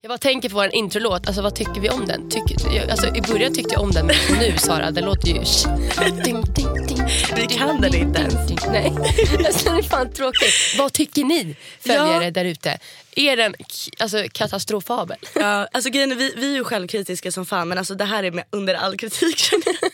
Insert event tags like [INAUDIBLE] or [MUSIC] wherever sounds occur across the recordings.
Jag bara tänker på vår introlåt, alltså vad tycker vi om den? Tycker, alltså, I början tyckte jag om den, men nu Sara, den låter ju... Vi kan den inte ens. Nej, [LAUGHS] alltså, det är fan tråkigt. Vad tycker ni följare Ja. där ute? Är den alltså, katastrofabel? [LAUGHS] Ja, alltså grejen vi, vi är ju självkritiska som fan men alltså det här är med, under all kritik känner jag.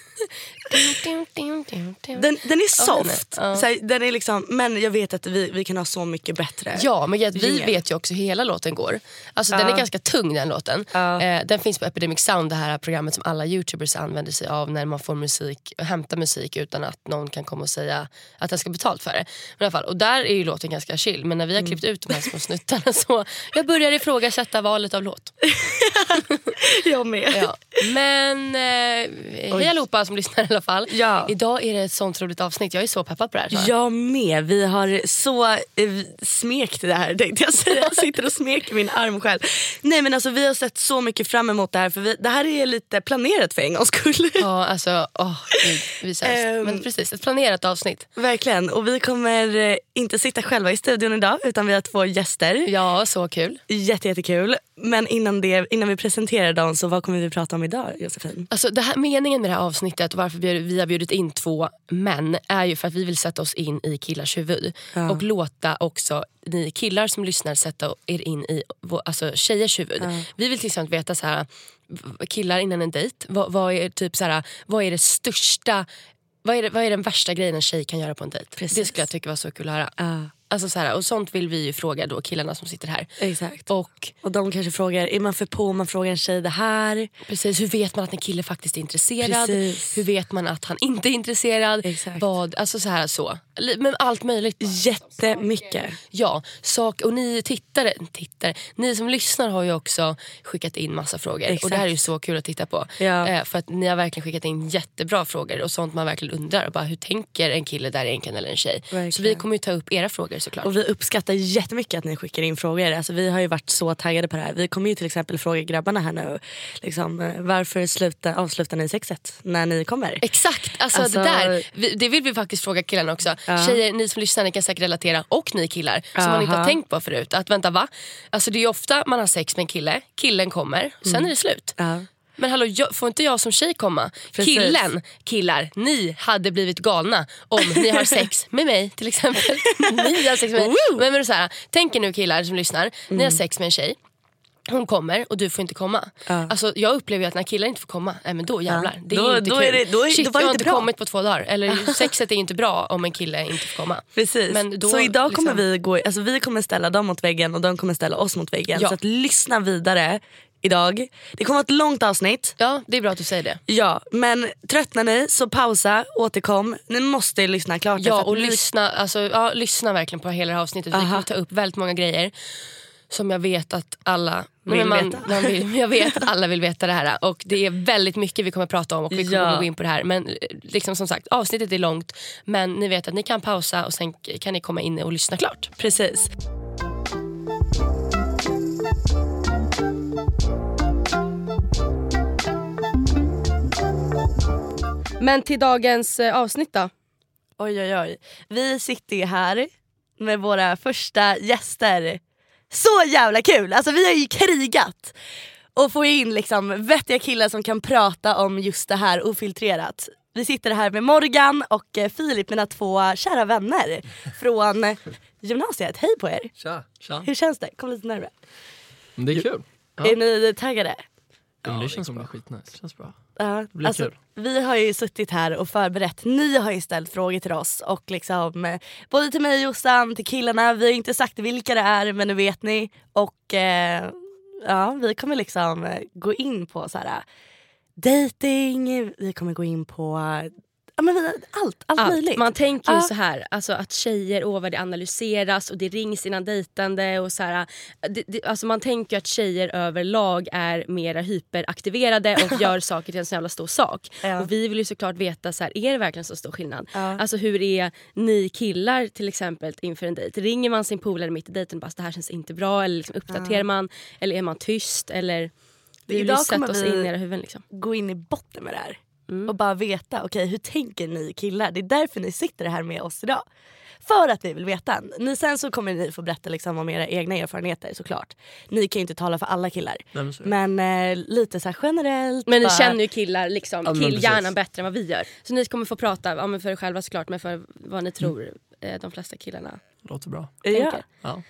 Den, den är soft. Ja. Så här, den är liksom, men jag vet att vi, vi kan ha så mycket bättre. Ja, men vi Jingel. vet ju också hur hela låten går. Alltså, Den är ganska tung den låten. Eh, den finns på Epidemic Sound, det här programmet som alla youtubers använder sig av när man får musik, hämta musik utan att någon kan komma och säga att den ska betalt för det. Men i alla fall, och där är ju låten ganska chill, men när vi har klippt ut de här små snuttarna [LAUGHS] så jag börjar ifrågasätta valet av låt. [LAUGHS] Jag med. Ja. Men eh, hej allihopa som lyssnar i alla fall. Ja. Idag är det ett sånt roligt avsnitt, jag är så peppad på det här. Sara. Jag med. Vi har så eh, smekt det här tänkte jag säga. Jag sitter och smeker min arm själv. Nej men alltså vi har sett så mycket fram emot det här för vi, det här är lite planerat för en gångs skull. Ja, alltså, åh, gud, vi. Ehm. Men precis, ett planerat avsnitt. Verkligen. Och vi kommer eh, inte sitta själva i studion idag utan vi har två gäster. Ja, så kul. Jätte, jättekul. Men innan, det, innan vi presenterar dem så vad kommer vi prata om idag Josefin? Alltså, det här, meningen med det här avsnittet, varför vi, har bjudit in två män, är ju för att vi vill sätta oss in i killars huvud. Och låta också ni killar som lyssnar sätta er in i alltså, tjejers huvud. Vi vill till exempel veta så här, killar innan en dejt, vad, vad, är, typ så här, vad är det största vad är, det, vad är den värsta grejen en tjej kan göra på en dejt? Precis. Det skulle jag tycka var så kul att höra. Alltså så här, och sånt vill vi ju fråga då killarna som sitter här. Exakt. Och Och de kanske frågar, är man för på om man frågar en tjej det här? Precis, hur vet man att en kille faktiskt är intresserad? Precis. Hur vet man att han inte är intresserad? Exakt. Vad, alltså så här så. Men allt möjligt. Jättemycket. Ja, sak, och ni tittare, tittare, ni som lyssnar har ju också skickat in massa frågor. Exakt. Och det här är ju så kul att titta på. Ja. Eh, för att ni har verkligen skickat in jättebra frågor och sånt man verkligen undrar. Bara, hur tänker en kille där egentligen eller en tjej? Verkligen. Så vi kommer ju ta upp era frågor såklart. Och vi uppskattar jättemycket att ni skickar in frågor. Alltså, vi har ju varit så taggade på det här. Vi kommer ju till exempel fråga grabbarna här nu. Liksom, eh, varför sluta, avslutar ni sexet när ni kommer? Exakt, alltså, Alltså- det där vi, det vill vi faktiskt fråga killarna också. Tjejer, ni som lyssnar, ni kan säkert relatera och ni killar som man inte har tänkt på förut. Att vänta va? Alltså det är ju ofta man har sex med en kille, killen kommer, sen är det slut. Ja. Men hallå, jag, får inte jag som tjej komma? Precis. Killen, killar, ni hade blivit galna om ni har [LAUGHS] sex med mig till exempel. [LAUGHS] ni har sex med mig. Men, men så här, tänk er nu killar som lyssnar, ni har sex med en tjej. Hon kommer och du får inte komma. Alltså, jag upplever att när killar inte får komma, nej, men då jävlar. Det är Då- inte då kul. är det- då är- Shit, då var jag har inte inte bra. kommit på två dagar. Eller [LAUGHS] sexet är inte bra om en kille inte får komma. Precis. Men då, så idag kommer liksom- vi gå, alltså vi kommer ställa dem mot väggen och de kommer ställa oss mot väggen. Ja. Så att lyssna vidare idag. Det kommer vara ett långt avsnitt. Ja, det är bra att du säger det. Ja, men tröttnar ni så pausa, återkom. Ni måste lyssna klart. Ja, att och ni- lyssna, alltså, ja, lyssna verkligen på hela det här avsnittet. Vi Aha. kommer ta upp väldigt många grejer som jag vet att alla Vill man, veta. man vill, jag vet att alla vill veta det här. Och Det är väldigt mycket vi kommer prata om och vi kommer Ja. gå in på det här. Men liksom som sagt, avsnittet är långt. Men ni vet att ni kan pausa och sen kan ni komma in och lyssna klart. Precis. Men till dagens eh, avsnitt då? Oj oj oj. Vi sitter ju här med våra första gäster. Så jävla kul! Alltså vi har ju krigat och få in liksom vettiga killar som kan prata om just det här ofiltrerat. Vi sitter här med Morgan och eh, Filip, mina två kära vänner från gymnasiet. Hej på er! Tja, tja. Hur känns det? Kom lite närmare. Det är kul. Ja. Är ni taggade? Ja, det känns som det är skitnice. Känns bra. Ja, blir alltså, kul vi har ju suttit här och förberett. Ni har ju ställt frågor till oss. Och liksom, eh, både till mig och Jossan, till killarna. Vi har inte sagt vilka det är men nu vet ni. Och eh, ja, vi kommer liksom eh, gå in på så här dating. vi kommer gå in på ja, men, vi- allt, allt, möjligt. Man tänker ju Ja. så här, alltså att tjejer åh vad det analyseras och det rings innan dejtande och så här, det, det, alltså man tänker att tjejer överlag är mer hyperaktiverade och [LAUGHS] gör saker till en så jävla stor sak. Ja. Och vi vill ju såklart veta, så här, är det verkligen så stor skillnad? Ja. Alltså hur är ni killar till exempel inför en dejt? Ringer man sin polare mitt i dejten och bara det här känns inte bra eller liksom uppdaterar man? Eller är man tyst? Eller, vi vill ju sätta oss in i era huvuden. Liksom. gå in i botten med det här. Mm. Och bara veta, okej hur tänker ni killar? Det är därför ni sitter här med oss idag. För att vi vill veta. Ni, sen så kommer ni få berätta liksom om era egna erfarenheter såklart. Ni kan ju inte tala för alla killar. Nej, men. Men eh, lite så här generellt. Men ni bara- känner ju killar liksom, Ja, killhjärnan bättre än vad vi gör. Så ni kommer få prata ja, men för er själva såklart men för vad ni tror eh, de flesta killarna Låter bra. Ja. tänker. Ja.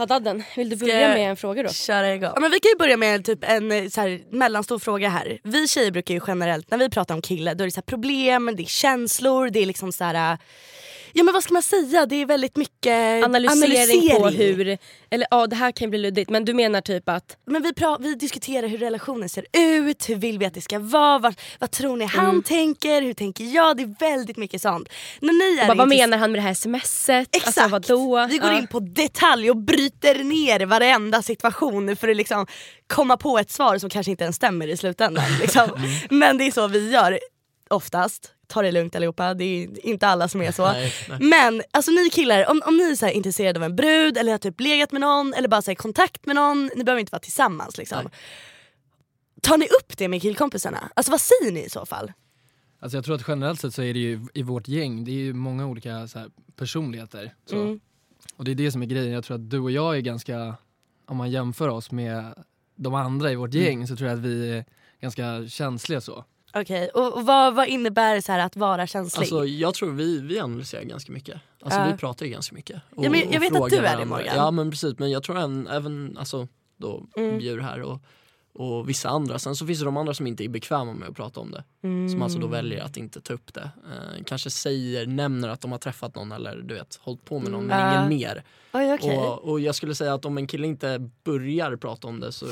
Haddadden, vill du börja med en fråga då? Köra igång. Ja, men vi kan ju börja med typ en eh, så här, mellanstor fråga här. Vi tjejer brukar ju generellt, när vi pratar om killar, då är det så här, problem, det är känslor, det är liksom så här. Ja men vad ska man säga, det är väldigt mycket Analysering, på hur, eller ja det här kan ju bli luddigt men du menar typ att Men vi, pra- vi diskuterar hur relationen ser ut, hur vill vi att det ska vara, vad, vad tror ni han Mm. tänker, hur tänker jag? Det är väldigt mycket sånt. När ni är bara, vad menar han med det här smset? Exakt! Alltså, vadå? Vi går Ja. in på detalj och bryter ner varenda situation för att liksom komma på ett svar som kanske inte ens stämmer i slutändan. Liksom. [LAUGHS] Mm. Men det är så vi gör oftast. Ta det lugnt allihopa, det är inte alla som är så. [LAUGHS] Nej, nej. Men alltså ni killar, om, om ni är så intresserade av en brud eller har typ legat med någon eller bara så kontakt med någon, ni behöver inte vara tillsammans liksom. Nej. Tar ni upp det med killkompisarna? Alltså vad säger ni i så fall? Alltså jag tror att generellt sett så är det ju i vårt gäng, det är ju många olika så här, personligheter. Så. Mm. Och det är det som är grejen, jag tror att du och jag är ganska, om man jämför oss med de andra i vårt gäng så tror jag att vi är ganska känsliga så. Okej, och, och vad, vad innebär så här att vara känslig? Alltså, jag tror vi, vi analyserar ganska mycket. Alltså, Ja. Vi pratar ju ganska mycket. Och, Ja, men jag vet att du är det. Morgan. Ja men precis, men jag tror en, även alltså, då, Mm. Bjur här och, och vissa andra. Sen så finns det de andra som inte är bekväma med att prata om det. Som alltså då Mm. väljer att inte ta upp det. Eh, kanske säger, nämner att de har träffat någon eller du vet, hållit på med någon men Ja. ingen mer. Oj, okej. Och, och jag skulle säga att om en kille inte börjar prata om det så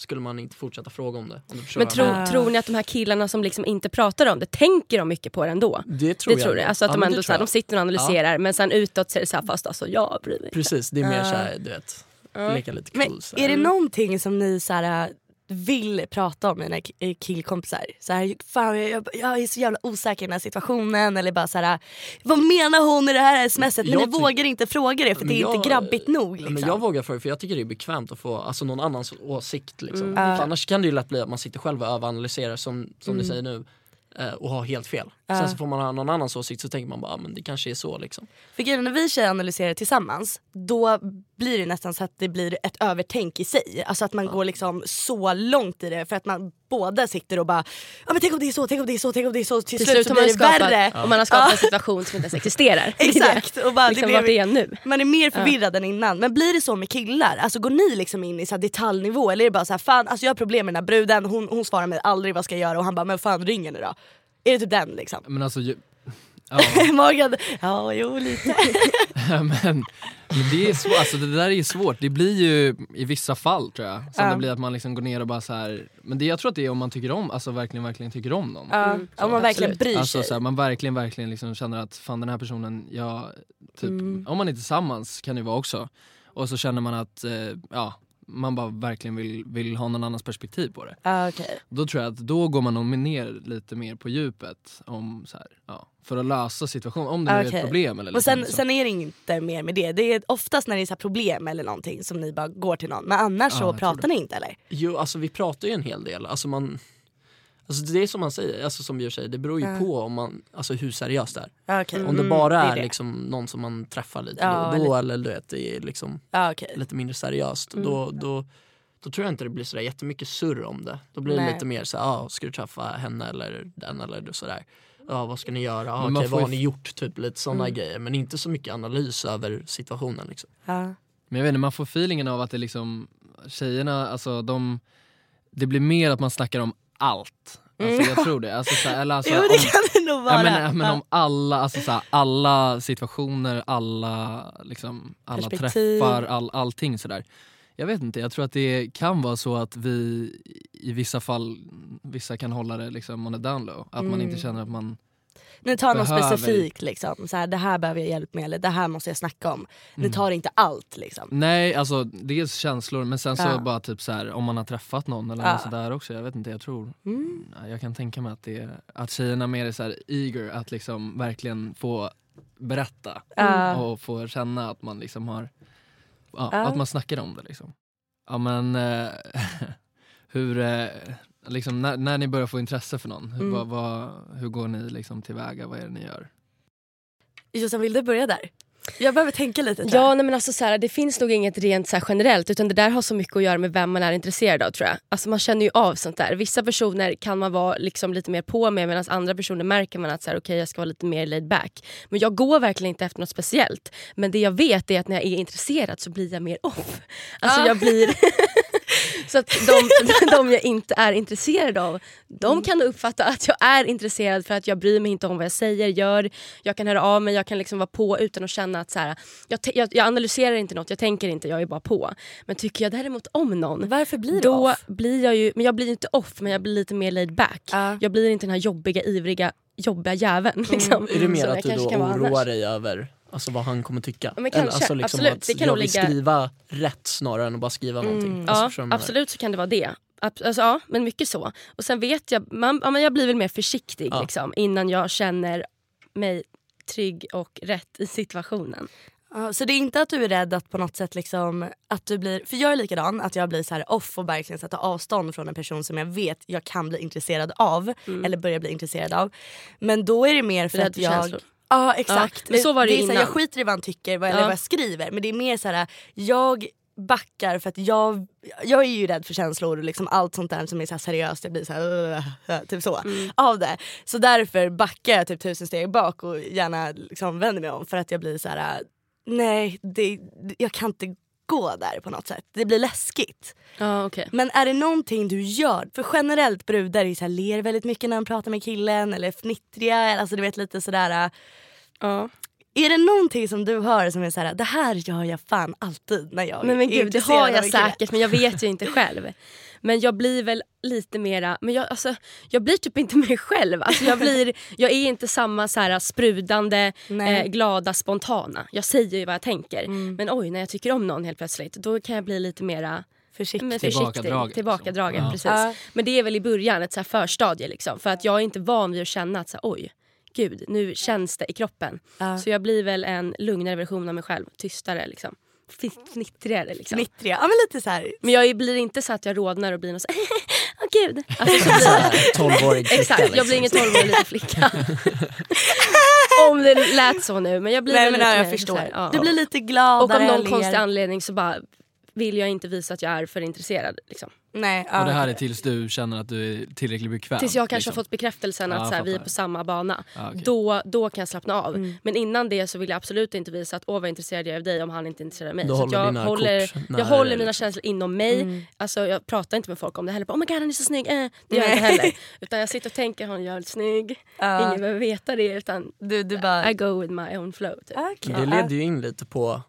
skulle man inte fortsätta fråga om det. Om Men tro, jag tror ni att de här killarna som liksom inte pratar om det, tänker de mycket på det ändå? det tror det jag. tror du? Alltså att Ja, de men ändå det så här, tror de jag. sitter och analyserar men sen utåt så är det så här, fast alltså jag bryr mig. Precis, det är mer Ja. såhär du vet, Ja. leka lite Men cool. så är det någonting som ni så här, vill prata om dina ki- killkompisar? Så här, fan, jag, jag, är så jävla osäker i den här situationen. Eller bara så här, vad menar hon i det här smset? Men Jag ni vågar inte fråga det för det är jag- inte grabbigt nog. Liksom. Men jag vågar för det för jag tycker det är bekvämt att få alltså, någon annans åsikt. Liksom. Mm. Annars kan det ju lätt bli att man sitter själv och överanalyserar som, som Mm. ni säger nu eh, och har helt fel. Ja. Sen så får man ha någon annans åsikt så tänker man bara ah, men det kanske är så liksom. För grejen, är, när vi tjejer analyserar tillsammans då blir det nästan så att det blir ett övertänk i sig. Alltså att man går liksom så långt i det för att man båda sitter och bara ja, men tänk om det är så, tänk om det är så, tänk om det är så. Till, Till slut slut så har man blir det skapat, värre. och man har skapat Ja. en situation som inte ens existerar. [LAUGHS] Exakt. Och bara, liksom det blev, är nu. man är mer förvirrad än innan. Men blir det så med killar? Alltså går ni liksom in i så här detaljnivå eller är det bara så här, fan alltså jag har problem med den här bruden, hon, hon svarar mig aldrig vad ska jag göra och han bara men fan ring henne då. Är det typ den liksom? Men alltså, ju- ja, [LAUGHS] Morgan, ja jo lite. [LAUGHS] men, men det är svårt, alltså det där är ju svårt. Det blir ju i vissa fall tror jag, som Ja. det blir att man liksom går ner och bara så här. men det, jag tror att det är om man tycker om, alltså verkligen verkligen tycker om någon. Ja, Mm. om man verkligen bryr Alltså sig. så här, man verkligen verkligen liksom känner att fan den här personen, ja, typ, Mm. om man är tillsammans kan det vara också. Och så känner man att, eh, ja, man bara verkligen vill, vill ha någon annans perspektiv på det. Ja, okej. Då tror jag att då går man nog ner lite mer på djupet om så här, ja, för att lösa situationen, om det nu är Okej. ett problem eller Och sen, liksom så. sen är det inte mer med det. Det är oftast när det är så problem eller någonting som ni bara går till någon. Men annars Ja, så pratar ni inte eller? Jo alltså vi pratar ju en hel del. Alltså, man, alltså, det är som man säger, alltså, som Björn säger, det beror ju Ja. på om man, alltså, hur seriöst det är. Okej. Om det Mm, bara det är, är det. Liksom, någon som man träffar lite Ja, då då lite. eller du vet, det är liksom Ja, okej. lite mindre seriöst. Då, då, då tror jag inte det blir sådär jättemycket surr om det. Då blir det Nej. lite mer så ah, ska du träffa henne eller den eller sådär. Ja vad ska ni göra? Ah, får vad har ni gjort? Typ lite sådana Mm. grejer. Men inte så mycket analys över situationen liksom. Men jag vet inte, man får feelingen av att det liksom, tjejerna, alltså de, det blir mer att man snackar om allt. Alltså, jag tror det. Alltså, så här, eller, alltså, jo om, det kan det nog vara. Men, men om alla, alltså, så här, alla situationer, alla, liksom, alla Perspektiv. träffar, all, allting sådär. Jag vet inte, jag tror att det kan vara så att vi i vissa fall, vissa kan hålla det liksom on a down low. Att man Mm. inte känner att man... Ni tar något behöver- specifikt liksom, så här, det här behöver jag hjälp med eller det här måste jag snacka om. Ni Mm. tar inte allt liksom. Nej, alltså dels känslor men sen så Ja. bara typ så här, om man har träffat någon eller Ja. sådär också. Jag vet inte, jag tror... Mm. Ja, Jag kan tänka mig att, det är, att tjejerna mer är så här eager att liksom verkligen få berätta. Ja. och få känna att man liksom har ja, Ja. att man snackar om det liksom. Ja men eh, [LAUGHS] hur, eh, liksom, när, när ni börjar få intresse för någon, hur, Mm. vad, vad, hur går ni liksom tillväga, vad är det ni gör? Jossan vill du börja där? Jag behöver tänka lite Ja nej, men alltså, så här, det finns nog inget rent så här, generellt utan det där har så mycket att göra med vem man är intresserad av tror jag. Alltså, man känner ju av sånt där. Vissa personer kan man vara liksom, lite mer på med medan andra personer märker man att så här, okay, jag ska vara lite mer laid back. Men jag går verkligen inte efter något speciellt. Men det jag vet är att när jag är intresserad så blir jag mer off. Alltså Ah. jag blir... [LAUGHS] Så att de, [LAUGHS] de jag inte är intresserad av, de kan uppfatta att jag är intresserad för att jag bryr mig inte om vad jag säger, gör. Jag kan höra av mig, jag kan liksom vara på utan att känna att så här, jag, jag, jag analyserar inte något, jag tänker inte, jag är bara på. Men tycker jag däremot om någon, Varför blir du då off? blir jag ju, men jag blir inte off men jag blir lite mer laid back. Ja. Jag blir inte den här jobbiga, ivriga, jobbiga jäveln. Liksom, Är det mer att du då oroar annars. dig över alltså, vad han kommer tycka? Men kanske. alltså, liksom Absolut. att Det kan jag vill ligga- skriva rätt snarare än att bara skriva någonting. Alltså, Ja, absolut så kan det vara det. Alltså, ja, men mycket så. Och sen vet jag, man, ja, men jag blir väl mer försiktig Ja. liksom, innan jag känner mig trygg och rätt i situationen. Ja, så det är inte att du är rädd att på något sätt liksom, att du blir, för jag är likadan, att jag blir så här off och verkligen sätta avstånd från en person som jag vet jag kan bli intresserad av eller börja bli intresserad av. Men då är det mer för Rädd att för jag... känslor. Ja exakt. Ja, men så var det är så här, innan. jag skiter i vad han tycker vad- eller vad jag skriver men det är mer så här, jag backar för att jag, jag är ju rädd för känslor och liksom allt sånt där som är så seriöst, jag blir så här, [LAUGHS] typ så Mm. av det. Så därför backar jag typ tusen steg bak och gärna liksom vänder mig om för att jag blir så här nej det, jag kan inte gå där på något sätt. Det blir läskigt. Ja, okej. Men är det någonting du gör? För generellt brudar är så här, ler väldigt mycket när de pratar med killen eller är fnittriga. Alltså du vet lite sådär. äh, Ja. Är det någonting som du hör som är såhär, det här gör jag fan alltid när jag Men, men är gud, det har jag säkert men jag vet ju inte [LAUGHS] själv. Men jag blir väl lite mera, men jag, alltså, jag blir typ inte mig själv. Alltså, jag, blir, [LAUGHS] jag är inte samma så här, sprudande, eh, glada, spontana. Jag säger ju vad jag tänker. Mm. Men oj, när jag tycker om någon helt plötsligt då kan jag bli lite mera Försiktig. men försiktig. Tillbakadragen, Tillbakadragen. liksom. Precis. Ja. Men det är väl i början ett så här förstadie. Liksom, för att jag är inte van vid att känna att så här, oj, gud, nu känns det i kroppen. Ja. Så jag blir väl en lugnare version av mig själv. Tystare liksom. Fnitt- Fnittrigare liksom. Fnittriga. Ja men lite såhär. Men jag blir inte så att jag rodnar och blir någon så [LAUGHS] åh gud. Alltså, så 12-årig flicka, exakt, jag blir liksom. ingen 12-årig liten flicka. [LAUGHS] Om det lät så nu. Men jag blir Nej men lite ja, jag mer förstår. så här, ja. Du blir lite gladare. Och av någon ler. konstig anledning så bara vill jag inte visa att jag är för intresserad. Liksom. Nej. Och det här är tills du känner att du är tillräckligt bekväm? Tills jag kanske liksom. har fått bekräftelsen Ja, att så här, vi är på samma bana. Ja, okej. Då, då kan jag slappna av. Mm. Men innan det så vill jag absolut inte visa att åh vad intresserad jag är av dig om han inte är intresserad av mig. Så håller jag håller, jag håller mina liksom. känslor inom mig. Mm. Alltså, jag pratar inte med folk om det heller. Bara, oh my god han är så snygg. Eh, det gör jag Nej. inte heller. Utan jag sitter och tänker han är jävligt snygg. Ja. Ingen behöver veta det utan Du, du bara... I go with my own flow. Typ. Okej. Det leder ju in lite på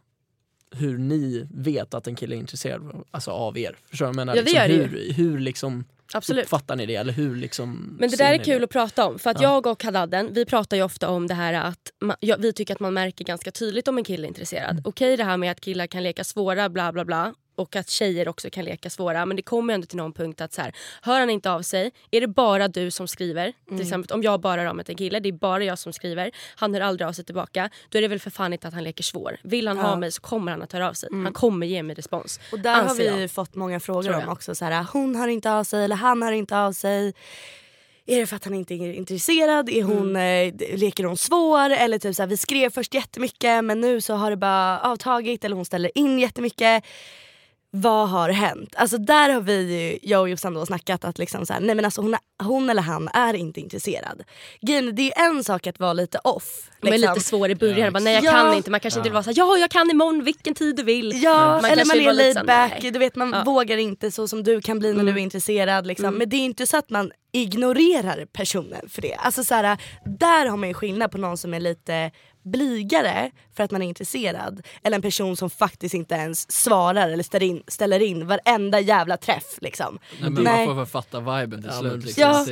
hur ni vet att en kille är intresserad alltså, av er. Förstår du jag menar? Ja, liksom, hur, hur liksom Absolut. uppfattar ni det? Eller hur liksom Men det där är kul det? att prata om. För att Ja. jag och Hadadden, vi pratar ju ofta om det här att ma- ja, vi tycker att man märker ganska tydligt om en kille är intresserad. Mm. Okej det här med att killar kan leka svåra bla bla bla och att tjejer också kan leka svåra. Men det kommer ändå till någon punkt att så här, hör han inte av sig, är det bara du som skriver, Mm. till exempel om jag bara mig till en kille, det är bara jag som skriver, han hör aldrig av sig tillbaka, då är det väl för fan inte att han leker svår. Vill han Ja. ha mig så kommer han att höra av sig. Han kommer ge mig respons. Och där har vi jag. fått många frågor om också. Så här, hon hör inte av sig eller han hör inte av sig. Är det för att han inte är intresserad? Är hon, Mm. eh, leker hon svår? Eller typ så här, vi skrev först jättemycket men nu så har det bara avtagit eller hon ställer in jättemycket. Vad har hänt? Alltså där har vi ju, jag och Jossan då snackat att liksom så här, nej men alltså hon, hon eller han är inte intresserad. Grejen det är en sak att vara lite off. Men liksom. lite svår i början. Ja, Bara, nej jag Ja. kan inte. Man kanske inte vill vara såhär, ja jag kan imorgon vilken tid du vill. Ja, Man eller man är laid back, du vet man Ja. Mm. vågar inte så som du kan bli när du är intresserad. Liksom. Men det är inte så att man ignorerar personen för det. Alltså så här, där har man ju skillnad på någon som är lite blygare för att man är intresserad eller en person som faktiskt inte ens svarar eller ställer in, ställer in varenda jävla träff. Liksom. Nej, men Nej. man får fatta viben till Ja, slut. men liksom. Ja,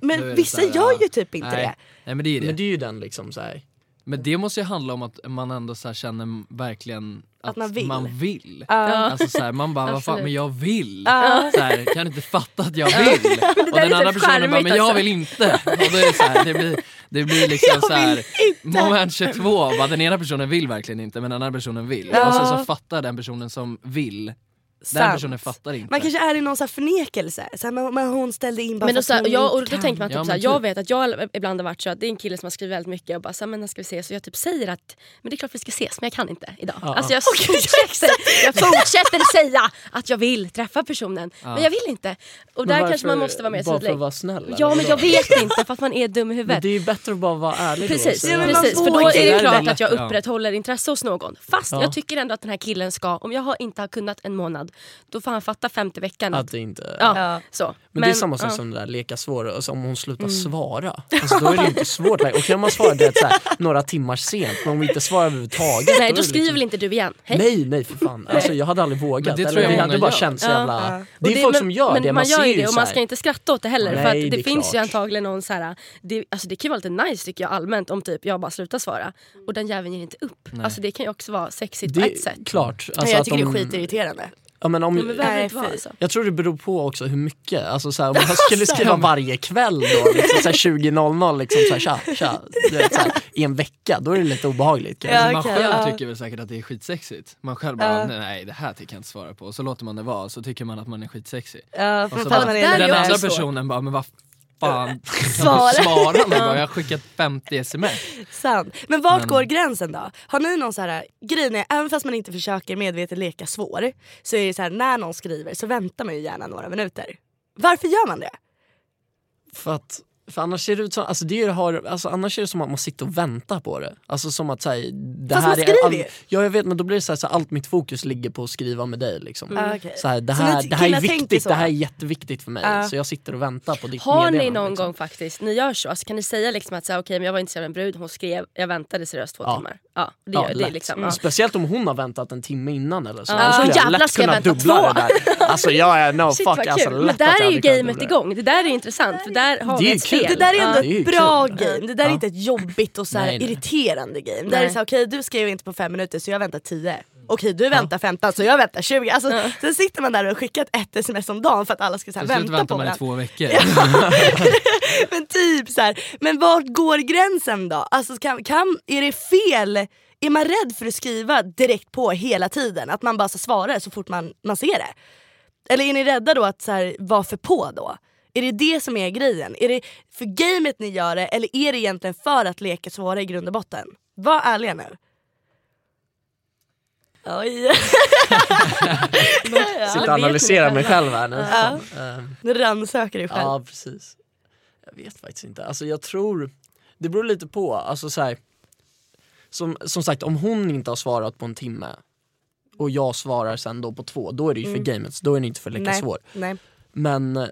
Men vissa här, gör ju typ inte nej. det. Nej men det är det. Men det är ju den liksom så här. Men det måste ju handla om att man ändå så här känner verkligen att, Att man vill. Man vill. Ja. Alltså så här, man bara, vad fan, men jag vill. Ja. Så här, kan inte fatta att jag vill. och den andra personen bara, men jag vill inte. Och då är det, så här, det, blir, det blir liksom Jag så här, moment 22, bara, den ena personen vill verkligen inte men den andra personen vill. Ja. Och sen så fattar den personen som vill, den Sant. personen fattar inte. Man kanske är i någon så här förnekelse. Så här, men, men hon ställde in bara Men för då, så att här, hon jag, och då kan. tänker man typ Ja, såhär, men jag typ. vet att jag ibland har varit så att det är en kille som har skrivit väldigt mycket och bara så här, men när ska vi ses? Så jag typ säger att men det är klart vi ska ses men jag kan inte idag. Ja. Alltså jag fortsätter, jag fortsätter säga att jag vill träffa personen men jag vill inte. Och där Men kanske man måste vara mer Bara för tydlig. att vara snäll? Ja men jag vet inte för att man är dum i Men huvudet. det är ju bättre att bara vara ärlig då. och Precis, Ja, men man precis. för då är det klart att jag ja. upprätthåller intresse hos någon. Fast Ja. jag tycker ändå att den här killen ska, om jag har inte har kunnat en månad, då får han fatta femte veckan att, det inte... ja, Ja. så. Men, det är samma sak ja. Mm. som det där leka svår, alltså om hon slutar svara. [LAUGHS] Alltså, då är det inte svårt längre. Och kan man svara det så här, några timmar sent men om vi inte svarar överhuvudtaget. Nej är då det skriver liksom... väl inte du igen? Hej. Nej nej för fan, alltså, jag hade aldrig vågat. Men det Eller, tror jag det många hade bara gör. känts så Ja. jävla... Ja. Det är Och folk men, som gör men det, man, man, gör ser det och man ska inte skratta åt det heller. Nej, för att det det, finns ju antagligen någon så här, det, alltså det kan ju vara lite nice tycker jag allmänt om typ jag bara slutar svara och den jäveln ger inte upp. Alltså det kan ju också vara sexigt på Det ett sätt. är klart. Alltså, jag att tycker de- det är skitirriterande. Ja, men om, Men det behöver Nej, vara fy. så. Jag tror det beror på också hur mycket. Alltså, så här, om jag [LAUGHS] skulle skriva varje kväll då, liksom, så här 20.00 liksom, tja, tja, vet, i en vecka, då är det lite obehagligt. Ja, man okej, själv ja. tycker väl säkert att det är skitsexigt. Man själv bara, Ja. nej det här tänker jag inte svara på. Och så låter man det vara, så tycker man att man är skitsexig. Ja, Och så bara, man den andra så. personen bara, men vad fan, [LAUGHS] Svara. svara mig bara? Jag har skickat 50 sms. Sant. Men vart Men- går gränsen då? Har ni någon så här, grejen är, även fast man inte försöker medvetet leka svår så är det så här, när någon skriver så väntar man ju gärna några minuter. Varför gör man det? För att för annars ser det ut som, alltså det har, alltså annars är det som att man sitter och väntar på det. Alltså som att säga, det Fast här man är skriver all, ju. Ja jag vet men då blir det så, här, så här, allt mitt fokus ligger på att skriva med dig liksom. Ah, okej. Så här, det, Så här, ni det här är viktigt, så? det här är jätteviktigt för mig. Ja. Så jag sitter och väntar på ditt Har ni någon liksom. gång faktiskt, ni gör så, alltså, kan ni säga liksom att så okej men jag var intresserad av en brud, hon skrev, jag väntade seriöst två Ja. timmar. Ja, det, Ja, gör, det är liksom, ja. Speciellt om hon har väntat en timme innan eller så. Då skulle jag Jävlar, lätt ska jag kunna vänta dubbla två? det där. Alltså jag är no [LAUGHS] Shit, fuck alltså. Men att där är ju gamet det. igång, det där är intressant för där har Det är vi spel. Det där är ändå Ja, ett bra game, det där är Ja. inte ett jobbigt och så här Nej, nej. irriterande game. Det där är så här, okej du skrev inte på fem minuter så jag väntar 10. Okej du väntar 15 så jag väntar 20. Alltså, Sen sitter man där och skickar ett sms om dagen för att alla ska så här, vänta väntar på man i två veckor. [LAUGHS] Men typ så här. men vart går gränsen då? Alltså, kan, kan, är det fel? Är man rädd för att skriva direkt på hela tiden? Att man bara ska svara så fort man, man ser det? Eller är ni rädda då att så här, vara för på då? Är det det som är grejen? Är det för gamet ni gör det eller är det egentligen för att leka svåra i grund och botten? Var ärliga nu. Oj. [LAUGHS] Sitter och analyserar mig själv här nu. Ja. Nu rannsakar dig själv. Ja precis. Jag vet faktiskt inte. Alltså jag tror, det beror lite på. Alltså så här, som, som sagt om hon inte har svarat på en timme och jag svarar sen då på två, då är det ju för gamet, då är det inte för leka Mm. nej, svår. nej. Men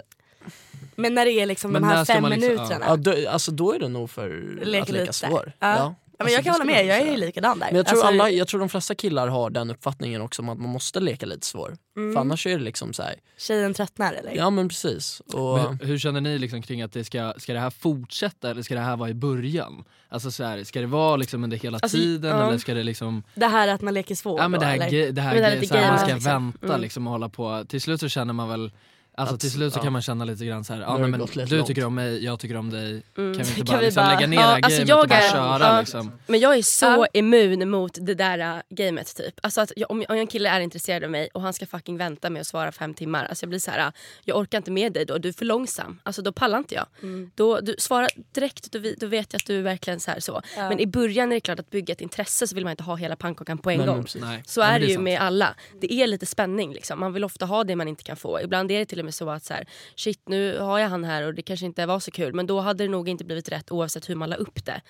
Men när det är liksom Men de här fem liksom- minuterna. ja, då, alltså då är det nog för Leka att leka lite. svår. Ja. Ja, men Alltså, jag kan det hålla med, jag är ju likadan där. Men jag tror, Alltså, alla, jag tror de flesta killar har den uppfattningen också om att man måste leka lite svår. Mm. För annars är det liksom så här, Tjejen tröttnar eller? ja men precis. Och, Men hur känner ni liksom kring att det ska, ska det här fortsätta eller ska det här vara i början? Alltså så här, ska det vara liksom under hela Alltså, tiden ja. eller ska det liksom Det här att man leker svår Ja men då, det här, ge- det här, det är ge- lite så här man ska liksom. vänta Mm. liksom och hålla på. Till slut så känner man väl Alltså Att- till slut så ja. kan man känna lite grann så här, ja, men du långt. tycker om mig, jag tycker om dig. Mm. Kan vi inte Kan bara, vi liksom bara- lägga ner Ja, det här alltså gamet och bara är- köra ja. liksom? Men jag är så Ja. immun mot det där äh, gamet typ. Alltså att jag, om, om en kille är intresserad av mig och han ska fucking vänta med att svara fem timmar. Alltså jag blir så här, äh, jag orkar inte med dig då, du är för långsam. Alltså då pallar inte jag. Då, du svarar direkt, då, vi- då vet jag att du är verkligen så här så. Ja. Men i början är det klart att bygga ett intresse så vill man inte ha hela pannkakan på en Nej, gång. Nej. Så är det ju sant. med alla. Det är lite spänning liksom. Man vill ofta ha det man inte kan få. Ibland är det till och med så att så här, shit nu har jag han här och det kanske inte var så kul. Men då hade det nog inte blivit rätt oavsett hur man la upp det.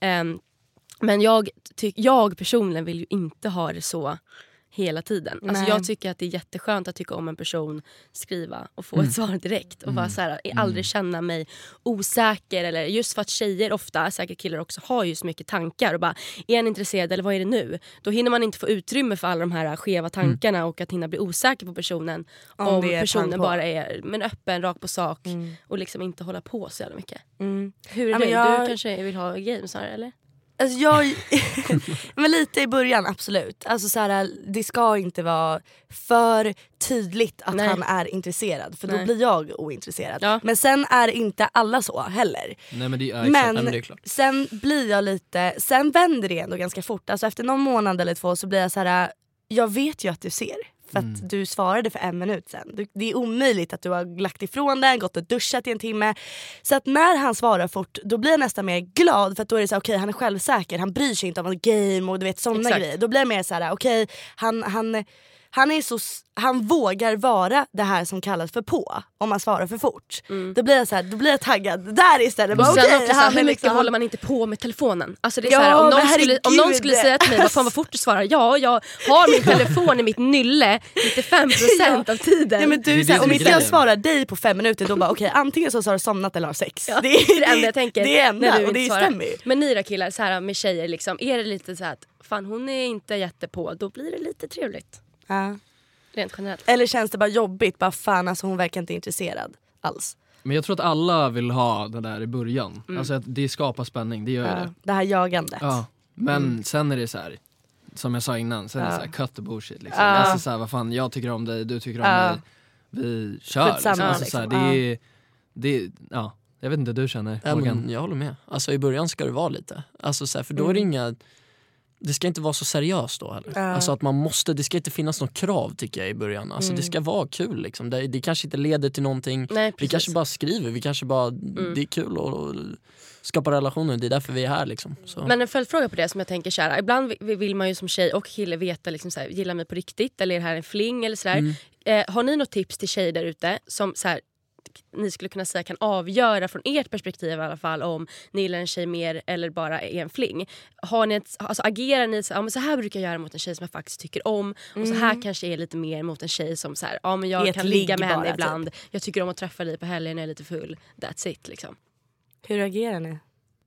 Ehm, men jag, ty- jag personligen vill ju inte ha det så hela tiden. Alltså jag tycker att det är jätteskönt att tycka om en person, skriva och få ett svar direkt. Och bara så här, aldrig känna mig osäker. Eller just för att tjejer ofta, säkert killar också, har ju så mycket tankar. Och bara, är han intresserad eller vad är det nu? Då hinner man inte få utrymme för alla de här skeva tankarna och att hinna bli osäker på personen. Om Om, personen bara är men öppen, rakt på sak och liksom inte hålla på så jävla mycket. Mm. Hur är Ja, men jag- Du kanske vill ha games snarare eller? Alltså jag, [LAUGHS] men lite i början absolut. Alltså så här, det ska inte vara för tydligt att Nej. han är intresserad för då Nej. blir jag ointresserad. Ja. Men sen är inte alla så heller. Nej men det, ja. Men, Nej, men det är klart. sen blir jag lite, sen vänder det ändå ganska fort. Alltså efter någon månad eller två så blir jag så här. jag vet ju att du ser. För Mm. att du svarade för en minut sen. Du, det är omöjligt att du har lagt ifrån den, gått och duschat i en timme. Så att när han svarar fort då blir jag nästan mer glad för att då är det så okej han är självsäker, han bryr sig inte om game och du vet sådana grejer. Då blir jag mer så här: okej han, han, han, är så, han vågar vara det här som kallas för på om man svarar för fort. Då, blir jag så här, då blir jag taggad där istället. Bara, sen okej, också såhär, han är hur mycket liksom- håller man inte på med telefonen? Alltså det är Ja, såhär, om, men någon skulle, om någon skulle säga till mig vad fan vad fort du svarar. Ja, jag har min [LAUGHS] telefon i mitt nylle 95% [LAUGHS] av tiden. Ja, men du, såhär, som om inte jag svarar dig på fem minuter då bara okej antingen så har du somnat eller har sex. Ja, det, är det enda jag [LAUGHS] tänker. Det är när enda du och det svarar. stämmer ju. Men ni då killar, så här med tjejer, liksom, är det lite så här att fan hon är inte jättepå, då blir det lite trevligt. Ja. Rent generellt. Eller känns det bara jobbigt, bara fan alltså hon verkar inte intresserad alls. Men jag tror att alla vill ha det där i början. Mm. Alltså att det skapar spänning, det gör Ja. det. Det här jagandet. Ja. Men sen är det så här. som jag sa innan, sen är det Ja. så här, cut the bullshit. Liksom. Ja. Alltså så här, vad fan, jag tycker om dig, du tycker om Ja. mig. Vi kör. Liksom. Alltså, så här, liksom. det är, det är, ja. Jag vet inte hur du känner Ja, Håkan. men jag håller med. Alltså i början ska det vara lite. Alltså, så här, för då är det inga det ska inte vara så seriöst då heller. Ja. Alltså att man måste, det ska inte finnas något krav tycker jag i början. Alltså det ska vara kul liksom. Det, det kanske inte leder till någonting. Nej, Vi kanske bara skriver, vi kanske bara, det är kul att skapa relationer. Det är därför vi är här liksom. Så. Men en följdfråga på det som jag tänker så här, ibland vi- vill man ju som tjej och kille veta liksom så här, gillar mig på riktigt eller är det här en fling eller sådär. Mm. Eh, har ni något tips till tjejer där ute som så här, ni skulle kunna säga kan avgöra från ert perspektiv i alla fall om ni gillar en tjej mer eller bara är en fling. Har ni ett, alltså, agerar ni så, ja, men så här brukar jag göra mot en tjej som jag faktiskt tycker om och så här kanske är lite mer mot en tjej som så här, ja, men jag kan ligga ligg med henne bara, ibland. Jag tycker om att träffa dig på helgen när jag är lite full. That's it liksom. Hur reagerar ni?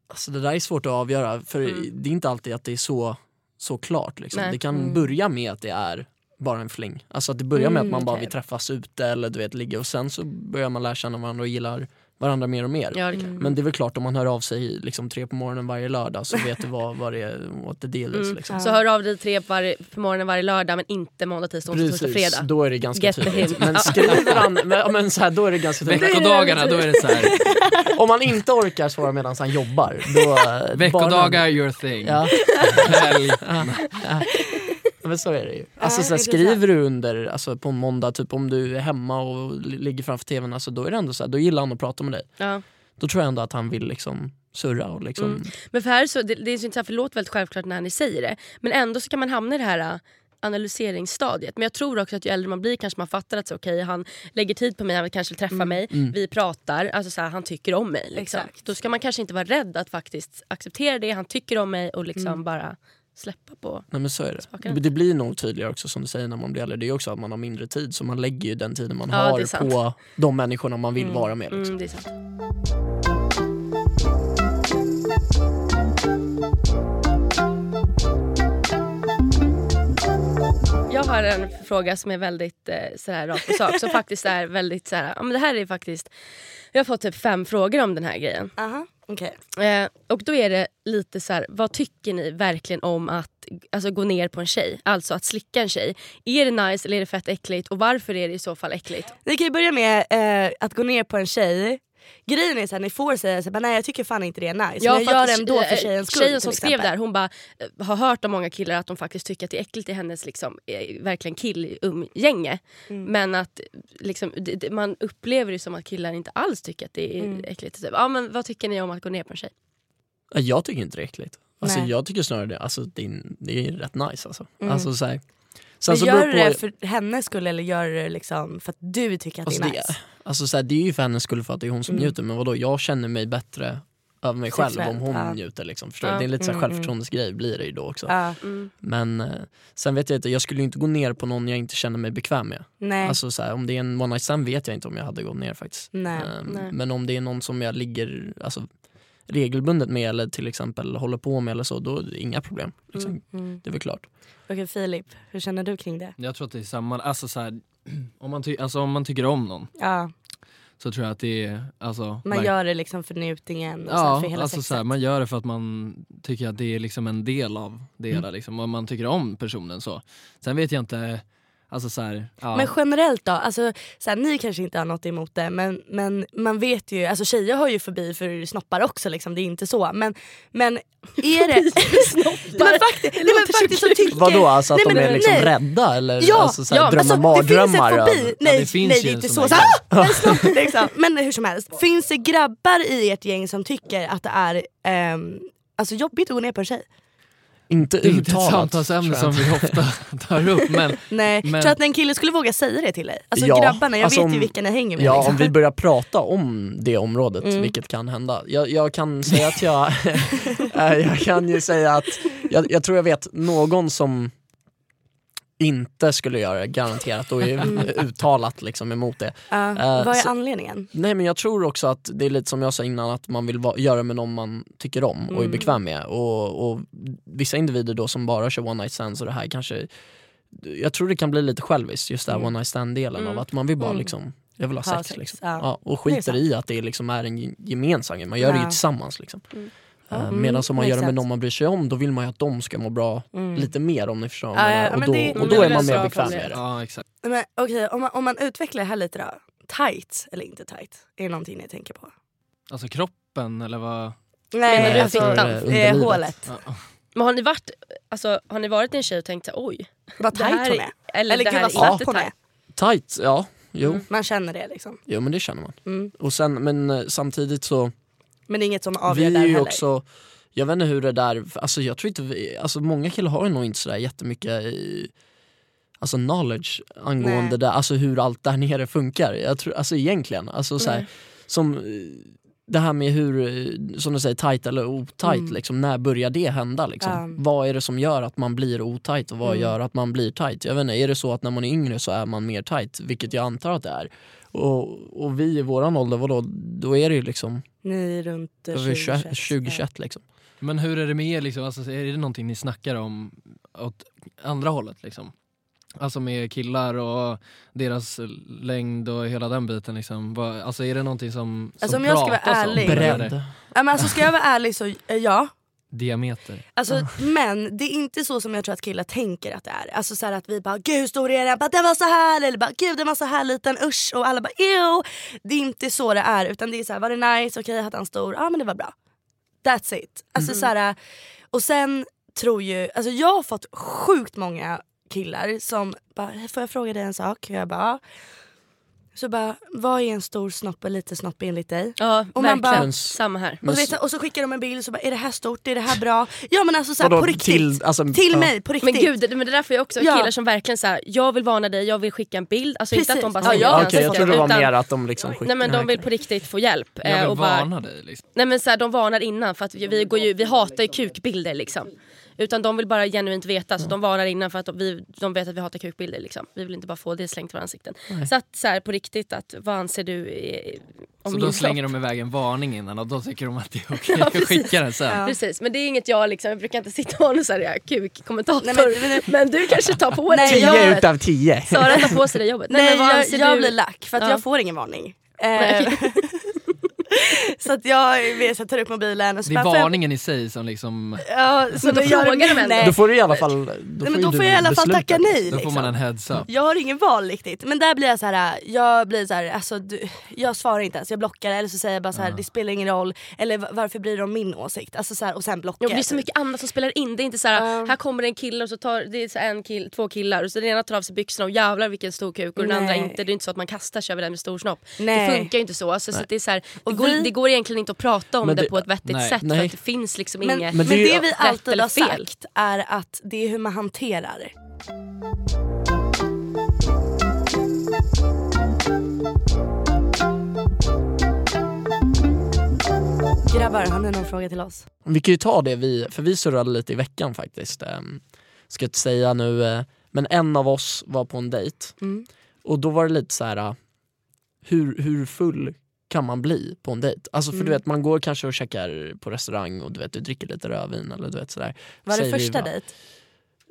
Alltså det där är svårt att avgöra för det är inte alltid att det är så, så klart. Liksom. Det kan börja med att det är bara en fling. Alltså att det börjar med att man bara okej. vill träffas ute eller du vet ligga och sen så börjar man lära känna varandra och gillar varandra mer och mer. Ja, det. Men det är väl klart om man hör av sig liksom tre på morgonen varje lördag så vet du vad, vad det är, what the deal is. Liksom. Så hör av dig tre var, på morgonen varje lördag men inte måndag, tisdag, onsdag, torsdag, fredag. då är det ganska Get tydligt. [LAUGHS] Men skriver han, men, men så här, då är det ganska tydligt. Veckodagarna, då är det så här. [LAUGHS] Om man inte orkar svara medan han jobbar, då... eh, veckodagar your thing. Ja. Helg. [LAUGHS] Men så är det ju. Alltså, så här, skriver du under alltså, på en måndag, typ om du är hemma och li- ligger framför tvn, alltså, då är det ändå så här, då gillar han att prata med dig. Ja. Då tror jag ändå att han vill liksom surra och liksom... Mm. Men för här så, det, det är så intressant för det låter väldigt självklart när ni säger det. Men ändå så kan man hamna i det här äh, analyseringsstadiet. Men jag tror också att ju äldre man blir kanske man fattar att så, okej, han lägger tid på mig, han vill kanske träffa mig, vi pratar, alltså så här, han tycker om mig. Liksom. Exakt. Då ska man kanske inte vara rädd att faktiskt acceptera det, han tycker om mig och liksom bara släppa på. Nej men så är det. Det blir nog tydligare också som du säger när man blir äldre. Det är också att man har mindre tid så man lägger ju den tiden man Ja, har på de människorna man vill vara med. Liksom. Mm, det är sant. Jag har har en fråga som är väldigt eh, sådär rakt på sak. Som [LAUGHS] faktiskt är väldigt såhär, ja men det här är faktiskt, jag har fått typ fem frågor om den här grejen. Aha, okej. Eh, och då är det lite så här, vad tycker ni verkligen om att alltså, gå ner på en tjej? Alltså att slicka en tjej. Är det nice eller är det fett äckligt? Och varför är det i så fall äckligt? Ni kan ju börja med eh, att gå ner på en tjej. Grejen är att ni får säga så här, nej jag tycker fan inte det är nice. men jag gör det ändå för tjejens skull. Tjejen som skrev där, hon bara eh, har hört av många killar att de faktiskt tycker att det är äckligt i hennes liksom, eh, verkligen killumgänge. Mm. Men att liksom, det, man upplever det som att killar inte alls tycker att det är Mm. äckligt. Typ. Ja, men vad tycker ni om att gå ner på en tjej? Ja, Jag tycker inte det är äckligt. Alltså, Nej. jag tycker snarare det, alltså, det, är, det är rätt nice alltså. Mm. alltså så här. Sen Men så gör du det för hennes skull eller gör du det liksom för att du tycker att Alltså, det är det- nice? alltså, så här, det är ju för hennes skull för att det är hon som Mm. njuter men vadå jag känner mig bättre över mig själv om Sexuellt, hon ja. njuter. Liksom, förstår? Ja. Det är lite Mm, mm. självförtroendesgrej blir det ju då också. Ja, Mm. Men eh, sen vet jag inte, jag skulle ju inte gå ner på någon jag inte känner mig bekväm med. nej. Alltså, så här, om det är en one night stand vet jag inte om jag hade gått ner faktiskt. nej. Ehm, Nej. Men om det är någon som jag ligger alltså, regelbundet med eller till exempel håller på med eller så, då är det inga problem. Liksom. Mm, mm. Det är väl klart. Okej Filip, hur känner du kring det? Jag tror att det är samma, alltså, så här, [CLEARS THROAT] om, man ty- alltså om man tycker om någon Ja, så tror jag att det är, alltså, man verk- gör det liksom för njutningen och så här Ja, för hela alltså så här, man gör det för att man tycker att det är liksom en del av det hela. Mm. Liksom, och man tycker om personen så. Sen vet jag inte, alltså så här, ja. Men generellt då, alltså, så här, ni kanske inte har något emot det men, men man vet ju, alltså tjejer har ju förbi för snoppar också liksom, det är inte så. Men, men är det... nej, men faktiskt, nej, men faktiskt så tycker... Vadå, alltså att Nej, de men är liksom nej. rädda eller Ja, alltså, så här, ja, drömmer alltså, det finns mardrömmar? en fobi. Nej, det finns nej det är inte så. så ah, en [LAUGHS] snopp, liksom. Men hur som helst, finns det grabbar i ert gäng som tycker att det är ehm, alltså, jobbigt att gå ner på en tjej? Inte det är inte ett uttalat. samtalsämne som vi ofta [LAUGHS] tar upp men Nej, Men- tror att en kille skulle våga säga det till dig? Alltså Ja, grabbarna, jag alltså vet ju om- vilka ni hänger med. Ja, liksom. om vi börjar prata om det området, Mm. vilket kan hända. Jag, jag kan säga att jag, [LAUGHS] [LAUGHS] eh, jag kan ju säga att jag, jag tror jag vet någon som inte skulle göra det, garanterat, och är uttalat liksom emot det. Ja, Eh, vad är så- anledningen? Nej men jag tror också att det är lite som jag sa innan, att man vill va- göra med någon man tycker om och är Mm. bekväm med. Och, och vissa individer då som bara kör one night stands och det här kanske, jag tror det kan bli lite själviskt just här Mm. one night stand delen Mm. av att man vill bara Mm. liksom, jag vill ha Ha sex, sex, liksom. ja. Ja, och skiter i att det liksom är en ge- gemensam grej, man gör det ju Ja. tillsammans. Liksom. Mm. Eh, Mm, Medan om man gör det med någon man bryr sig om, då vill man ju att de ska må bra Mm. lite mer om ni förstår vad Ja, jag ja, menar. men och, det- då, men och det då är man mer bekväm med det. ja exakt. Men okej, om, man, om man utvecklar det här lite då. Tight eller inte tight? Är det någonting ni tänker på? Alltså kroppen eller vad? Nej, du alltså fittan? Eh, hålet. Ja. Men har ni varit, alltså, har ni varit en tjej och tänkt oj, Vad det tight här hon är, eller, Eller det gud här vad slapp inte hon är. tajt. Tight, ja. Jo. Mm, Man känner det liksom. jo men det känner man. Mm. Och sen, men eh, samtidigt så Men det är inget som avgör vi där heller. också, jag vet inte hur det där, alltså jag tror inte vi, alltså många killar har ju nog inte sådär jättemycket eh, Alltså knowledge angående Nej. det, alltså hur allt där nere funkar. Jag tror, alltså egentligen, alltså så här, Nej. som eh, det här med hur, eh, som du säger, tight eller otight, Mm. liksom, när börjar det hända? Liksom? Ja. Vad är det som gör att man blir otight och vad Mm. gör att man blir tight? Jag vet inte, är det så att när man är yngre så är man mer tight, vilket jag antar att det är. Och, och vi i våran ålder, vadå, då är det ju liksom Ni är runt eh, över 20, 20, 2021 liksom. Men hur är det med er liksom, alltså, är det någonting ni snackar om åt andra hållet liksom? Alltså med killar och deras längd och hela den biten liksom. Alltså är det någonting som, som Alltså, om jag ska vara om? ärlig- det Bredd. Ja, men alltså, ska jag vara ärlig så eh, ja. Diameter. Alltså, [LAUGHS] Men det är inte så som jag tror att killar tänker att det är. Alltså så här att vi bara gud hur stor är den? Bara, den var så här eller bara gud den var så här liten usch och alla bara ew. Det är inte så det är utan det är så här var det nice, okej hade han stor, ja men det var bra. That's it. Alltså så här, och sen tror ju, alltså jag har fått sjukt många killar som bara får jag fråga dig en sak? Och jag bara. Så bara vad är en stor snopp och lite snopp enligt dig? Ja, Och man verkligen. bara- Samma här. Och, så vet, jag- och så skickar de en bild så bara är det här stort, är det här bra? Ja men alltså så här, Vadå, på riktigt. till- alltså, till ja. mig på riktigt. Men gud, det, men det där får jag också Ja. killar som verkligen så här, jag vill varna dig, jag vill skicka en bild. Alltså inte att de bara Precis. säger Ja, det ja, i Okej, jag ansiktet, trodde det var utan- mer att de liksom skickar... Nej men de vill på riktigt få hjälp. Jag eh, vill och bara, varna dig liksom. nej men så här, de varnar innan för att vi, vi, går ju, vi hatar ju kukbilder liksom. Utan de vill bara genuint veta. Så de varnar innan för att de, vi, de vet att vi hatar kukbilder. Liksom. Vi vill inte bara få det slängt i våra ansikten. Så att så här, på riktigt, att, vad anser du eh, om Så då slänger de iväg en varning innan och då tycker de att det är [LAUGHS] okej att skicka den sen. Precis, men det är inget jag liksom, jag brukar inte sitta och ha någon sån här kuk-kommentator. Nej, men, men- men- du kanske tar på dig Nej, jobbet. av tio. Sara tar på sig det jobbet. Nej, men vad jag, jag blir lack för att Ja. jag får ingen varning. Nej. Eh, så att jag, vet, jag tar upp mobilen och så Det är bara, får jag- varningen i sig som liksom, Ja, så då då gör frågar de ändå. nej. Då får du i alla fall... Då Nej, får då får jag i alla fall tacka nej. då får Liksom. man en heads up. Jag har ingen val riktigt. Men där blir jag så här, jag blir så här, alltså, du, jag svarar inte ens, jag blockar eller så säger jag bara så här, det spelar ingen roll. Eller "Va- varför bryr du om min åsikt? Alltså, så här, och sen blockar Jo, det är jag, så typ. mycket annat som spelar in. Det är inte så här, Ja. här kommer det en kille och så tar det är så en kill, två killar och så den ena tar av sig byxorna och jävlar vilken stor kuk och den andra Nej. inte. Det är inte så att man kastar sig över den med stor snopp. Nej. Det funkar ju inte så. Alltså, så det, är så här, det, Och går, vi- det går egentligen inte att prata om Men det, det- på ett vettigt nej. sätt för Nej. att det finns liksom Men, inget men det det, är ju- vi alltid har sagt är att det är hur man hanterar. Grabbar, har ni någon fråga till oss? Vi kan ju ta det vi, för vi surrade lite i veckan faktiskt. Um, ska inte säga nu, eh, men en av oss var på en dejt Mm. och då var det lite så här. eh, hur, hur full kan man bli på en dejt? Alltså för Mm. du vet man går kanske och käkar på restaurang och du vet du dricker lite rödvin eller du vet sådär. Var det Säger vi första bara- dejt?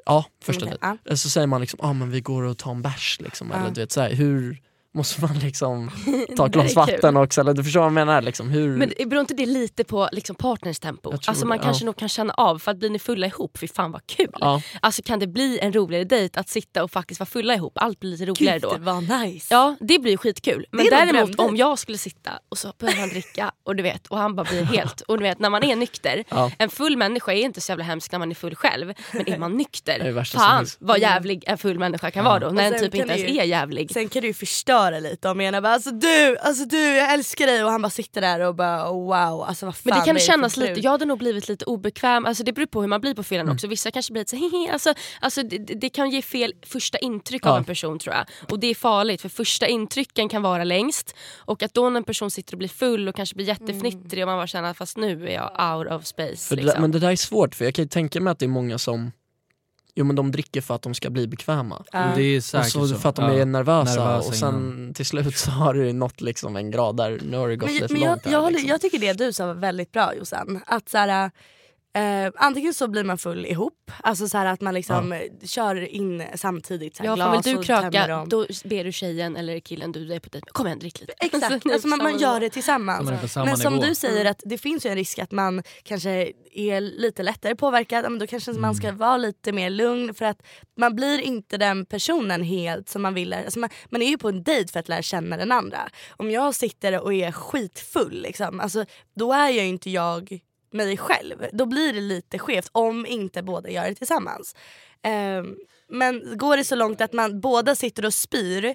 Ja, första Okej, dejt. ja. Så säger man liksom, ah, men vi går och tar en bärs liksom. Ja. Eller du vet såhär, hur måste man liksom [LAUGHS] ta ett glas vatten också? Eller du förstår vad jag menar? Liksom, hur... Men det- beror inte det lite på liksom partners tempo? Alltså man det, kanske ja. nog kan känna av, för att blir ni fulla ihop, fy fan vad kul. ja. Alltså kan det bli en roligare dejt att sitta och faktiskt vara fulla ihop? Allt blir lite roligare Gud, då. det var nice. Ja det blir skitkul. Men däremot om jag skulle sitta och så börjar han dricka och du vet och han bara blir helt och du vet när man är nykter. Ja. En full människa är inte så jävla hemsk när man är full själv. Men är man nykter, fan vad jävlig en full människa kan vara då. När en sen typ inte ens är jävlig. Sen kan du ju förstöra lite om jag bara alltså du, alltså du jag älskar dig och han bara sitter där och bara oh, wow alltså vad fan Men det kan kännas lite, jag hade nog blivit lite obekväm, alltså det beror på hur man blir på fyllan Mm. också. Vissa kanske blir lite så hehe, alltså, alltså det, det kan ge fel första intryck Ja. av en person tror jag. Och det är farligt för första intrycken kan vara längst. Och att då när en person sitter och blir full och kanske blir jättefnittrig och man bara känner fast nu är jag out of space. För det, liksom. där- men det där är svårt för jag kan ju tänka mig att det är många som Jo men de dricker för att de ska bli bekväma. Ja. Det är Och säkert så så. för att de Ja. är nervösa, nervösa och sen till slut så har det nått liksom en grad där nu har det gått Men, lite men jag, långt. här, jag, liksom. jag tycker det du sa var väldigt bra Jossan. Att så här, eh, antingen så blir man full ihop, alltså så här att man liksom eh, kör in samtidigt så här, Ja, för glas vill du kröka då ber du tjejen eller killen du är på dejt med, kom igen drick lite. Exakt, nu alltså man, man gör det tillsammans. Man Men som nivå. du säger, att det finns ju en risk att man kanske är lite lättare påverkad. Ja, Men då kanske man Mm. ska vara lite mer lugn för att man blir inte den personen helt som man vill. Alltså man, man är ju på en dejt för att lära känna den andra. Om jag sitter och är skitfull, liksom, alltså, då är jag ju inte jag mig själv. Då blir det lite skevt om inte båda gör det tillsammans. Ehm, men går det så långt att man båda sitter och spyr,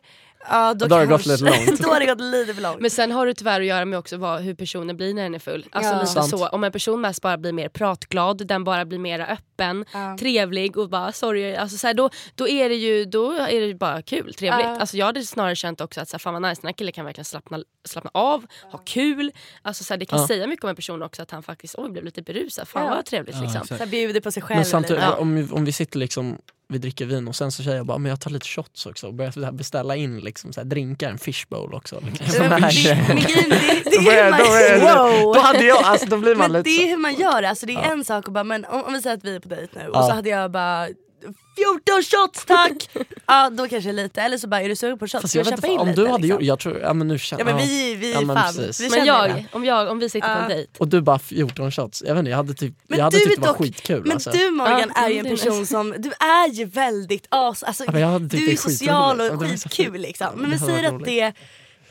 ja då, Då har det gått lite långt. [LAUGHS] då har det gått lite för långt. Men sen har det tyvärr att göra med också vad, hur personen blir när den är full. Alltså Ja. lite Sant. så, om en person mest bara blir mer pratglad, den bara blir mer öppen, Ja. trevlig och bara sorry, alltså så här, då, då är det ju då är det bara kul, trevligt. Ja. Alltså jag hade snarare känt också att så här, fan vad nice, den här killen kan verkligen slappna, slappna av, ha kul. Alltså så här, det kan Ja. säga mycket om en person också att han faktiskt oj, blev lite berusad, fan Ja. vad trevligt liksom. Så här bjuder på sig själv Men samtidigt, om, vi- om vi sitter liksom vi dricker vin och sen så säger jag bara men jag tar lite shots också och börjar beställa in liksom så här drinkar, en fishbowl också. Liksom. Men det- är hur man, då börjar- wow. Då hade jag, alltså då blir man Men lite det är hur man gör det, alltså det är Ja. en sak att bara, men om, om vi säger att vi är på dejt nu och Ja. så hade jag bara 14 shots tack! [LAUGHS] ja då kanske lite, eller så bara är du sugen på shots? Fast jag jag vet köpa inte, in om lite? du hade liksom? gjort, jag tror, ja men nu känner Ja men vi, vi Ja, men fan, precis. vi Men det. jag, om, jag, om vi sitter på en dejt. Och du bara 14 shots, jag vet inte, jag hade, typ, Men jag hade tyckt är det var dock- skitkul Men alltså. du Morgan Ja, är ju en person som, du är ju väldigt as, alltså, Ja, men jag hade tyckt du är social och skitkul liksom. Men vi säger att det är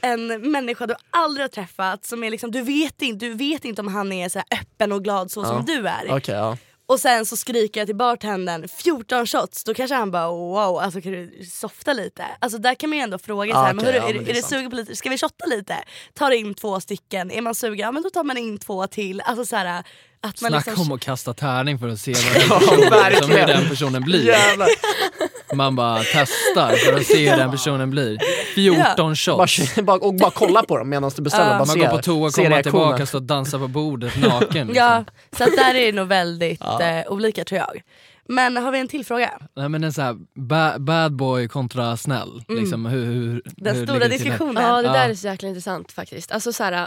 en människa du aldrig har träffat som är liksom, du vet inte, du vet inte om han är så här öppen och glad så som du är. Okej, ja. Och sen så skriker jag till bartendern 14 shots, då kanske han bara wow, alltså kan du softa lite? Alltså där kan man ju ändå fråga så här, Ah, men hörru, ja, är, men är, det är sant. sugen på lite, ska vi shotta lite? Tar in två stycken, är man sugen, ja men då tar man in två till. Alltså så här, Att man Snacka liksom, om att kasta tärning för att se vad [LAUGHS] Ja, den personen, som hur den personen blir. Jävlar. Man bara testar för att se hur den personen blir. 14 shots. Bara, och bara kolla på dem medan du beställer. Ja. bara Man se, går på toa, kommer tillbaka, står och dansar på bordet [LAUGHS] naken. Liksom. ja, så att där är det nog väldigt Ja. eh, olika tror jag. Men har vi en till fråga? Nej, men en så här, ba bad boy kontra snäll. Mm. Liksom, hur, hur, Den hur stora diskussionen. Ja det där Ja. är så jäkla intressant faktiskt. Alltså, så här,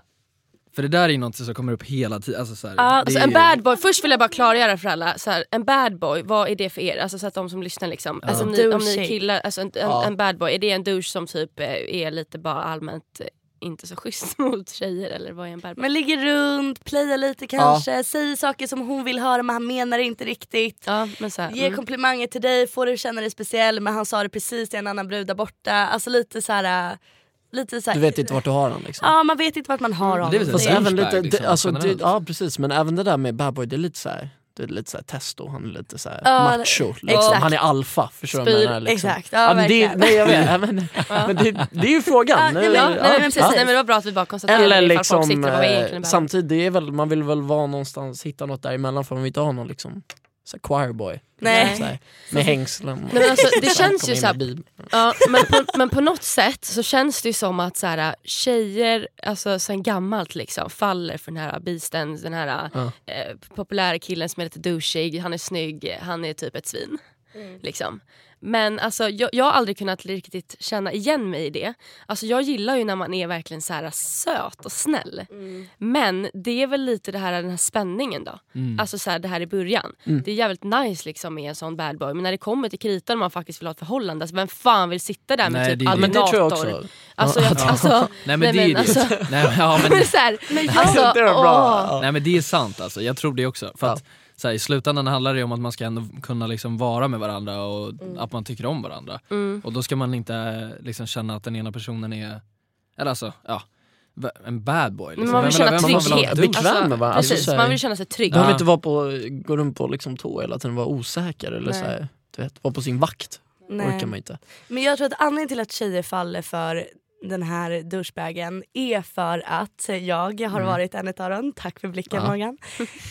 För det där är något som kommer upp hela tiden. Alltså, så här, Ja, det alltså en ju- bad boy, först vill jag bara klargöra för alla, så här, en bad boy, vad är det för er? Alltså så att de som lyssnar liksom, alltså, ni, om ni killar, alltså en, Ja. en bad boy, är det en douche som typ eh, är lite bara allmänt eh, inte så schysst [LAUGHS] mot tjejer eller vad är en bad boy? Men ligger runt, playar lite kanske, säger saker som hon vill höra men han menar det inte riktigt. ja, men så här, Ger mm. komplimanger till dig, får dig att känna dig speciell men han sa det precis till en annan brud där borta. Alltså lite så här, äh, lite så här Du vet inte vart du har dem liksom. Ja man vet inte vart man har honom. det är väl Fast Det är även lite, liksom, det, alltså, det, ja precis men även det där med bad boy det är lite så här, det är lite så här testo, han är lite så här Ja, macho. Liksom. exakt. Han är alfa, förstår du vad jag menar? Liksom. Exakt, ja, men det, verkligen. nej, jag vet, [LAUGHS] ja, men, men det, det är ju frågan. Nej, men- Ja, nej, men precis, ja. nej, men det var bra att vi bara konstaterade Eller ifall folk liksom, sitter och vad vi eh, egentligen behöver. samtidigt, det är väl, man vill väl vara någonstans, hitta något däremellan för man vill inte ha någon liksom så här choir boy. Nej. Så här, med hängslen. och- men alltså, det [LAUGHS] känns ju så här. Ja, men, på, men på något sätt så känns det ju som att så här, tjejer alltså, sen gammalt liksom, faller för den här beasten, den här Ja. eh, populära killen som är lite douchig, han är snygg, han är typ ett svin. Liksom. Men alltså, jag, jag har aldrig kunnat riktigt känna igen mig i det. Alltså, jag gillar ju när man är verkligen så här söt och snäll. Men det är väl lite det här, den här spänningen då. Mm. Alltså så här, det här i början. Mm. Det är jävligt nice liksom med en sån bad boy. Men när det kommer till kritan och man faktiskt vill ha ett förhållande, alltså, vem fan vill sitta där med Nej, typ det är det. Men det tror jag också. Alltså, jag, alltså, [LAUGHS] Nej men det är ju det. alltså, Nej, men- ja, men, [LAUGHS] men så här, alltså, Det är bra. åh. nej men det är sant alltså, jag tror det också. För att, så här, I slutändan handlar det om att man ska ändå kunna liksom vara med varandra och att man tycker om varandra. Mm. Och då ska man inte liksom känna att den ena personen är, eller alltså, ja, en bad boy. Liksom. Men man vill Vem- känna vem man vill trygghet. douche? Bekväm med varandra. Alltså, precis, så här- man vill känna sig trygg. Behöver Ja. inte vara på, gå runt på liksom tå hela tiden, vara osäker eller så här, du vet, vara på sin vakt. Nej. orkar man inte. Men jag tror att anledningen till att tjejer faller för den här douchebagen är för att jag har varit en av dem, tack för blicken Ja. Morgan.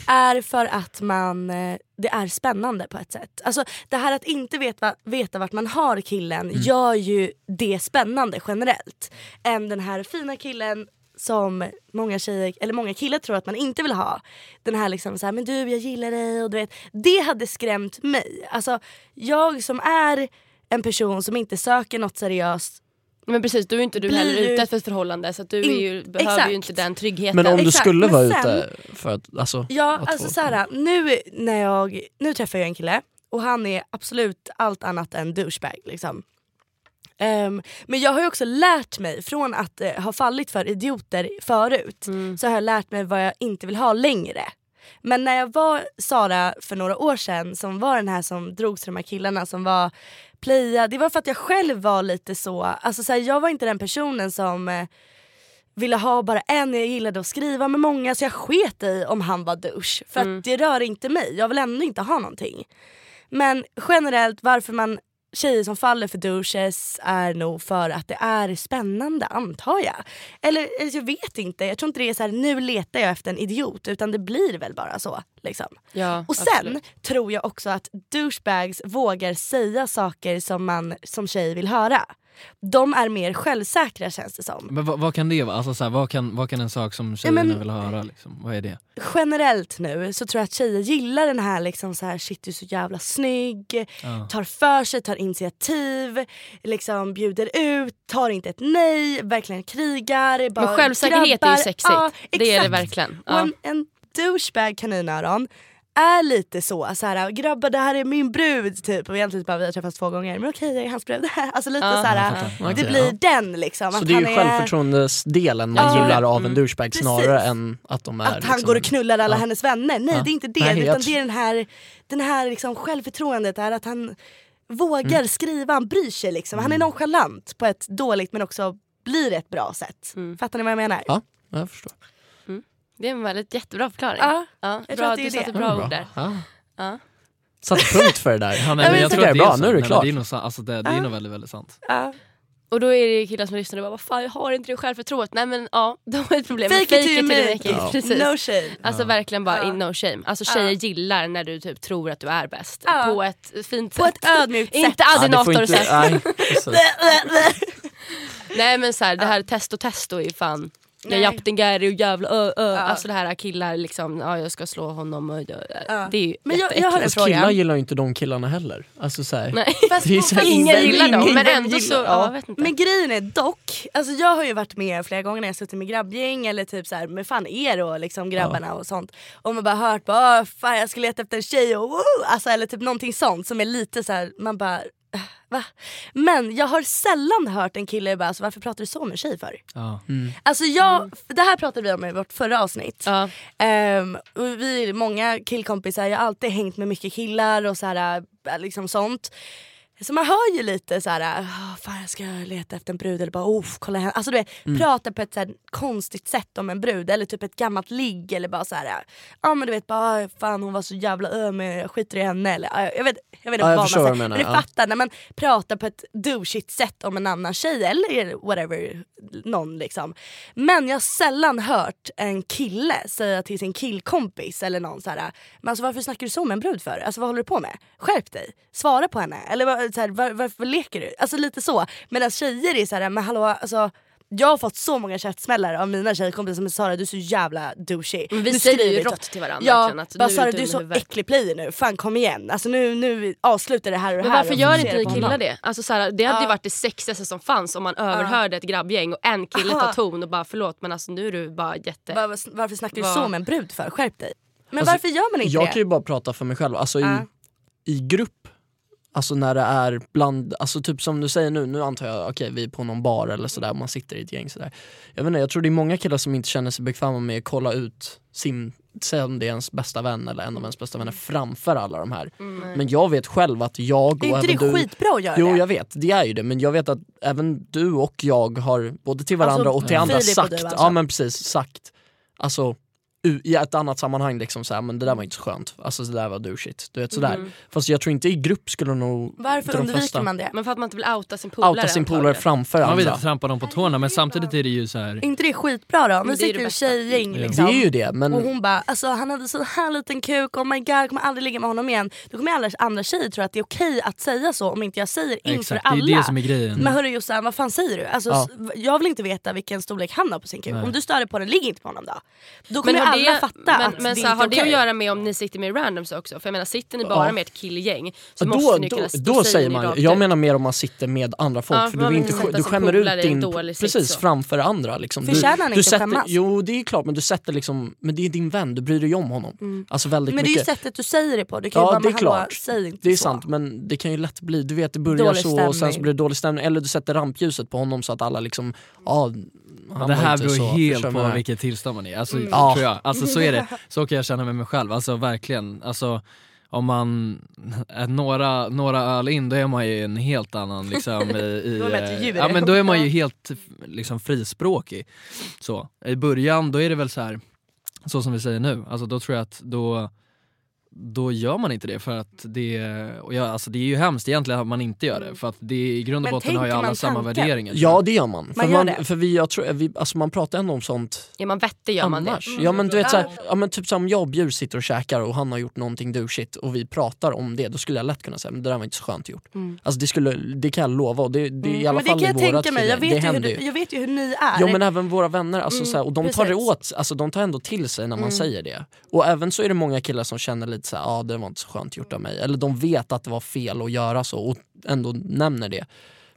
Är för att man, eh, det är spännande på ett sätt. Alltså det här att inte veta, veta vart man har killen gör ju det spännande generellt. Än den här fina killen som många tjejer, eller många killar tror att man inte vill ha. Den här liksom såhär, men du jag gillar dig och du vet. Det hade skrämt mig. Alltså jag som är en person som inte söker något seriöst Men precis, du är inte du heller ute efter ett förhållande så att du är ju, In- behöver exakt. ju inte den tryggheten. Men om du Exakt, skulle vara sen- ute för att, alltså, Ja, att alltså såhär, nu, när jag, nu träffar jag en kille och han är absolut allt annat än douchebag. Liksom. Ehm, men jag har ju också lärt mig, från att eh, ha fallit för idioter förut, Mm. så har jag lärt mig vad jag inte vill ha längre. Men när jag var Sara för några år sedan, som var den här som drogs till de här killarna som var playa, det var för att jag själv var lite så, alltså så här, jag var inte den personen som eh, ville ha bara en, jag gillade att skriva med många så jag sket i om han var douche. För Mm. att det rör inte mig, jag vill ändå inte ha någonting. Men generellt varför man tjejer som faller för douches är nog för att det är spännande antar jag. Eller eller jag vet inte, jag tror inte det är så här nu letar jag efter en idiot utan det blir väl bara så. Liksom. Ja, Och sen absolut. tror jag också att douchebags vågar säga saker som man som tjej vill höra. De är mer självsäkra känns det som. Men vad, vad kan det vara? Alltså, så här, vad, kan, vad kan en sak som tjejerna men- vill höra? Liksom? Vad är det? Generellt nu så tror jag att tjejer gillar den här liksom så här shit du är så jävla snygg, Ja. tar för sig, tar initiativ, liksom bjuder ut, tar inte ett nej, verkligen krigar. Bara Men självsäkerhet är grabbar. ju sexigt. Ja, det är det verkligen. Och Ja. en, en douchebag kaninöron är lite så, så här, grabbar det här är min brud typ och egentligen bara vi har träffats två gånger men okej jag är hans brud. [LAUGHS] alltså lite Ja, så här, det blir ja. den liksom. Så att det är ju självförtroendesdelen man Ja. gillar av en Mm. douchebag snarare än att de är att han liksom, går och knullar alla ja. hennes vänner. Nej Ja. det är inte det. Nej, utan det är den här, den här liksom självförtroendet, är att han vågar Mm. skriva, han bryr sig. Liksom. Han är nonchalant på ett dåligt men också blir ett bra sätt. Mm. Fattar ni vad jag menar? Ja. Ja, jag förstår. Det är en väldigt jättebra förklaring. Ja. Ja, jag bra, tror att det är du satte det. bra Ja, ord där. Ja. Ja. Satte punkt för det där. [LAUGHS] Ja, nej, men jag så tror det är att det bra, så. nu är det Nej, klart. Det är nog, alltså, det, det är Ja. nog väldigt, väldigt sant. Ja. Och då är det killar som lyssnar och bara vad fan jag har inte det självförtroendet. Nej men ja, [LAUGHS] de har ett problem. Fake it Fake till you make it. it. Precis. No shame. Alltså verkligen bara Ja. in no shame. Alltså tjejer Ja. gillar när du typ tror att du är bäst. Ja. På ett fint På sätt. ett ödmjukt sätt. Inte Ja, adinator sätt. nej. [LAUGHS] Nej men så här, det här testo testo är fan jag Nej. Gary och jävla ö, ö. Ja. Alltså det här killar liksom, ja jag ska slå honom och Ja. det är ju Men jag- jag har en fråga. killar gillar ju inte de killarna heller. Alltså så här. Nej. Fast, fast- Ingen gillar dem men ändå så, ja, jag vet inte. Men grejen är dock, alltså jag har ju varit med flera gånger när jag suttit med grabbgäng eller typ så här med fan er och liksom grabbarna och sånt. Och man bara hört bara "Åh, fan jag ska leta efter en tjej och woo! alltså, eller typ någonting sånt som är lite så här, man bara "Äh, [LAUGHS] Va? Men jag har sällan hört en kille bara alltså, varför pratar du så med en tjej för? Ja. Alltså jag, det här pratade vi om i vårt förra avsnitt. Ja. Och vi är många killkompisar, jag har alltid hängt med mycket killar och så här, äh, liksom sånt. Så man hör ju lite så här, "Ah, fan jag ska leta efter en brud eller bara oh, kolla henne. Alltså du vet, prata på ett så här konstigt sätt om en brud eller typ ett gammalt ligg eller bara så här, ja men du vet bara "Ah, fan hon var så jävla öm, jag skiter i henne eller "Ah, jag vet, jag vet inte Ja, jag vad förstår man vad säger. du menar, Men du ja. fattar när man pratar på ett douchigt sätt om en annan tjej eller whatever, någon liksom. Men jag har sällan hört en kille säga till sin killkompis eller någon så här, men alltså varför snackar du så med en brud för? Alltså vad håller du på med? Skärp dig, svara på henne. Eller vad- så här, var, varför leker du? Alltså lite så. Medan tjejer är så här, men hallå alltså jag har fått så många käftsmällar av mina tjejkompisar som är Sara du är så jävla douchey. Men vi Du säger ju rått till varandra. Ja, att bara nu Sara du är så huvudet. äcklig player nu, fan kom igen. Alltså nu, nu avslutar det här och det Men här. varför och gör inte ni killar det? Alltså, så här, det hade ju Ja. varit det sexigaste som fanns om man överhörde ett grabbgäng och en kille Aha. tar ton och bara förlåt men alltså nu är du bara jätte... Var, varför snackar du Vad- så med en brud för? Skärp dig. Men Alltså, varför gör man inte Jag det? kan ju bara prata för mig själv, alltså i, i grupp, alltså när det är bland, alltså typ som du säger nu, nu antar jag, okej vi är på någon bar eller sådär, man sitter i ett gäng sådär. Jag vet inte, jag tror det är många killar som inte känner sig bekväma med att kolla ut sin, säg om det är ens bästa vän eller en av ens bästa vänner framför alla de här. Men jag vet själv att jag och är inte även det du skitbra att göra Jo jag vet, det är ju det men jag vet att även du och jag har både till varandra Alltså, och till andra sagt, du alltså? ja men precis sagt, alltså i ett annat sammanhang liksom såhär, men det där var inte så skönt, alltså det där var douchigt, du vet sådär. Fast jag tror inte i grupp skulle nog Varför undviker flesta man det? Men för att man inte vill outa sin polare outa sin polare framför Man vill andra. inte trampa dem på tårna men samtidigt är det ju så här. Är inte det skitbra då? Är sitter bästa. tjejgäng liksom. Det är ju det men Och hon bara, alltså han hade så här liten kuk, oh my god jag kommer aldrig ligga med honom igen. Då kommer alla andra tjejer tro att det är okej att säga så om inte jag säger inför Exakt, det är alla. det som är grejen. Men hörru Jossan, vad fan säger du? Alltså, Ja. Jag vill inte veta vilken storlek han har på sin kuk. Nej. Om du stör dig på den, ligg inte på honom då. Då kommer alla det- fatta men, att men det så här, inte har är det att göra med om ni sitter med randoms också? För jag menar sitter ni bara Ja. med ett killgäng så då, måste ni då, kunna då säger ni man, jag ut. menar mer om man sitter med andra folk Ja, för man du, inte, du skämmer ut din, precis så. framför andra liksom. Förtjänar han du, inte du att sätter, skämmas? Jo det är klart men du sätter liksom, men det är din vän, du bryr dig om honom. Alltså väldigt Men det är ju sättet du säger det på. Du kan ju Ja bara, det är klart, säg inte det är sant men det kan ju lätt bli, du vet det börjar så och sen så blir det dålig stämning eller du sätter rampljuset på honom så att alla liksom, ja det här beror helt på vilket tillstånd man är. Alltså, Ja. tror jag. Alltså, så är det. [LAUGHS] Så kan jag känna med mig själv. Alltså verkligen. Alltså, om man, [LAUGHS] äh, några, några öl in då är man ju en helt annan liksom i, i [LAUGHS] är eh, ja men då är man ju helt liksom frispråkig. Så. I början då är det väl så här så som vi säger nu, alltså då tror jag att då då gör man inte det för att det, och jag, alltså det är ju hemskt egentligen att man inte gör det för att det i grund och Men botten har ju alla samma tanken? värderingar. Ja det gör man. Man för, gör man, det. för vi, jag tror, vi, alltså man pratar ändå om sånt Är man vettig gör man det. annars. Ja men du vet såhär, ja, men typ som jag och Bjur sitter och käkar och han har gjort någonting douchigt och vi pratar om det, då skulle jag lätt kunna säga men det där var inte så skönt gjort. Alltså det, skulle, det kan jag lova och det, det är i alla men det fall kan i jag vårat tänka mig, jag vet, det ju hur, du, jag vet ju hur ni är. Jo men även våra vänner, alltså, Mm, såhär, och de tar det precis. åt, alltså, de tar ändå till sig när man säger det. Och även så är det många killar som känner lite såhär, ja ah, det var inte så skönt gjort av mig. Eller de vet att det var fel att göra så och ändå nämner det.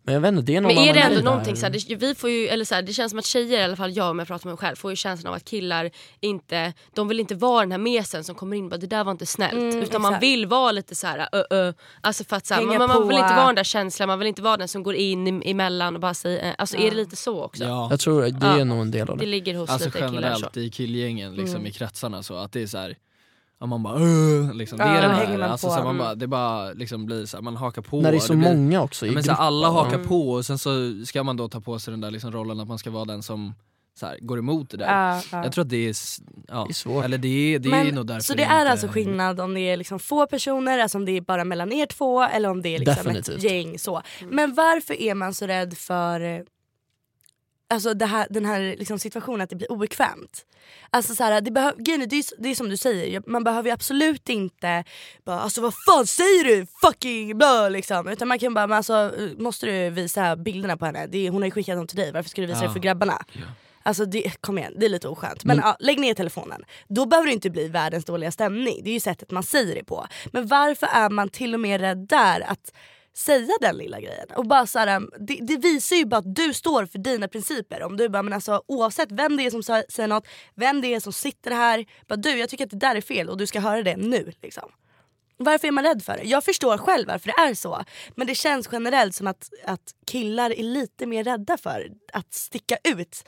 Men jag vet inte, det är någon Men är det ändå där. någonting så här, det, vi får ju, eller så här, det känns som att tjejer, i alla fall jag om jag pratar med mig själv, får ju känslan av att killar inte, de vill inte vara den här mesen som kommer in och bara det där var inte snällt. Mm, utan man exakt. vill vara lite så här, ö, ö. Alltså för att så här, man, man vill inte vara den där känslan, man vill inte vara den som går in emellan och bara säger, eh, alltså är det lite så också? Ja. Jag tror det Ja. är nog en del av Det det. ligger hos Alltså lite killar så. generellt i killgängen, liksom, Mm. i kretsarna så att det är så här. Ja, man bara "Åh", liksom, det är den då här, man alltså, på. så man Mm. bara, det bara liksom blir så här, man hakar på. När det är så blir, många också i ja, men så här, gruppen. alla hakar Mm. på och sen så ska man då ta på sig den där liksom rollen att man ska vara den som så här, går emot det där. Ja, ja. Jag tror att det är, ja, Det är svårt. eller det är, det är Men- nog därför så det är inte- alltså skillnad om det är liksom få personer, alltså om det är bara mellan er två eller om det är liksom Definitivt. ett gäng. så. Men varför är man så rädd för eh, alltså det här, den här liksom situationen att det blir obekvämt? Alltså så här, det, behöv, är, det, är, det är som du säger, man behöver ju absolut inte bara alltså vad fan säger du fucking bla liksom. Utan man kan bara, men alltså, måste du visa bilderna på henne? Det hon har ju skickat dem till dig, varför ska du visa Ja. det för grabbarna? Alltså det, kom igen, det är lite oskönt. Men ja, lägg ner telefonen. Då behöver det inte bli världens dåliga stämning. Det är ju sättet man säger det på. Men varför är man till och med rädd där att säga den lilla grejen? Och bara så här, det, det visar ju bara att du står för dina principer. Om du bara, men alltså, oavsett vem det är som säger något, vem det är som sitter här. Bara, du jag tycker att det där är fel och du ska höra det nu. Liksom. Varför är man rädd för det? Jag förstår själv varför det är så. Men det känns generellt som att, att killar är lite mer rädda för att sticka ut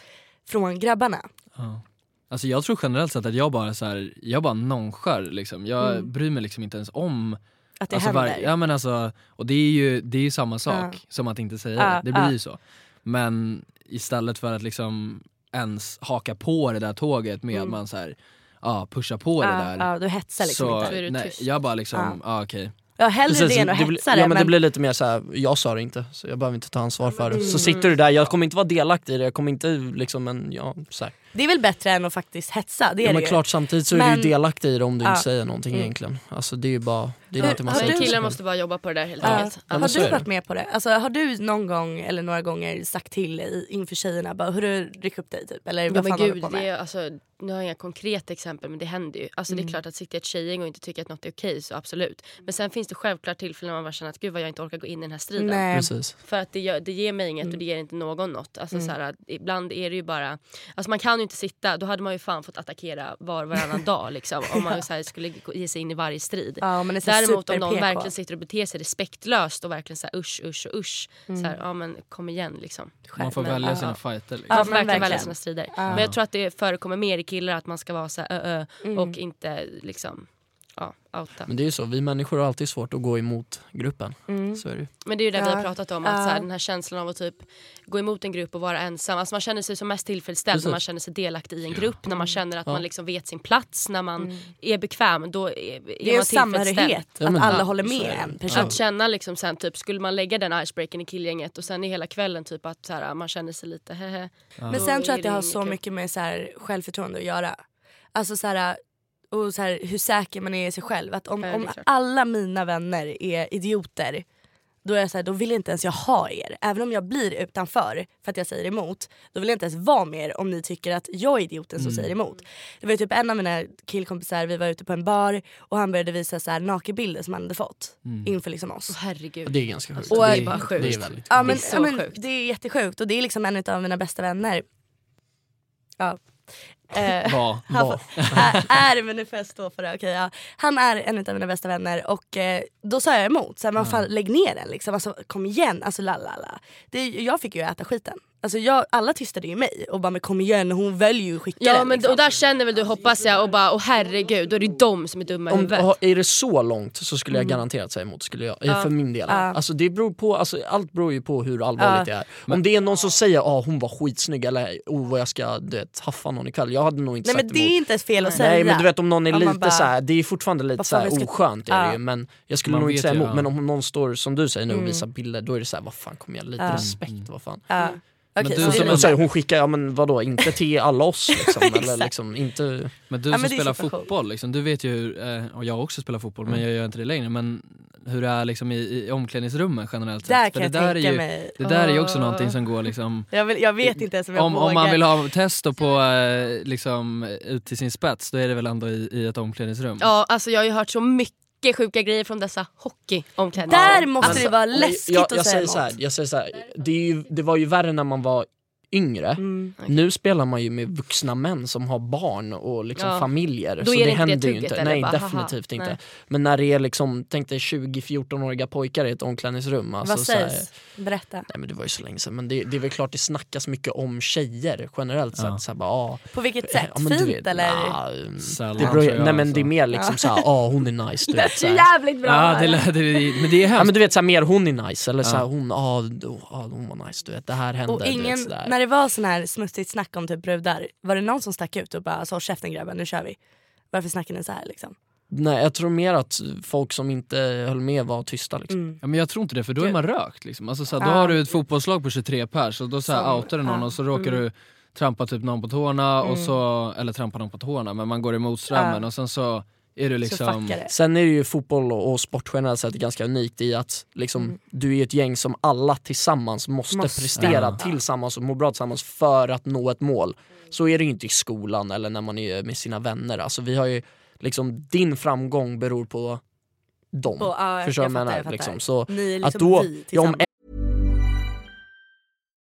från grabbarna. Ja. Alltså jag tror generellt sett att jag bara så här, jag bara nonchar liksom. Jag Mm. bryr mig liksom inte ens om Att det alltså, händer. var- ja, men alltså, Och det är ju, det är ju samma sak Ja. som att inte säga Ja, det, det blir ju så. Men istället för att liksom ens haka på det där tåget med Mm. att man så här, ja, pushar på det där. ja, du hetsar liksom så, inte. Så är du nej, tyst. jag bara liksom, ja. okej. Ja, hellre Precis, det än att det hetsa det. ja, men det men- blir lite mer så här. jag sa det inte så jag behöver inte ta ansvar för det. Så sitter du där, jag kommer inte vara delaktig i det, jag kommer inte liksom en, ja, så här. Det är väl bättre än att faktiskt hetsa, det är ja, det men ju. klart samtidigt så är Men- du ju delaktig i det om du Ja. inte säger någonting Mm. egentligen. Alltså det är ju bara, det är du- till sig Killar måste bara jobba på det där helt Ja. enkelt. men Har du är det. varit med på det? Alltså, har du någon gång eller några gånger sagt till i- inför tjejerna bara, hur du ryck upp dig typ? Eller Ja, vad fan håller du gud, på med? det är, alltså, nu har jag inga konkreta exempel men det händer ju. Alltså, Det Mm. är klart att sitter ett tjejgäng och inte tycker att något är okej så absolut. Men sen finns det självklart tillfällen när man bara känner att gud vad jag inte orkar gå in i den här striden. Nej. Precis. För att det, gör, det ger mig Mm. inget och det ger inte någon något. Alltså, så här, att ibland är det ju bara, alltså, man kan ju inte sitta, då hade man ju fan fått attackera var och varannan [LAUGHS] dag liksom, om man så här, skulle ge sig in i varje strid. Ja, men det är så här Däremot om någon verkligen sitter och beter sig respektlöst och verkligen så här, usch usch och usch. Så Mm. här, ja men kom igen liksom. Man får Men- välja ja. sina fighter liksom. Ja, Man får verkligen välja sina strider. Ja. Men jag tror att det förekommer mer i killar att man ska vara så här, ö, ö, Mm. och inte liksom ja, outa. Men det är ju så, vi människor har alltid svårt att gå emot gruppen. Mm. Så är det. Men det är ju det vi Ja. har pratat om, att Ja. så här, den här känslan av att typ gå emot en grupp och vara ensam. Alltså man känner sig som mest tillfredsställd Precis. när man känner sig delaktig i en grupp, när man känner att Ja. man liksom vet sin plats, när man är bekväm. Då är, är Det är man samhörighet, att alla ja, håller med en person. Att känna liksom sen typ, skulle man lägga den icebreakern i killgänget och sen i hela kvällen typ att så här, man känner sig lite hehe. Men sen tror jag att det har så mycket med så här, självförtroende att göra. Alltså så här, och så här, hur säker man är i sig själv. Att om, om alla mina vänner är idioter då, är jag så här, då vill inte ens jag ha er. Även om jag blir utanför för att jag säger emot. Då vill jag inte ens vara med er om ni tycker att jag är idioten som säger emot. Det var ju typ en av mina killkompisar, vi var ute på en bar och han började visa så här nakenbilder som han hade fått inför liksom oss. Åh, herregud. Det är ganska sjukt. Och- det, det är bara sjukt. Det är väldigt Ja, men, Det är så ja, men, sjukt. det är jättesjukt och det är liksom en av mina bästa vänner. Ja. Eh, Vad? får- är, är, jag stå för det. Okej, ja. Han är en av mina bästa vänner och eh, då sa jag emot. Så här, men fan, lägg ner den liksom. Alltså, kom igen. Alltså. Det, jag fick ju äta skiten. Alltså, jag, alla tystade ju mig och bara men kom igen hon väljer ju att skicka Ja den. men liksom. och där känner väl du hoppas jag och bara åh herregud då är det de som är dumma i Om, huvudet. är det så långt så skulle Mm. jag garanterat säga emot, skulle jag, eh, för min del. Ja. Alltså, det beror på, alltså, allt beror ju på hur allvarligt Ja. det är. Om det är någon som säger att ah, hon var skitsnygg eller oh, vad jag ska du vet, haffa någon ikväll, jag hade nog inte Nej men sagt det är emot. inte ens fel att säga. Nej men du vet om någon är Om man lite bara- så här, det är fortfarande lite Vad så fan, här vi ska- oskönt är det Ja. ju, men jag skulle Man nog inte vet säga ju, emot. ja. Men om någon står som du säger nu och Mm. visar bilder då är det så här, vad fan kom igen, lite Ja. respekt vad fan. Ja. Men Okej, du så som det är Och en- så hon skickar, ja men vadå, inte till alla oss liksom, [LAUGHS] eller Exakt. liksom inte... Men du Ja, som men det är spelar situation. fotboll, liksom, du vet ju hur, eh, och jag också spelar fotboll men jag gör inte det längre, men hur det är liksom i, i omklädningsrummen generellt Där sett. kan För jag det där är tänka ju, mig. Det där är ju Åh. också någonting som går liksom Jag, vill, jag vet inte ens om jag om, vågar. om man vill ha test och på eh, liksom, ut till sin spets, då är det väl ändå i, i ett omklädningsrum. Ja alltså jag har ju hört så mycket sjuka grejer från dessa hockeyomklädningsrum. Där måste Alltså, det vara Men läskigt jag, att jag säga säger så här, jag säger så här, det, ju, det var ju värre när man var yngre. Mm. Nu spelar man ju med vuxna män som har barn och liksom Ja. familjer. Då så det det händer det ju inte. eller? Nej Bara, definitivt haha, inte. nej. Men när det är liksom, tänk dig 20-14-åriga pojkar i ett omklädningsrum. Alltså, Vad här- sägs? Berätta. Nej men det var ju så länge sedan men det, det är väl klart det snackas mycket om tjejer generellt sett. Ja. Så här, bara, ah, På vilket sätt? ja, Fint vet, eller? nah, Sällan, det beror, jag, nej men alltså. det är mer liksom såhär, ah hon är nice du [LAUGHS] vet. Så här. jävligt bra! Ja, det, lä- det, men det är Ja hemskt. men du vet såhär mer hon är nice eller Ja. såhär hon, ah, du- ah hon var nice du vet det här hände. och du vet, ingen, sådär. när det var sån här smutsigt snack om typ brudar, var det någon som stack ut och bara så käften grabben nu kör vi? Varför snackar ni så här liksom? Nej jag tror mer att folk som inte höll med var tysta liksom. Mm. Ja, men jag tror inte det för då är man rökt. Liksom. Alltså, så här, då har du ett fotbollslag på 23 pers och då så här, Som- outar du någon och så råkar Mm. du trampa typ någon på tårna, och Mm. så, eller trampa någon på tårna men man går emot strömmen och sen så är du Så liksom... det. Sen är det ju fotboll och, och sport generellt sett ganska unikt i att liksom, Mm. du är ett gäng som alla tillsammans måste, Måste. prestera Ja. tillsammans och må bra tillsammans för att nå ett mål. Så är det ju inte i skolan eller när man är med sina vänner. Alltså, vi har ju, liksom, din framgång beror på dem. Ja, jag Förstår du vad jag menar? Liksom. Så Ni är att liksom då, vi ja, om tillsammans.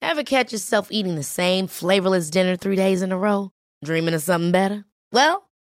Ever catch yourself eating the same flavorless dinner three days in a row? Dreaming of something better? Well,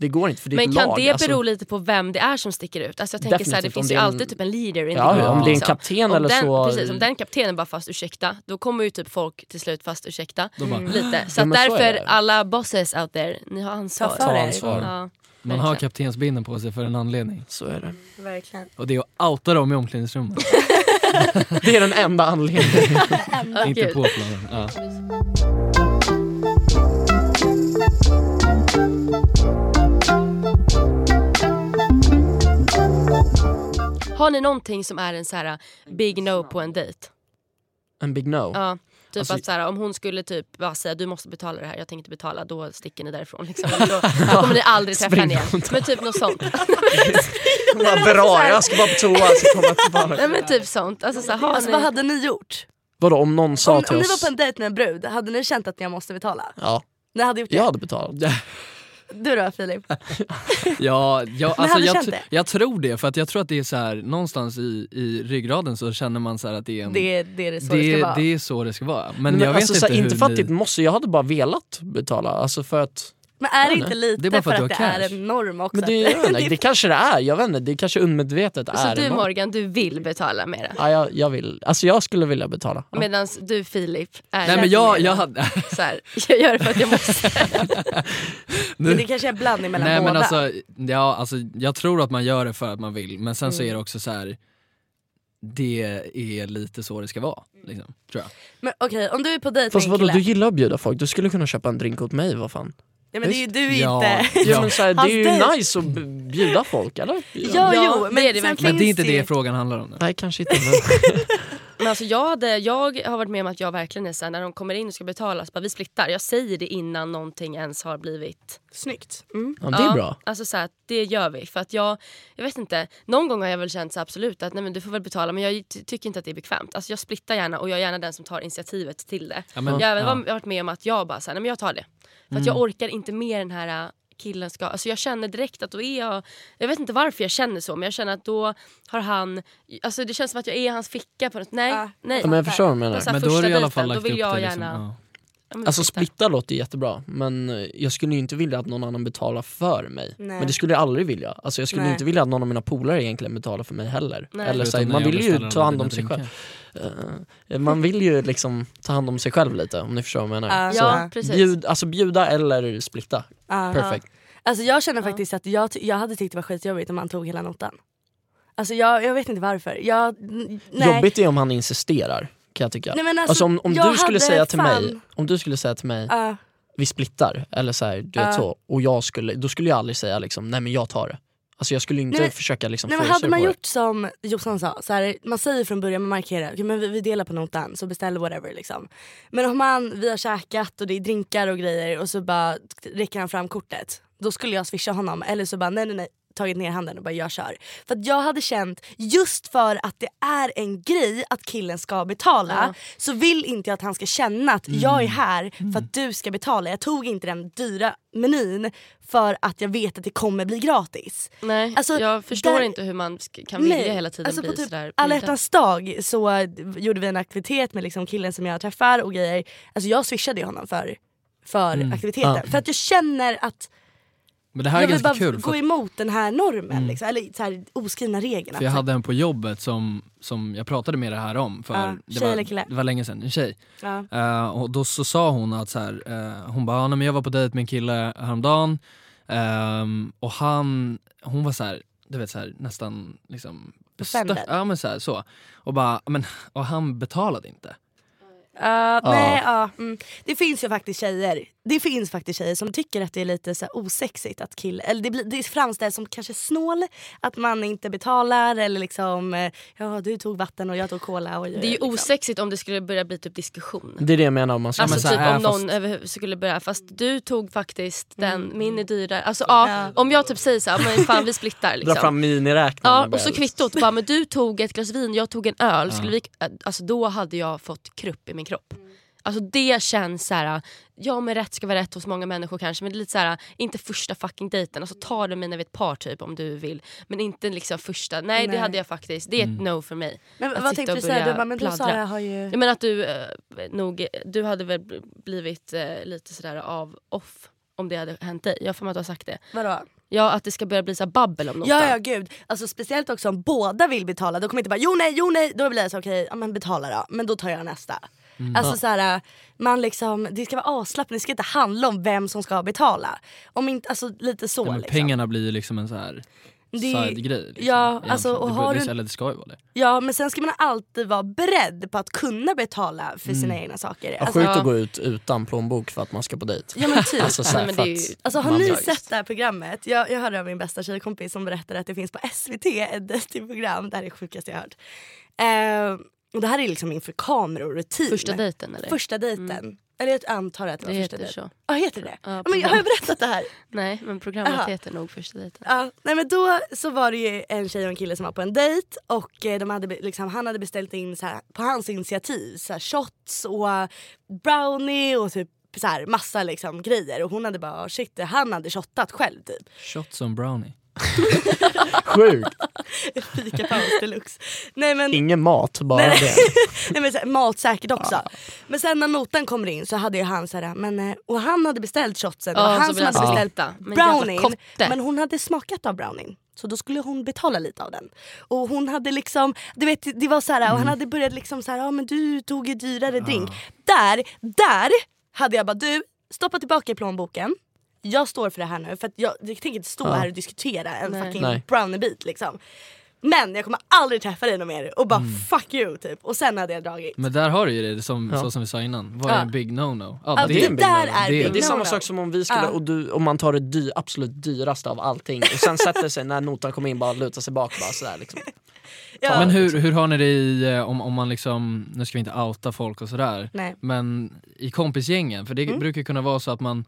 det går inte för det är Men ett kan lag. det alltså. bero lite på vem det är som sticker ut? Alltså jag tänker så här, det finns det ju en- alltid typ en leader in Ja, the group, om det är en liksom. kapten Om eller den, så- Precis, om den kaptenen bara fast ursäkta, då kommer ju typ folk till slut fast ursäkta. Bara, Lite. Så, Ja, så därför det. alla bosses out there, ni har ansvar. Ta ansvar. Ja, Man har kaptensbindeln på sig för en anledning. Så är det. Verkligen. Och det är att outa dem i omklädningsrummet. [LAUGHS] Det är den enda anledningen. [LAUGHS] Inte på planen. Ja. Har ni någonting som är en så här big no på en dejt? En big no. Ja. Typ Alltså- att så här, om hon skulle typ bara säga du måste betala det här, jag tänker inte betala, då sticker ni därifrån. Liksom. [LAUGHS] Då, då kommer ni aldrig träffa henne igen. Men typ något sånt. [LAUGHS] [LAUGHS] Vad bra, jag ska bara på toa så kommer jag tillbaka. Nej men typ sånt. Alltså, så här, Alltså, ni... vad hade ni gjort? Vadå om någon sa Om, till om ni oss... var på en dejt med en brud, hade ni känt att jag måste betala? Ja, Ni hade gjort det? jag hade betalat. Du då Filip? [LAUGHS] Ja, jag, alltså, jag, känt tr- det? jag tror det, för att jag tror att det är så här, någonstans i, i ryggraden så känner man så här att det är en, Det, det är det så det, det ska vara. det är så det ska vara. Men, Men jag vet alltså, inte så här, hur inte för att ni... det måste, jag hade bara velat betala. Alltså för att... Men är det inte lite Det är bara för för att du det har är cash. en norm också? Men det, jag vet inte, [LAUGHS] det kanske det är, jag vet inte, det kanske undermedvetet Så är du en norm. Morgan, du vill betala mer? Ja, jag, jag vill, alltså jag skulle vilja betala. Ja. Medan du Filip är Nej men jag, mer jag hade... [LAUGHS] så här, jag gör det för att jag måste. [LAUGHS] Men det kanske är en blandning mellan Nej båda. men alltså, ja, alltså, jag tror att man gör det för att man vill, men sen så Mm. är det också så här. Det är lite så det ska vara. Liksom, tror jag. Men okej, om du är på dejt med Fast en vadå, kille. du gillar att bjuda folk, du skulle kunna köpa en drink åt mig, vad fan? Ja, men det är ju du Ja. inte. Ja, men så här, det Hans är ju dejt. nice att b- bjuda folk, eller? Ja, Ja, jo, det men är det sen verkligen. Men det är finns inte det frågan handlar om. Nu. Nej, kanske inte. [LAUGHS] Men... Men alltså jag, hade, jag har varit med om att jag verkligen är såhär, när de kommer in och ska betala, så bara, vi splittar. Jag säger det innan någonting ens har blivit... Snyggt. Mm. Ja, det är Ja, bra. Alltså så här, det gör vi. För att jag, jag vet inte, någon gång har jag väl känt så absolut att nej, men du får väl betala men jag ty- tycker inte att det är bekvämt. Alltså jag splittar gärna och jag är gärna den som tar initiativet till det. Ja, men- jag har även ja. varit- med om att jag bara så här, nej men jag tar det. För att jag orkar inte med den här killen ska, alltså jag känner direkt att då är jag, jag vet inte varför jag känner så men jag känner att då har han, alltså det känns som att jag är i hans ficka på något, nej, Ja. nej. Men jag förstår vad du menar. Men då har du i alla fall lagt vill upp jag det. gärna Liksom. Ja, Alltså splitta. låter jättebra men jag skulle ju inte vilja att någon annan betalar för mig. Nej. Men det skulle jag aldrig vilja. Alltså jag skulle Nej. inte vilja att någon av mina polare egentligen betalar för mig heller. Nej. Eller så man vill ju ta hand om sig själv. Eh, man vill ju liksom ta hand om sig själv lite om ni förstår vad jag menar. Ja, Så Ja, precis. bjud, alltså bjuda eller splitta. Ja. Perfekt. Alltså jag känner faktiskt att jag, jag hade tyckt det var skitjobbigt om han tog hela notan. Alltså jag, jag vet inte varför. Jag, nej. Jobbigt är om han insisterar kan jag tycka. Nej, men alltså, Alltså om, om jag du skulle säga till mig, om du skulle säga till mig Ja. vi splittar eller så här, du vet Ja. så och jag skulle, då skulle jag aldrig säga liksom nej men jag tar det. Alltså jag skulle inte Nej, men- försöka liksom Nej, men hade man gjort som Jossan sa, så här, man säger från början, man markerar, okay, men vi, vi delar på notan så beställ whatever. Liksom. Men om man, vi har käkat och det är drinkar och grejer och så bara räcker han fram kortet. Då skulle jag swisha honom eller så bara nej nej nej tagit ner handen och bara jag kör. För att jag hade känt, just för att det är en grej att killen ska betala så vill inte jag att han ska känna att jag är här för att du ska betala. Jag tog inte den dyra menyn för att jag vet att det kommer bli gratis. Nej, Alltså, jag förstår där- inte hur man kan vilja Nej, hela tiden alltså bli på typ sådär alla hjärtans dag så gjorde vi en aktivitet med liksom killen som jag träffar och grejer. Alltså jag swishade ju honom för, för Mm. aktiviteten. Ja. För att jag känner att Men det här är jag vill ganska bara kul. För gå att, emot den här normen. Liksom, eller så här, oskrivna regeln. för jag Att- hade en på jobbet som, som jag pratade med det här om för Ja, det, var, det var länge sedan, en tjej. ja. Eh, och då så sa hon att så här, eh, hon bara, "Ja, nej, men jag var på dejt med en kille häromdagen ehm, och han, hon var så här, du vet så här, nästan liksom bestört. Ja men så, här, så. Och bara, men och han betalade inte. Ja, nej, ja, mm. Det finns ju faktiskt tjejer Det finns faktiskt tjejer som tycker att det är lite så här osexigt att kill, eller det, blir, det framställs som kanske snål att man inte betalar eller liksom eh, ja du tog vatten och jag tog cola. Och, Det är ju liksom. osexigt om det skulle börja bli typ diskussion. Det är det jag menar om man ska Alltså men så här, typ om någon fast- skulle börja, fast du tog faktiskt den, min är dyrare. Alltså ja, Ja. om jag typ säger såhär, men fan vi splittar dra liksom. fram miniräknaren Ja, och och så börja- kvittot, bara, men du tog ett glas vin, jag tog en öl. Skulle vi, alltså, då hade jag fått krupp i min kropp. Alltså det känns så här. ja men rätt ska vara rätt hos många människor kanske men det är lite så här, inte första fucking dejten. Alltså ta det med när vi är ett par typ om du vill. Men inte liksom första, nej, det Nej. hade jag faktiskt, det är ett no för mig. Men Att vad tänkte du säga? Du bara, men du. Sara har ju... Jag menar att du eh, nog, du hade väl bl- blivit eh, lite sådär av off om det hade hänt dig. Jag får att du har sagt det. Vadå? Ja att det ska börja bli så babbel om notan. Ja ja gud, alltså, speciellt också om båda vill betala. Då kommer jag inte bara jo nej, jo nej. Då blir det så okej, ja, men betala då. Men då tar jag nästa. Alltså så här, man liksom, det ska vara avslappnat, det ska inte handla om vem som ska betala. Om inte, alltså lite så Ja, men liksom. Pengarna blir ju liksom en så här Det- side-grej. Liksom, ja, alltså, och det, har borde- du- Eller det ska ju vara det. Ja men sen ska man alltid vara beredd på att kunna betala för sina egna saker. Ja, Alltså, sjukt att gå ut utan plånbok för att man ska på dejt. ja men typ. Alltså, så här, Nej, men det ju- Alltså har ni drar- sett det här programmet? Jag, jag hörde av min bästa tjejkompis som berättade att det finns på SVT ett dejtingprogram. Det här är det sjukaste jag hört. Eh, och det här är liksom inför kameror och team. Första dejten eller? Första dejten. Eller jag antar att det var Det första heter dejten. så. Ja heter det? Ja, men jag har ju berättat det här. [LAUGHS] Nej men programmet Aha. heter nog första dejten. Ja, nej men då så var det ju en tjej och en kille som var på en dejt och eh, de hade, liksom, han hade beställt in så här, på hans initiativ så här, shots och brownie och typ så här, massa liksom, grejer och hon hade bara shit han hade shottat själv typ. Shots on brownie. [LAUGHS] Sjukt! Fikapaus deluxe. Nej men, Ingen mat, bara Nej. det. [LAUGHS] nej, men så mat säkert också. Men sen när notan kommer in så hade ju han så här, men, eh, och han hade beställt shotsen och Ja, han som hade han beställt jävla brownien. Men hon hade smakat av brownien. Så då skulle hon betala lite av den. Och hon hade liksom, du vet det var så här, och han Mm. hade börjat liksom så här, ja men du tog ju dyrare drink. Där, där hade jag bara du, stoppa tillbaka i plånboken. Jag står för det här nu för att jag, jag tänker inte stå Ja. här och diskutera en Nej. fucking Nej. brownie-bit liksom. Men jag kommer aldrig träffa dig någon mer och bara Mm. fuck you typ. Och sen hade jag dragit. Men där har du ju det som, Ja. så som vi sa innan. Vad är Ja. en big no-no? Ja, det är det, en big där no-no. är Det- Det är samma sak som om vi skulle, Ja. och du, om man tar det dy, absolut dyraste av allting och sen sätter sig när notan kommer in bara lutar sig bak bara sådär liksom. Ja. Men hur, hur har ni det i, eh, om, om man liksom, nu ska vi inte outa folk och sådär, Nej. men i kompisgängen, för det Mm. brukar kunna vara så att man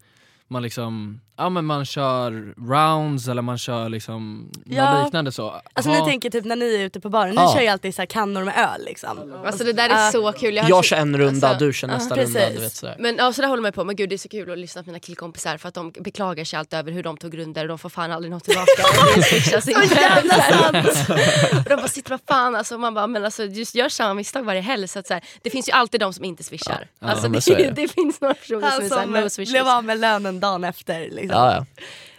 man liksom, ja men man kör rounds eller man kör liksom Ja. något liknande så. Alltså Ha- ni tänker typ när ni är ute på baren, ni Ja. kör ju alltid så här kannor med öl liksom. Alltså det där är Ja. så kul. har Jag kör en runda, alltså, du kör nästa ja, runda. Du vet, sådär. Men ja, så där håller man på. Men gud det är så kul att lyssna på mina killkompisar för att de beklagar sig allt över hur de tog runder och de får fan aldrig något tillbaka. Och [LAUGHS] det swishas inte. Och de bara sitter vad fan alltså, man bara men alltså just gör samma misstag varje helg så att så här, det finns ju alltid de som inte swishar. Ja, alltså, det, så det. [LAUGHS] det finns några personer som är såhär som no swishers. blev av med lönen dagen efter. Liksom. Ja, ja.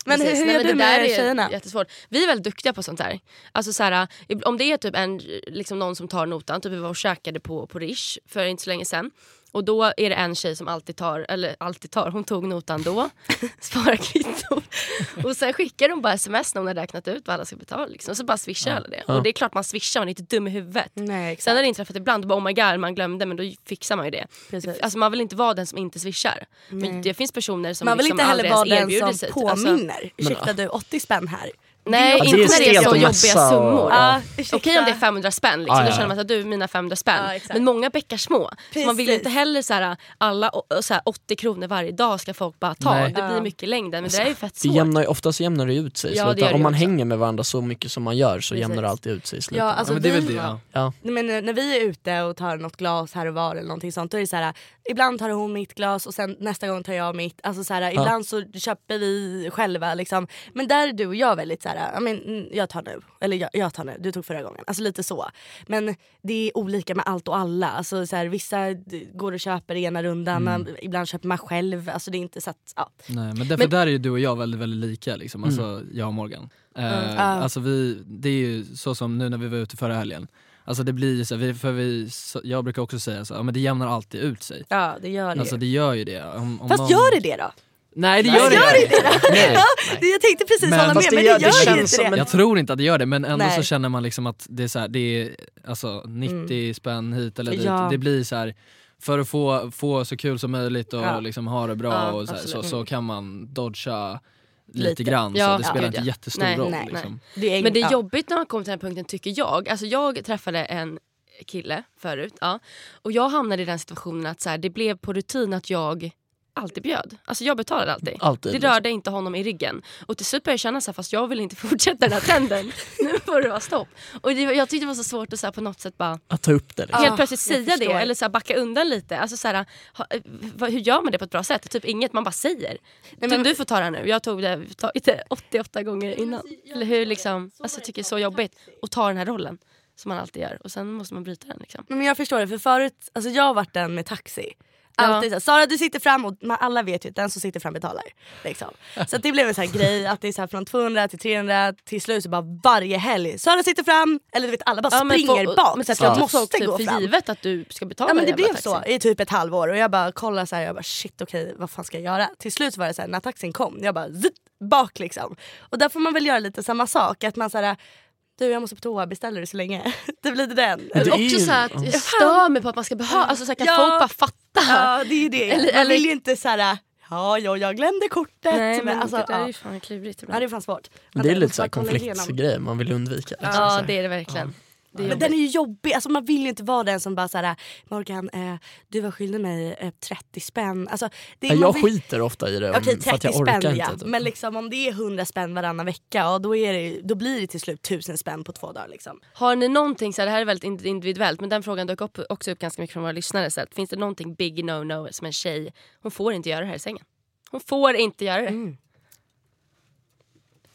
Men hur, Precis. hur gör du det där med är tjejerna? Jättesvårt. Vi är väldigt duktiga på sånt här. Alltså så här, om det är typ en, liksom någon som tar notan, typ vi var och käkade på, på Rish för inte så länge sedan. Och då är det en tjej som alltid tar, eller alltid tar, hon tog notan då, [LAUGHS] sparar kvittot. Och sen skickar hon bara sms när hon har räknat ut vad alla ska betala. Liksom. Så bara swishar alla det. Och det är klart man swishar, man är inte dum i huvudet. Nej. Sen har det inträffat ibland, bara, oh my god man glömde men då fixar man ju det. Precis. Alltså man vill inte vara den som inte swishar. Men det finns personer som Man vill liksom inte heller aldrig vara ens den erbjuder som sig. Alltså, påminner. Ursäkta du, 80 spänn här. Nej, det inte är när det är så jobbiga summor. Ja. Okej om det är 500 spänn, liksom, Ja, då känner man att du mina 500 spänn. Exakt. men många bäckar små. Så man vill ju Precis. inte heller så här, alla så här, 80 kronor varje dag ska folk bara ta. Nej. Det blir mycket längden men det är ju fett Det svårt. jämnar, oftast jämnar det ut sig. Ja, så det det om man också. hänger med varandra så mycket som man gör så jämnar det Precis. alltid ut sig i slutet. Ja, alltså ja, men det är väl det. Ja. ja. Men när vi är ute och tar något glas här och var eller någonting sånt då är det så här. Ibland tar hon mitt glas och sen nästa gång tar jag mitt. Alltså så här, Ibland så köper vi själva liksom. Men där är du och jag väldigt så här. ja, men, mm, jag tar nu. Eller jag, jag tar nu, du tog förra gången. Alltså lite så. Men det är olika med allt och alla. Alltså, så här, vissa går och köper ena rundan, Mm. ibland köper man själv. Alltså det är inte så att, ja. Nej men därför Men- där är ju du och jag väldigt, väldigt lika liksom. Alltså jag och Morgan. Eh, Ja. Alltså vi, det är ju så som nu när vi var ute förra helgen. Alltså det blir ju så, vi, för vi, så, jag brukar också säga så, ja, men det jämnar alltid ut sig. ja det gör det Alltså det gör ju det. Om, om Fast någon... gör det det då? Nej det Nej, gör det gör inte. Nej. Det- Jag tänkte precis Men- hålla med det men gör- det det gör ju känns inte som det. en- Jag tror inte att det gör det men ändå Nej. så känner man liksom att det är, så här, det är alltså 90 spänn hit eller dit. Ja. Det blir så här för att få, få så kul som möjligt och Ja. liksom ha det bra Ja, och så, här, så, så kan man dodga lite, Lite. grann. Ja, så det ja, spelar gud, inte ja. jättestor Nej, roll. nej, liksom. Det är, Men det är ja. jobbigt när man kommer till den här punkten tycker jag. Alltså jag träffade en kille förut ja, och jag hamnade i den situationen att så här, det blev på rutin att jag alltid bjöd. Alltså jag betalade alltid. Alltid, det liksom. rörde inte honom i ryggen. Och till slut började jag känna så här, fast jag vill inte [LAUGHS] fortsätta den här trenden. nu får det vara stopp. Och det, jag tyckte det var så svårt att så här, på något sätt bara Att ta upp det. Liksom. helt plötsligt säga det eller så här, backa undan lite. Alltså så här, ha, eh, hur gör man det på ett bra sätt? Typ inget, man bara säger. men- du, du får ta det här nu, jag tog det, tagit det 88 gånger innan. Eller hur liksom, alltså, jag tycker det är så jobbigt att ta den här rollen. Som man alltid gör och sen måste man bryta den liksom. Men jag förstår det, för förut, alltså jag har varit den med taxi. Ja. Alltid så här, Sara du sitter fram och man, alla vet ju att den som sitter fram betalar. Liksom. Så det blev en sån här grej att det är så här från 200 till 300 till slut så bara varje helg. Sara sitter fram, eller du vet alla bara men springer folk- bak. Men så jag måste typ gå för fram. givet att du ska betala Ja men det blev taxi. så i typ ett halvår och jag bara kollade så här, jag bara shit okej vad fan ska jag göra? Till slut så var det så här, när taxin kom, jag bara zitt, bak liksom. Och där får man väl göra lite samma sak, att man såhär du jag måste på toa, beställer du så länge? [LAUGHS] det blir det den. Eller är också ju- så här att jag stör mig på att man ska behöva, alltså så här, kan Ja. folk bara fatta? Ja det är ju det. Eller- man eller- vill ju inte såhär ja, ja jag glömde kortet. Nej men alltså, det där är ja. ju fan klurigt Ja ibland. det är fan svårt. Men det är lite så här konfliktgrej man vill undvika. Liksom, så Ja här. det är det verkligen. Det är Men den är ju jobbig, alltså man vill ju inte vara den som bara såhär Morgan eh, du var skyldig mig eh, 30 spänn. Alltså, det är, jag vill- skiter ofta i det om, Okej för att 30 jag orkar spänn inte. ja. typ. Men liksom, om det är 100 spänn varannan vecka ja, då, är det, då blir det till slut 1000 spänn på två dagar. Liksom. Har ni någonting, så här, det här är väldigt indi- individuellt men den frågan dök upp, också upp ganska mycket från våra lyssnare. Så att, finns det någonting big no-no som en tjej, hon får inte göra det här i sängen. Hon får inte göra det. Mm.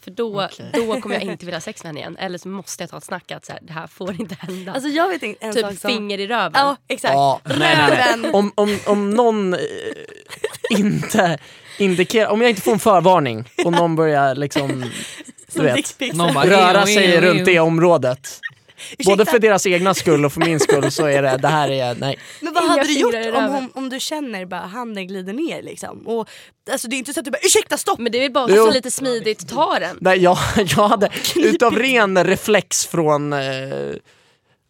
För då, då kommer jag inte vilja ha sex med henne igen. Eller så måste jag ta ett snack att så här, det här får inte hända. Alltså jag vet inte en sak typ som... finger i röven. Ja exakt. Ja, nej, nej, nej. Röven. Om, om, om någon eh, inte indikerar, om jag inte får en förvarning och någon börjar liksom du vet, dickpics. Någon bara, röra "Ew, sig runt ew." det området. Både för deras egna skull och för min skull så är det, det här är, nej. Men vad Inga hade du gjort om, om, om du känner bara handen glider ner liksom? Och, alltså det är inte så att du bara ursäkta stopp! Men det är väl bara Jo. så lite smidigt, ta den. nej jag, jag hade, [LAUGHS] utav ren reflex från eh,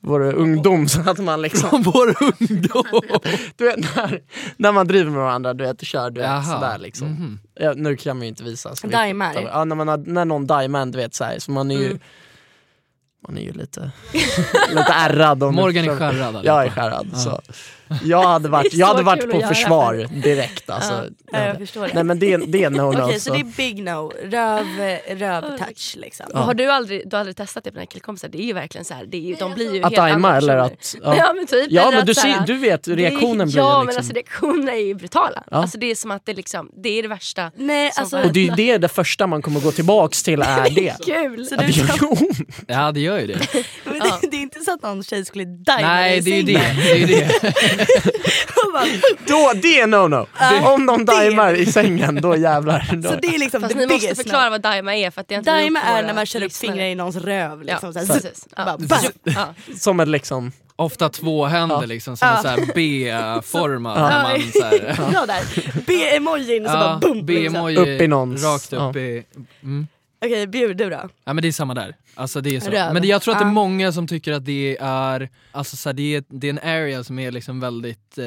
vår ungdom så hade man liksom Vår ungdom! [LAUGHS] Du vet när, när man driver med varandra, du vet, och kör du vet, sådär liksom. Mhm. Ja, nu kan man ju inte visa. Daimar. Ja, när, man har, när någon daimar, du vet såhär, så man är ju Mm. Man är ju lite, lite ärrad. [LAUGHS] Morgan är skärrad. Jag är skärrad. Ja. Så. Jag hade varit, jag hade varit på att göra. försvar direkt. Alltså. Ja, Jag förstår det. Nej men det, det är no-no. Okej så så. det är big no, röv, röv-touch liksom. Ja. Har du aldrig, du har aldrig testat det på dina killkompisar? Det är ju verkligen så här, det är ju, de blir ju Att dajma eller att... [LAUGHS] Ja, men typ. Ja men att du, här- ser, du vet, det är- reaktionen blir Ja ju men liksom... alltså reaktionerna är ju brutala. Ja. Alltså, det är som att det, liksom, det är det värsta. Nej alltså. Och det är ju det, det första man kommer gå tillbaks till är [LAUGHS] det. Kul! så Ja, du, det gör ju ont. Ja det gör ju det. [LAUGHS] men Ja. det, det är inte så att någon tjej skulle dajma Nej det är ju det. det, är det. [LAUGHS] Bara, Då, det är no-no. Om de dajmar i sängen, då jävlar. Då. Så det är liksom Fast ni måste förklara no. vad daima är för att det är för är när man kör upp lyssnare. fingrar i någons röv. Ja, Liksom. Ja. bara, bam. Ja. Som ett liksom... Ofta två händer Ja. liksom som Ja. är B-formad. Ja. Bra där. B-emojin och så bara ja, boom. Liksom. B-emoji Upp i någons- rakt upp ja. i... Mm. Okej, bjud du då? Ja men det är samma där. Alltså det är så. Men jag tror att det är många som tycker att det är, alltså så här, det är, det är en area som är liksom väldigt, eh,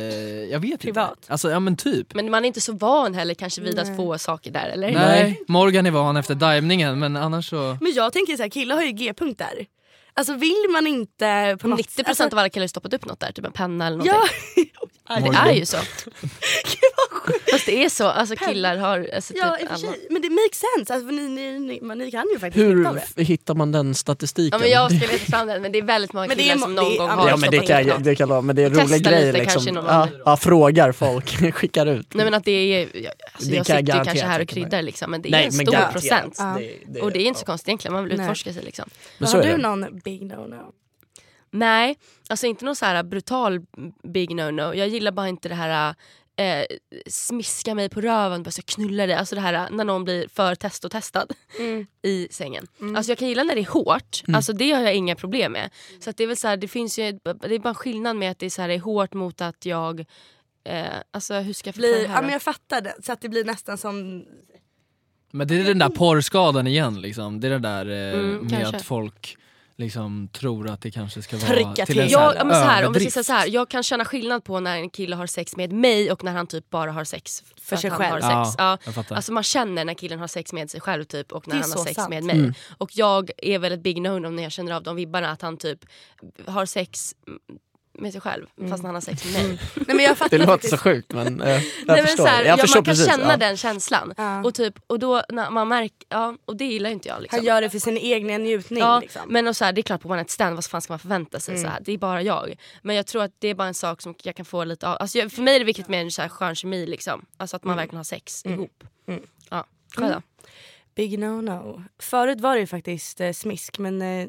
jag vet Privat. inte. Alltså ja men typ. Men man är inte så van heller kanske vid Nej. att få saker där eller? Nej, Morgan är van efter divningen men annars så... Men jag tänker så här, killar har ju g-punkt där. Alltså vill man inte på något 90% alltså, av alla killar har stoppat upp något där, typ en penna eller någonting. Ja, [LAUGHS] det Morgan. är ju så. [LAUGHS] Fast det är så, alltså killar har alltså, ja typ alla. Men det makes sense. Alltså, ni, ni, ni, man, ni kan ju faktiskt hitta Hur det. f- hittar man den statistiken? Ja, men jag ska leta fram den men det är väldigt många det killar som det någon gång har Ja men det kan, det kan vara, men det är en Testa rolig grej lite liksom. kanske någon Ja, ja, frågar folk, [LAUGHS] skickar ut. Nej men att det är, jag- alltså, Det jag kan sitter ju kanske här och kryddar liksom men det är Nej, en stor procent. Ja. Det, det, Och det är inte så konstigt egentligen, man vill Nej. utforska sig liksom. Men så har är du det. någon big no-no? Nej, alltså inte någon så här brutal big no-no. Jag gillar bara inte det här eh, smiska mig på röven, bara så knulla dig. Alltså det här när någon blir för testotestad Mm. i sängen. Alltså jag kan gilla när det är hårt, alltså det har jag inga problem med. Så att det är väl så här, det finns ju, det är bara en skillnad med att det är, så här, det är hårt mot att jag Eh, alltså hur ska jag förklara Blir, det här ja, men jag fattar det. Så att det blir nästan som... Men det är den där porrskadan igen liksom. Det är det där eh, Mm, med kanske. att folk liksom tror att det kanske ska vara Trycka till en till. sån här Jag, ja, men så här, om vi ska överdrift. säga så här, jag kan känna skillnad på när en kille har sex med mig och när han typ bara har sex för, sig att han själv. Har sex. Ja, Ja. jag fattar. Alltså man känner när killen har sex med sig själv typ och när han har så sex sant. med mig. Mm. Och jag är väl ett big no-no när jag känner av de vibbarna att han typ har sex med sig själv fast när han har sex med mig. Nej, men jag [LAUGHS] fattar Det låter så sjukt men eh, jag Nej, men förstår. så här, jag ja, förstår man kan precis. känna ja. den känslan. Ja. Och, typ, och då när man märker, ja, och det gillar inte jag. Liksom. Han gör det för sin egna njutning. Ja, liksom. men och så här, det är klart på one night stand, vad fan ska man förvänta sig? Så här, det är bara jag. Men jag tror att det är bara en sak som jag kan få lite av. Alltså, för mig är det viktigt med en så här skön kemi liksom. Alltså att man verkligen har sex ihop. Mm. Ja. Själv? Big no-no. Förut var det ju faktiskt eh, smisk men eh,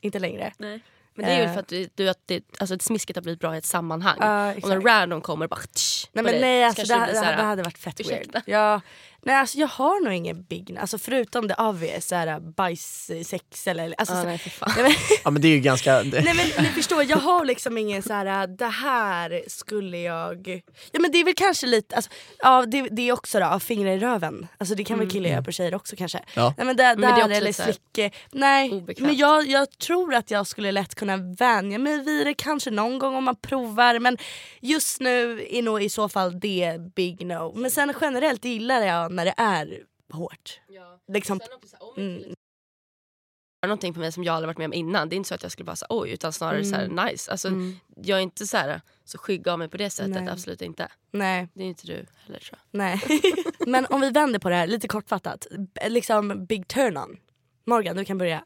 inte längre. Nej. Men det är ju Eh. för att, du, du, att det, alltså ett smisket har blivit bra i ett sammanhang. Ja, Om exakt. en random kommer och bara tsch, Nej men nej så alltså det, det, det hade varit fett ursäkta. weird. Ja, nej alltså jag har nog ingen big alltså förutom det obvious såhär bajssex eller alltså, så, nej, nej, men, [LAUGHS] Ja men det är ju ganska... Det, [LAUGHS] nej men ni förstår jag har liksom ingen så här det här skulle jag Ja men det är väl kanske lite, alltså, ja det, det är också då, fingrar i röven. Alltså det kan väl killar göra på tjejer också kanske. Ja. Nej men där, Mm. Men det är där också eller lite så här slicke. Nej obekvämt. men jag, jag tror att jag skulle lätt kunna vänja mig vid det kanske någon gång om man provar men just nu är nog i så fall det big no. Men sen generellt gillar jag när det är hårt. Liksom, mm. någonting på mig som jag aldrig varit med om innan. Det är inte så att jag skulle bara säga oj utan snarare så här, nice. Alltså, Mm. Jag är inte så, här, så skygg av mig på det sättet, Nej. absolut inte. Nej, Det är inte du heller tror jag. nej. [LAUGHS] men om vi vänder på det här lite kortfattat. Liksom big turn on. Morgan du kan börja.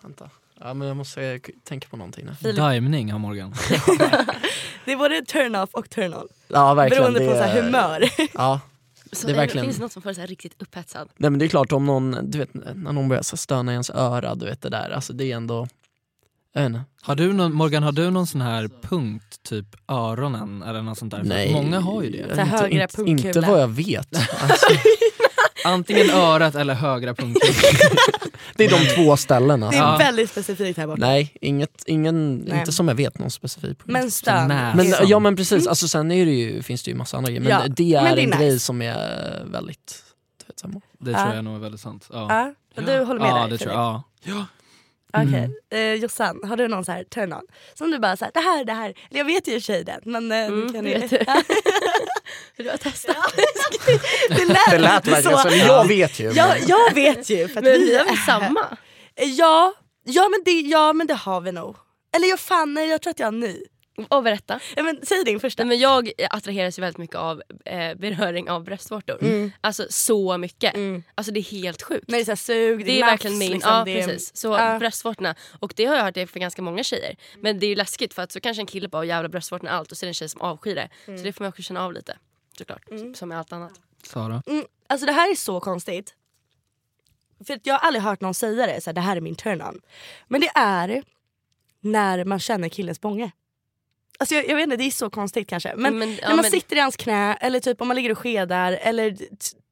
vänta. Ja men jag måste tänka på någonting här. Dimning har Morgan. [LAUGHS] Det är både turn off och turn on. Ja verkligen. Beroende det på så här, är- humör. Ja. [LAUGHS] Så Det är det verkligen- finns något som får dig riktigt upphetsad. Nej men det är klart om någon, du vet när någon börjar stöna i ens öra, du vet det där. Alltså det är ändå. Har du någon, Morgan, har du någon sån här punkt, typ öronen eller något sånt där? Nej. Många har ju det. Så högra inte, inte vad jag vet. [LAUGHS] Alltså, Antingen örat eller högra punkten. det är de två ställena. Det är Ja. väldigt specifikt här borta. Nej, inget, ingen, Nej. inte som jag vet någon specifik punkt. Men stön. Men, är så. ja men precis, alltså, sen är det ju, finns det ju massa andra grejer. Men Ja, det är men det är en nice. grej som är väldigt du vet, samma. Det Ja. tror jag nog är väldigt sant. Ja, Ja, och du håller med ja där? det tror jag. Ja. Okej, Mm. eh, Jossan, har du någon så här turn on? Som du bara såhär, det här, det här. Eller jag vet ju det men eh, Mm, du kan det ju... [LAUGHS] [LAUGHS] du. Har testat. [LAUGHS] det lät, Det lät verkligen så, så. jag vet ju. Ja, men- jag vet ju. För att Men vi vi har väl samma? Ja, Ja men, det, ja men det har vi nog. Eller jag fan nej jag tror att jag har ny. Och berätta. Ja, men, säg din första. Men jag attraheras ju väldigt mycket av eh, beröring av bröstvårtor. Mm. Alltså så mycket. Alltså det är helt sjukt. När det är så sug, det, Det är nafs, verkligen min, liksom, ja det är- precis. Så Ja. bröstvårtorna, och det har jag hört det är för ganska många tjejer. Men det är ju läskigt för att så kanske en kille bara jävla bröstvårtorna är allt och så är det en tjej som avskyr det. Mm. Så det får man också känna av lite. Såklart, som med allt annat. Sara? Mm, alltså det här är så konstigt. För att jag har aldrig hört någon säga det, så här, det här är min turn-on. Men det är när man känner killens bånge. Alltså jag, jag vet inte, det är så konstigt kanske. Men, Men, ja, när man men- sitter i hans knä eller typ om man ligger och skedar eller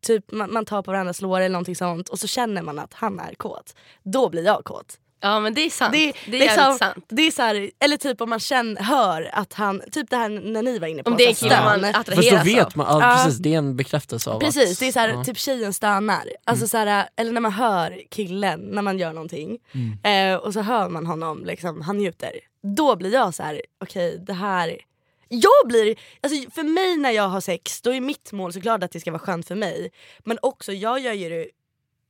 typ man, man tar på varandras lår eller någonting sånt och så känner man att han är kåt. Då blir jag kåt. Ja men det är sant. Det, Det, är liksom- jävligt sant. Det är så här, eller typ om man känner, hör att han, typ det här när ni var inne på. Om det är en så kille man stön. Fast då attraheras vet man, ja, precis det är en bekräftelse av Precis, att, det är så här, ja. typ tjejen stönar. Alltså så här, eller när man hör killen när man gör någonting eh, och så hör man honom, liksom, han njuter. Då blir jag så här: okej det här... Jag blir, alltså för mig när jag har sex då är mitt mål såklart att det ska vara skönt för mig. Men också jag gör ju det,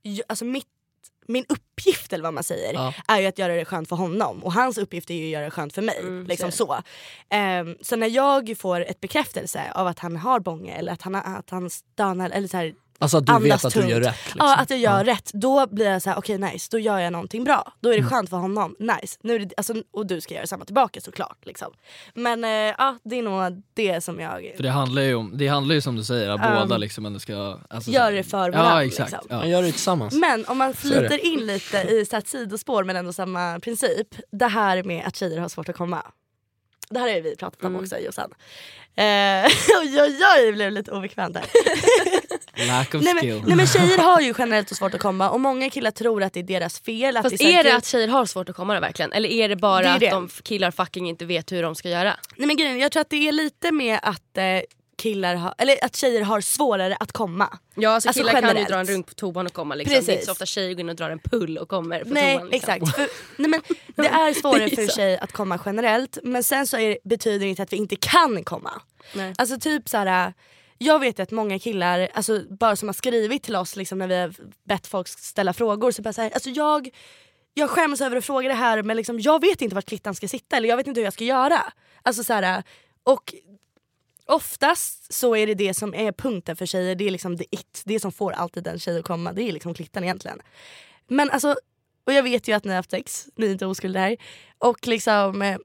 ju- alltså mitt, min uppgift eller vad man säger Ja. är ju att göra det skönt för honom och hans uppgift är ju att göra det skönt för mig. Mm, liksom så så. Ehm, så när jag får ett bekräftelse av att han har bånge eller att han, att han stönar eller så här, Alltså att du andas vet att du tungt. gör rätt. Liksom. Ja att jag gör rätt. Då blir jag så här: okej nice, då gör jag någonting bra. Då är Mm. det skönt för honom, nice. Nu är det, alltså, och du ska göra samma tillbaka såklart. Liksom. Men eh, ja, det är nog det som jag... För det handlar ju om, det handlar ju som du säger, att Um, båda liksom ändå ska... Alltså, gör det för varandra, Ja exakt. liksom. Ja. Man gör det tillsammans. Men om man flyter in lite i så här, sidospår men ändå samma princip. Det här med att tjejer har svårt att komma. Det här har ju vi pratat om också Jossan. Eh, [LAUGHS] oj oj oj, blev lite obekvämt där. Lack of nej, skill. men, nej men tjejer har ju [LAUGHS] generellt så svårt att komma och många killar tror att det är deras fel. Att Fast det är, är det att tjejer har svårt att komma då verkligen? Eller är det bara Det är det. att de killar fucking inte vet hur de ska göra? Nej men grejen, jag tror att det är lite med att eh, killar har, eller att tjejer har svårare att komma. Ja alltså, Alltså, killar kan ju generellt. dra en runk på toan och komma liksom. Det är inte Precis. så ofta tjejer går in och drar en pull och kommer på Nej toan. Liksom. exakt. För, nej, men det [LAUGHS] är svårare för tjej att komma generellt men sen så är, det- betyder det inte att vi inte kan komma. Nej. Alltså typ så här. Jag vet att många killar, alltså, bara som har skrivit till oss liksom, när vi har bett folk ställa frågor, så bara så här, alltså jag, jag skäms över att fråga det här men liksom, jag vet inte vart klittan ska sitta eller jag vet inte hur jag ska göra. Alltså så här, och oftast så är det det som är punkten för tjejer, det är liksom the it, det som får alltid en tjej att komma, det är liksom klittan egentligen. Men alltså, och jag vet ju att ni har haft sex, ni är inte oskulder här. Och liksom eh,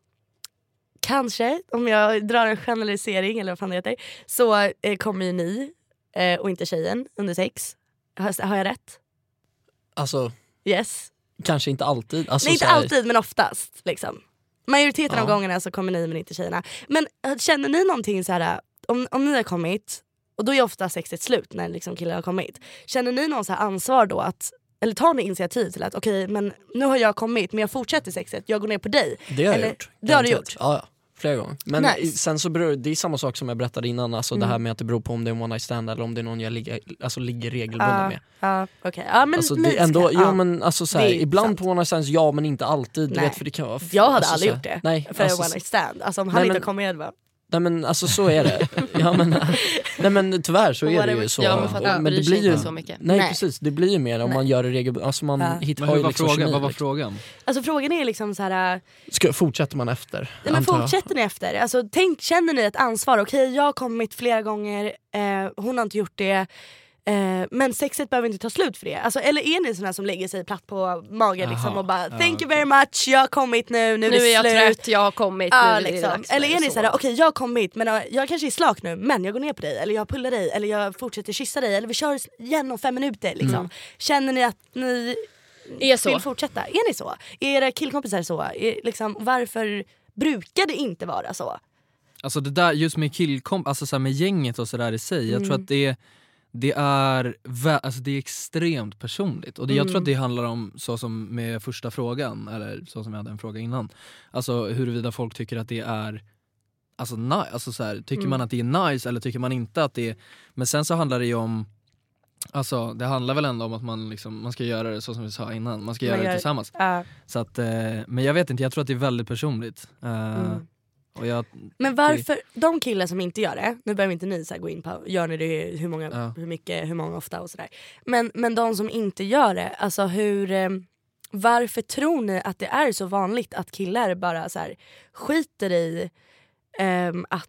kanske, om jag drar en generalisering eller vad fan det heter, så eh, kommer ju ni eh, och inte tjejen under sex. Har, har jag rätt? Alltså Yes. kanske inte alltid. Alltså, Nej inte här- alltid men oftast. Liksom. Majoriteten av Ja. gångerna så kommer ni men inte tjejerna. Men eh, känner ni någonting så här om, om ni har kommit, och då är ofta sexet slut när liksom killar har kommit. Känner ni någon så här ansvar då att eller tar ni initiativ till att okej men nu har jag kommit men jag fortsätter sexet, jag går ner på dig. Det har jag Eller- gjort. Det har du gjort? Ja, ja. Flera gånger. Men Nice. sen så beror det är samma sak som jag berättade innan, alltså det Mm. här med att det beror på om det är en one night stand eller om det är någon jag ligger, alltså, ligger regelbundet Ja, med. ja, okej. ja, men alltså, det är ändå, ska- ja, men alltså, så Det här, är ibland sant. på one night stands ja men inte alltid. Du vet, för det kan vara, Jag hade alltså, aldrig så här- gjort det Nej, för alltså, en one night stand. Alltså om han Nej, inte men- kommer med bara. Nej men alltså så är det. ja, men, nej men tyvärr så är det ju så. Ja, men för att man men det blir ju, inte så mycket. Nej, Nej. precis, det blir ju mer om Nej. man gör det regelbundet. Alltså man Ja. hittar Men hur var liksom frågan? kemi, Vad var liksom. frågan? Alltså frågan är liksom så här. äh, Ska, fortsätter man efter? Nej, men jag. fortsätter ni efter? Alltså, tänk, känner ni ett ansvar? Okej jag har kommit flera gånger, eh, hon har inte gjort det. Eh, men sexet behöver inte ta slut för det. Alltså, eller är ni såna som lägger sig platt på magen liksom, och bara ja, thank you very much, jag har kommit nu, nu, Nu är det är jag slut. trött, jag har kommit, nu Ja, är det liksom. för Eller är ni så. såhär, okej jag har kommit men uh, jag kanske är slak nu men jag går ner på dig eller jag pullar dig eller jag fortsätter kyssa dig eller vi kör igen om fem minuter. Liksom. Känner ni att ni Är så. vill fortsätta? Är ni så? Är era killkompisar så? Är, liksom, varför brukar det inte vara så? Alltså det där just med killkomp, alltså så med gänget och sådär i sig, jag tror Mm. att det, det, är, alltså det är extremt personligt. Och det, jag tror Mm. att det handlar om, så som med första frågan, eller så som jag hade en fråga innan, alltså huruvida folk tycker att det är Alltså, ni- alltså så här, tycker Mm. man att det är nice eller tycker man inte att det är... Men sen så handlar det ju om Alltså det handlar väl ändå om att man, liksom, man ska göra det så som vi sa innan, man ska Man göra gör- det tillsammans. Ja. Så att, eh, men jag vet inte, jag tror att det är väldigt personligt. Eh, Mm. Jag, Men varför, de killar som inte gör det, nu behöver inte ni så gå in på gör ni det, hur, många, Ja. hur mycket, hur många ofta och sådär. Men, men de som inte gör det, alltså hur, eh, varför tror ni att det är så vanligt att killar bara så här, skiter i ehm, att,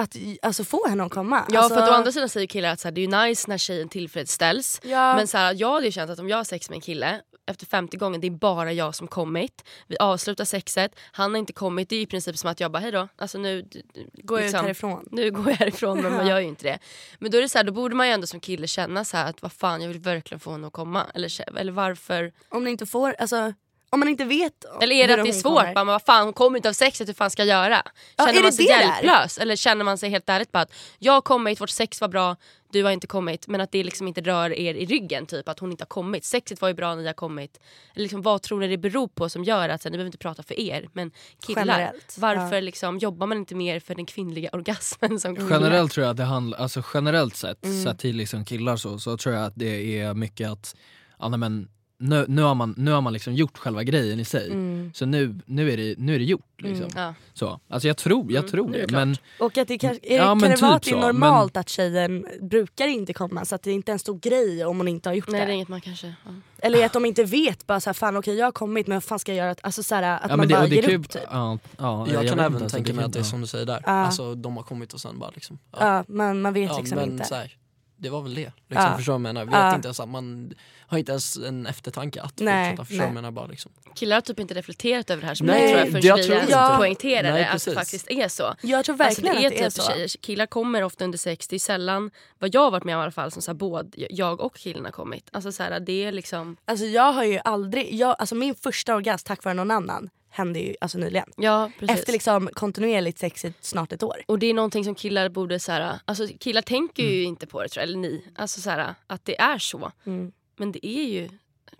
att alltså, få henne att komma? Ja alltså, för att å andra sidan säger killar att så här, det är nice när tjejen tillfredsställs. Ja. Men så här, jag hade ju känt att om jag har sex med en kille efter 50 gånger, det är bara jag som kommit. Vi avslutar sexet, han har inte kommit. Det är i princip som att jag bara hejdå. Alltså nu, Går jag ut härifrån? Nu går jag härifrån men man [LAUGHS] gör ju inte det. Men då är det så här, då borde man ju ändå som kille känna så här att vad fan jag vill verkligen få henne att komma. Eller, eller varför? Om ni inte får, alltså om man inte vet Eller är det att det är svårt? Bara, vad fan hon kommer inte av sexet, hur fan ska jag göra? Ja, Känner är man det sig det där? hjälplös? Eller känner man sig helt ärligt bara att jag har kommit, vårt sex var bra, du har inte kommit. Men att det liksom inte rör er i ryggen, typ att hon inte har kommit. Sexet var ju bra, ni har kommit. Eller liksom, vad tror ni det beror på som gör att, så här, ni behöver inte prata för er, men killar. Generellt, varför ja. liksom, jobbar man inte mer för den kvinnliga [LAUGHS] orgasmen som kille? Generellt tror jag att det handlar, alltså generellt sett, Mm. sett till liksom killar så, så tror jag att det är mycket att, ja, men, nu, nu har man, nu har man liksom gjort själva grejen i sig. Mm. Så nu, nu, är det, nu är det gjort. Liksom. Ja. Så. Alltså jag tror, jag tror nu är det. Men, Och att det kanske, är, Ja, kan men det vara typ att det är normalt att tjejen brukar inte komma så att det inte är en stor grej om hon inte har gjort Nej det är det? inget man kanske... Ja. Eller att de inte vet bara såhär, fan okej jag har kommit men vad fan ska jag göra? Alltså såhär, att ja, man men det, bara det ger upp typ. Ja, ja, Jag, kan även tänka mig att det är som du säger där. Ja. Alltså de har kommit och sen bara liksom. Ja, men man vet Ja, liksom men inte. Så här, det var väl det. Liksom, Ja. Förstår du vad jag menar? Vet Ja. inte ens, man har inte ens en eftertanke att Nej, fortsätta. Förstår nej. menar? Bara, liksom. Killar har typ inte reflekterat över det här som Nej, jag tror jag jag vi tror inte. poängterade Nej, att det faktiskt är så. Jag tror Alltså, verkligen det är att det är typ så. tjejer, killar kommer ofta under sex, det är sällan vad jag har varit med om i alla fall som så här, både jag och killen har kommit. Alltså så här, det är liksom, Alltså jag har ju aldrig, jag, alltså min första orgasm tack vare någon annan hände ju alltså nyligen. ja precis. Efter liksom kontinuerligt sex i snart ett år. Och det är någonting som killar borde så här, alltså killar tänker Mm. ju inte på det tror jag, eller ni, alltså så här, att det är så. Mm. Men det är ju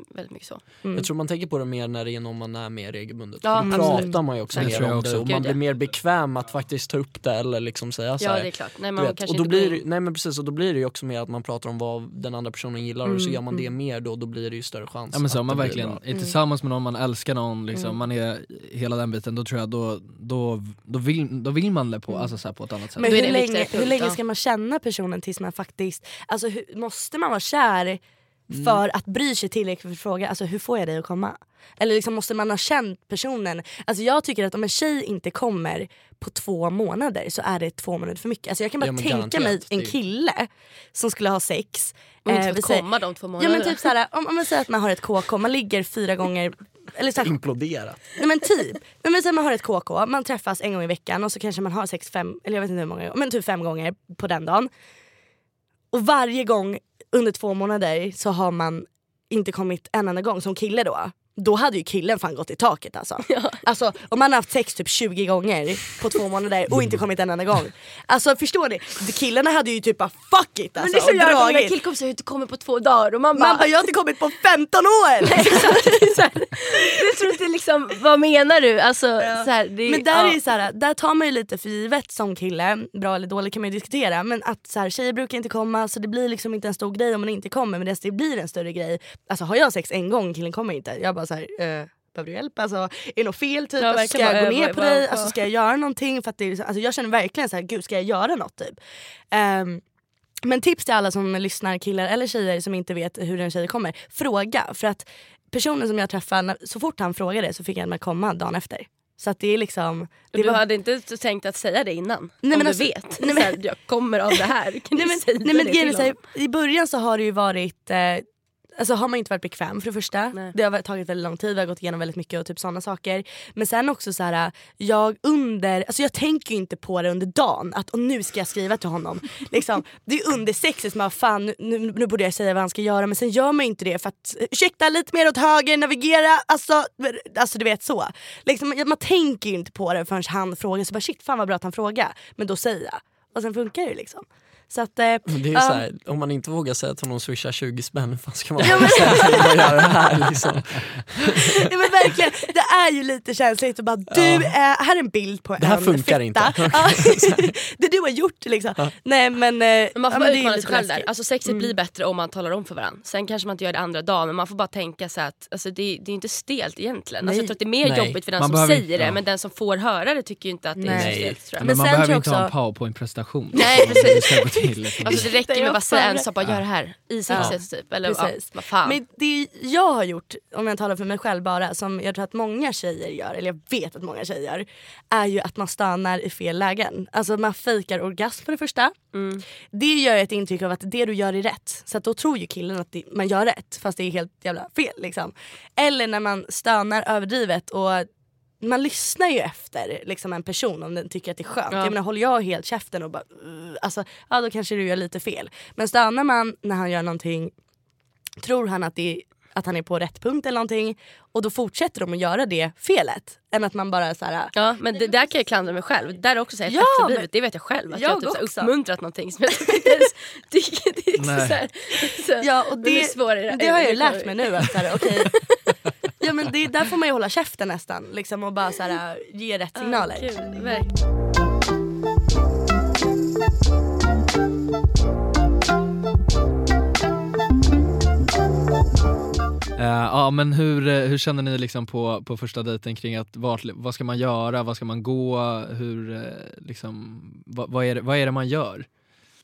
väldigt mycket så. Jag tror man tänker på det mer när det är någon man är med regelbundet. Ja, då pratar man ju också mer om det också. och man blir ja. mer bekväm att faktiskt ta upp det eller liksom säga så Ja här. det är klart. Nej, man kanske och då inte blir, det- nej men precis, och då blir det ju också mer att man pratar om vad den andra personen gillar och så gör man det mer då, då blir det ju större chans Ja men så om man verkligen är tillsammans med någon, man älskar någon, liksom, Mm. man är hela den biten, då tror jag då, då, då, vill, då vill man det på, alltså, så här, på ett annat sätt. Men hur länge, hur länge ja. ska man känna personen tills man faktiskt, alltså hur, måste man vara kär Mm. för att bry sig tillräckligt för att fråga alltså, hur får jag dig att komma? Eller liksom måste man ha känt personen? Alltså jag tycker att om en tjej inte kommer på två månader så är det två månader för mycket. Alltså jag kan bara Ja, tänka mig en är- kille som skulle ha sex. Och inte eh, fått komma de två Ja månaderna. men typ såhär, om, om man säger att man har ett KK, man ligger fyra gånger eller så här, Imploderat. Nej men typ. Nej, men sen man har ett KK, man träffas en gång i veckan och så kanske man har sex fem, eller jag vet inte hur många gånger, men typ fem gånger på den dagen. Och varje gång under två månader så har man inte kommit en enda gång som kille då. Då hade ju killen fan gått i taket alltså. [LAUGHS] alltså om man har haft sex typ 20 gånger på två månader och inte kommit en enda gång. Alltså förstår ni? Killarna hade ju typ bara fuck it alltså. men det är så och jävla många dragit. killkompisar har inte kommit på två dagar och man bara... Man bara jag har inte kommit på 15 år! [LAUGHS] Exakt, så jag tror inte liksom, vad menar du? Alltså, så här, det, Men där, ja. är så här, där tar man ju lite för givet som kille, bra eller dåligt kan man ju diskutera, men att så här, tjejer brukar inte komma så det blir liksom inte en stor grej om man inte kommer men det blir en större grej. Alltså har jag sex en gång killen kommer inte, jag bara så här, eh, behöver du hjälp? Alltså, är det något fel? Typ? Ja, alltså, ska jag gå ner på dig? Alltså, ska jag göra någonting? För att det är, alltså, jag känner verkligen så här, gud ska jag göra något typ? Ehm, men tips till alla som lyssnar, killar eller tjejer som inte vet hur en tjej kommer. Fråga. För att personen som jag träffade, så fort han frågade så fick han med komma dagen efter. Så det är liksom... Det Du var- hade inte tänkt att säga det innan? Nej, om men du alltså- vet? nej, men- här, jag kommer av det här. [LAUGHS] Kan nej du men, säga nej, men det till honom? I början så har det ju varit eh, Alltså har man inte varit bekväm för det första. Nej. Det har tagit väldigt lång tid, vi har gått igenom väldigt mycket och typ sådana saker. Men sen också så här, jag under, alltså jag tänker ju inte på det under dagen att och nu ska jag skriva till honom. [LAUGHS] liksom, det är under sexet som man fan nu, nu borde jag säga vad han ska göra men sen gör man ju inte det för att ursäkta lite mer åt höger, navigera, alltså, alltså du vet så. Liksom, man tänker ju inte på det förrän han frågar så bara shit fan vad bra att han frågar. Men då säger jag. Och sen funkar det liksom. Så att, eh, det är ju ja. så här, om man inte vågar säga till någon swisha 20 spänn, hur fan ska man våga säga till att göra det här liksom? Ja, men verkligen, det är ju lite känsligt att bara du, eh, här är en bild på Det här en funkar fitta. inte. Ja, [LAUGHS] det du har gjort liksom. Nej men, eh, man får ja, bara det utmana sig själv där. Alltså sexet blir bättre om man talar om för varandra. Sen kanske man inte gör det andra dagen men man får bara tänka så att alltså, det, det är inte stelt egentligen. Alltså, Nej. jag tror att det är mer Nej. jobbigt för den Man som behöver- säger det ja. men den som får höra det tycker ju inte att det är så Nej. stelt tror jag. Men, Men man sen behöver inte ha en powerpoint-prestation. Nej precis. Till. Alltså det räcker Jag med att bara säga en sak, bara gör det här. I sexet typ. Eller ja, Precis. vad fan. Men det jag har gjort, om jag talar för mig själv bara, som jag tror att många tjejer gör, eller jag vet att många tjejer gör, är ju att man stönar i fel lägen. Alltså man fejkar orgasm för det första. Mm. Det gör ett intryck av att det du gör är rätt. Så att då tror ju killen att det, man gör rätt fast det är helt jävla fel. Liksom. Eller när man stönar överdrivet och man lyssnar ju efter liksom, en person om den tycker att det är skönt. Ja. Jag menar, håller jag helt käften och bara uh, alltså, ja då kanske du gör lite fel. Men stönar man när han gör någonting tror han att, det, att han är på rätt punkt eller någonting och då fortsätter de att göra det felet. Än att man bara så här, Ja men det, där kan jag klandra mig själv. Där är också så här, Ja, efterblivet, men- det vet jag själv. Att Jag jag, typ så här uppmuntrat någonting som jag inte ens [LAUGHS] tycker det är också Nej. så här, så, Ja och men det, är svårare. det har jag ju lärt mig nu att så här, okej [LAUGHS] Ja men det, där får man ju hålla käften nästan liksom, och bara så här, ge rätt signaler. Gud, verkligen. Eh, ja men hur, eh, hur känner ni liksom på, på första dejten kring att vart, vad ska man göra, vad ska man gå, hur, eh, liksom, vad, vad, är det, vad är det man gör?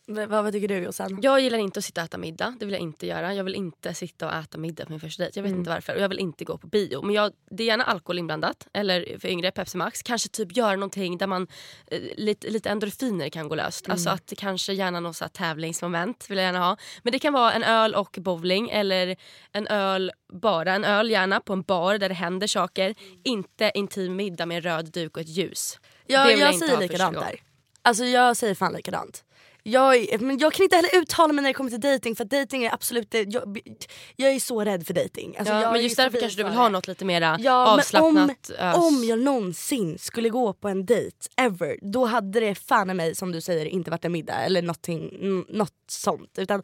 V- vad, tycker du Jossan? Jag gillar inte att sitta och äta middag. Det vill jag inte göra. Jag vill inte sitta och äta middag på min första dejt. Jag vet Mm. inte varför. Och jag vill inte gå på bio. Men jag, det är gärna alkohol inblandat. Eller för yngre Pepsi Max. Kanske typ göra någonting där man eh, lite, lite endorfiner kan gå löst. Alltså att kanske gärna något så tävlingsmoment vill jag gärna ha. Men det kan vara en öl och bowling. Eller en öl, bara en öl gärna på en bar där det händer saker. Inte intim middag med en röd duk och ett ljus. Vill jag, jag säger likadant där. Alltså jag säger fan likadant. Jag, men jag kan inte heller uttala mig när det kommer till dating för att dating är absolut, det- jag, jag är så rädd för dating. Alltså Ja, jag men just därför kanske du vill ha något lite mera Ja, avslappnat. ös. om, om jag någonsin skulle gå på en dejt, ever, då hade det fan i mig som du säger inte varit en middag eller någonting, något sånt. Utan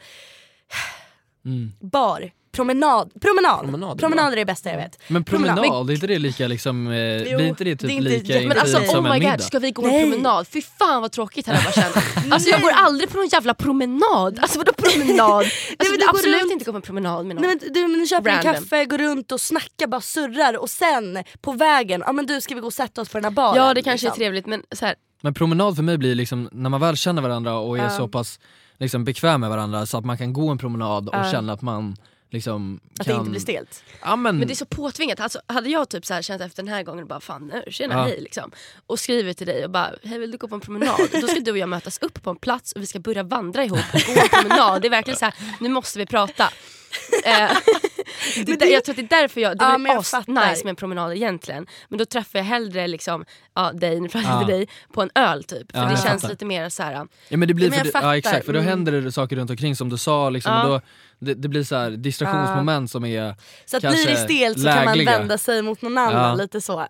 Mm. bar, promenad, promenad. Promenad Promenad, är är det bästa jag vet. Men Promenad. promenad, är inte det lika liksom, eh, Jo, blir inte det typ det är inte lika alltså intimt som oh en my middag? god, ska vi gå Nej. en promenad? Fy fan vad tråkigt hade jag känt. [LAUGHS] Alltså jag går aldrig på någon jävla promenad. Alltså vadå promenad? [LAUGHS] Alltså, men jag du absolut runt- inte gå på en promenad med någon. Nej, men du, men du köper en Random. kaffe, går runt och snackar, bara surrar och sen på vägen, ja men du ska vi gå och sätta oss på den här baren? ja det kanske är liksom. trevligt men så här, Men promenad för mig blir liksom, när man väl känner varandra och är Ja. så pass liksom, bekväm med varandra så att man kan gå en promenad och Ja. känna att man liksom Att kan... det inte blir stelt. Ja, men, men det är så påtvingat. Alltså, hade jag typ så här känt efter den här gången bara fan nu, tjena Ja. hej liksom. Och skriver till dig och bara hej vill du gå på en promenad? Då ska du och jag mötas upp på en plats och vi ska börja vandra ihop och gå en promenad. Det är verkligen så här, nu måste vi prata. Det, där- jag tror att det är därför jag, det Ja, är men jag as fattar. nice med en promenad egentligen. Men då träffar jag hellre liksom, ja, dig, nu pratar Ja. dig, på en öl typ. För Ja, det känns fattar. lite mer så här. Ja men det blir Ja, men för det, ja exakt, för då Mm. händer det saker runt omkring som du sa liksom, Ja. och då, det, det blir så här distraktionsmoment som är Så att blir det stelt så kan man lägliga. vända sig mot någon annan lite så.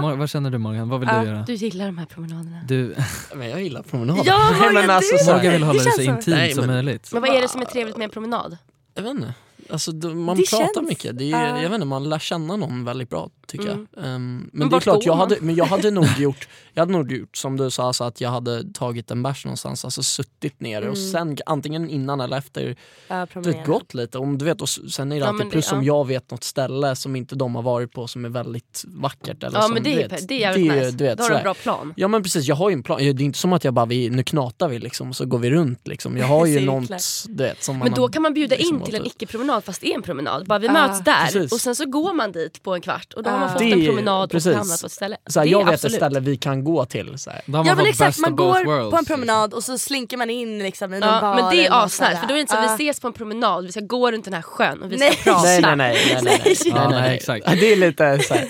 Mor- Vad känner du Morgan, vad vill du göra? Du gillar de här promenaderna. Du, Men jag gillar promenader. Ja, Morgan, men alltså, Morgan vill hålla det det så intimt som men- möjligt. Men vad är det som är trevligt med en promenad? Jag vet inte. Alltså, då, man Det pratar känns- mycket. Det är, Ja. jag vet inte, man lär känna någon väldigt bra tycker Mm. jag. Ehm, men, Men det är klart, jag man? hade, men jag hade nog [LAUGHS] gjort, jag hade nog gjort som du sa, så att jag hade tagit en bärs någonstans, alltså suttit ner och Mm. sen antingen innan eller efter du vet, promenera. gått lite. Om, du vet, och sen är det Ja, alltid det- plus om ja. jag vet något ställe som inte de har varit på som är väldigt vackert. Eller Ja som, men det du är, vet, det är jävligt det nice. du vet, Då har du en bra plan. Ja men precis, jag har ju en plan. Det är inte som att jag bara, vi, nu knatar vi liksom och så går vi runt liksom. Jag har ju [LAUGHS] något, du vet, som man Men då har kan man bjuda liksom in till en gått ut. icke-promenad fast det är en promenad. Bara vi Ah, möts där precis. och sen så går man dit på en kvart och då har man Ah. fått Det en promenad precis. och hamnat på ett ställe. så här, Det jag är vet absolut. ett ställe vi kan gå till. Så här. Då har Ja men exakt, man går worlds, på en liksom. promenad och så slinker man in liksom i någon Ja, bar men det är asnice för då är det inte så Ja. vi ses på en promenad, vi ska gå runt den här sjön och vi ska Nej. prata. Nej nej nej. nej, nej, nej. [LAUGHS] Ja, nej, nej, nej, nej. exakt. Det är lite så här.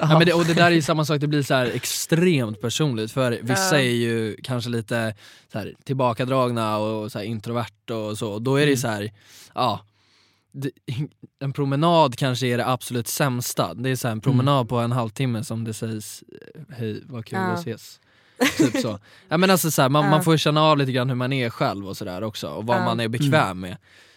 Ja, men det, och det där är ju samma sak, det blir så här extremt personligt för vissa är ju kanske lite så här, tillbakadragna och så introvert och så, och då är det så här, ja [LAUGHS] en promenad kanske är det absolut sämsta. Det är så en promenad på en halvtimme som det sägs eh, hej vad kul Ja. att ses. Typ så. Ja, men alltså, så här, man, Ja. man får ju känna av lite grann hur man är själv och sådär också och vad Ja. man är bekväm med.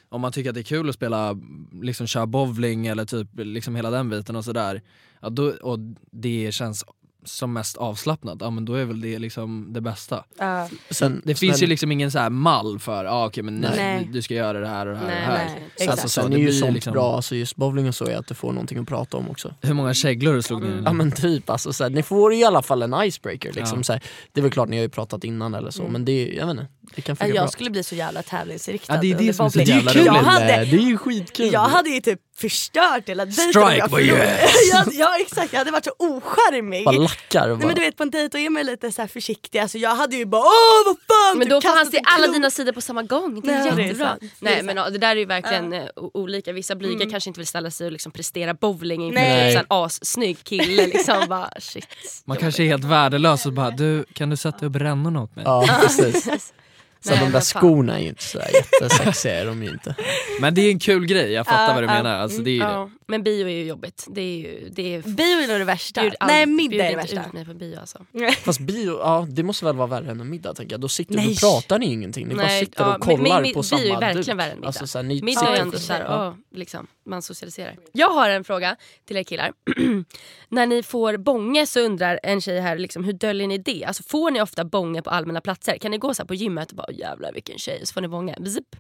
Om man tycker att det är kul att spela, liksom köra bowling eller typ liksom hela den biten och sådär, ja, då, och det känns som mest avslappnat, ja men då är väl det liksom det bästa. Ja. Sen, Det finns sen, ju liksom ingen så här mall för, ah, okej men nej, Nej. du ska göra det här och det här och Nej, det här. nej, alltså, så, sen det är ju sånt liksom, bra, alltså just bowling och så är att du får någonting att prata om också. Hur många käglor du slog? Mm. Ja men typ, alltså, så här, ni får i alla fall en icebreaker. Liksom, Ja. så här, det är väl klart ni har ju pratat innan eller så Mm. men det, jag vet inte, det kan Ja, funka bra. Jag skulle bli så jävla tävlingsinriktad. Ja, det är det som är så jävla jag roligt. hade, det är ju skitkul. Jag hade ju typ förstört hela dejten Strike jag for your förlorade. ass. [LAUGHS] ja, ja exakt, jag hade varit så ocharmig. Bara lackar och Nej, men bara, du vet på en dejt då är man lite så här försiktig, alltså, jag hade ju bara åh vad fan! Men typ då får han se alla dina sidor på samma gång. Det är Nej, jättebra. Det är Nej men det där är ju verkligen o- olika. Vissa blyga Mm. kanske inte vill ställa sig och liksom prestera bowling inför Nej. typ en assnygg kille. Liksom [LAUGHS] bara shit. Man kanske är helt värdelös och bara, du kan du sätta upp rännorna åt mig? ja precis. [LAUGHS] Så Nej, de där skorna är ju inte sådär jättesexiga är de ju inte. [LAUGHS] Men det är en kul grej, jag fattar Ja, vad du ja. menar. Alltså, det är ju det. Men bio är ju jobbigt. Det är ju... Det är Bio är nog det värsta. Bjud Nej middag är det värsta. ut mig på bio alltså. [LAUGHS] Fast bio, ja det måste väl vara värre än en middag tänker jag. Då sitter Nej. då pratar ni ingenting, ni bara Nej, sitter ja, och kollar men- men på bio samma är verkligen duk. värre än middag. Alltså, Middag sitter är ändå såhär, liksom, man socialiserar. Jag har en fråga till er killar. [CLEARS THROAT] När ni får bånge så undrar en tjej här, liksom, hur döljer ni det? Alltså, får ni ofta bånge på allmänna platser? Kan ni gå så här på gymmet och bara jävlar vilken tjej, så får ni bånge? Bzip.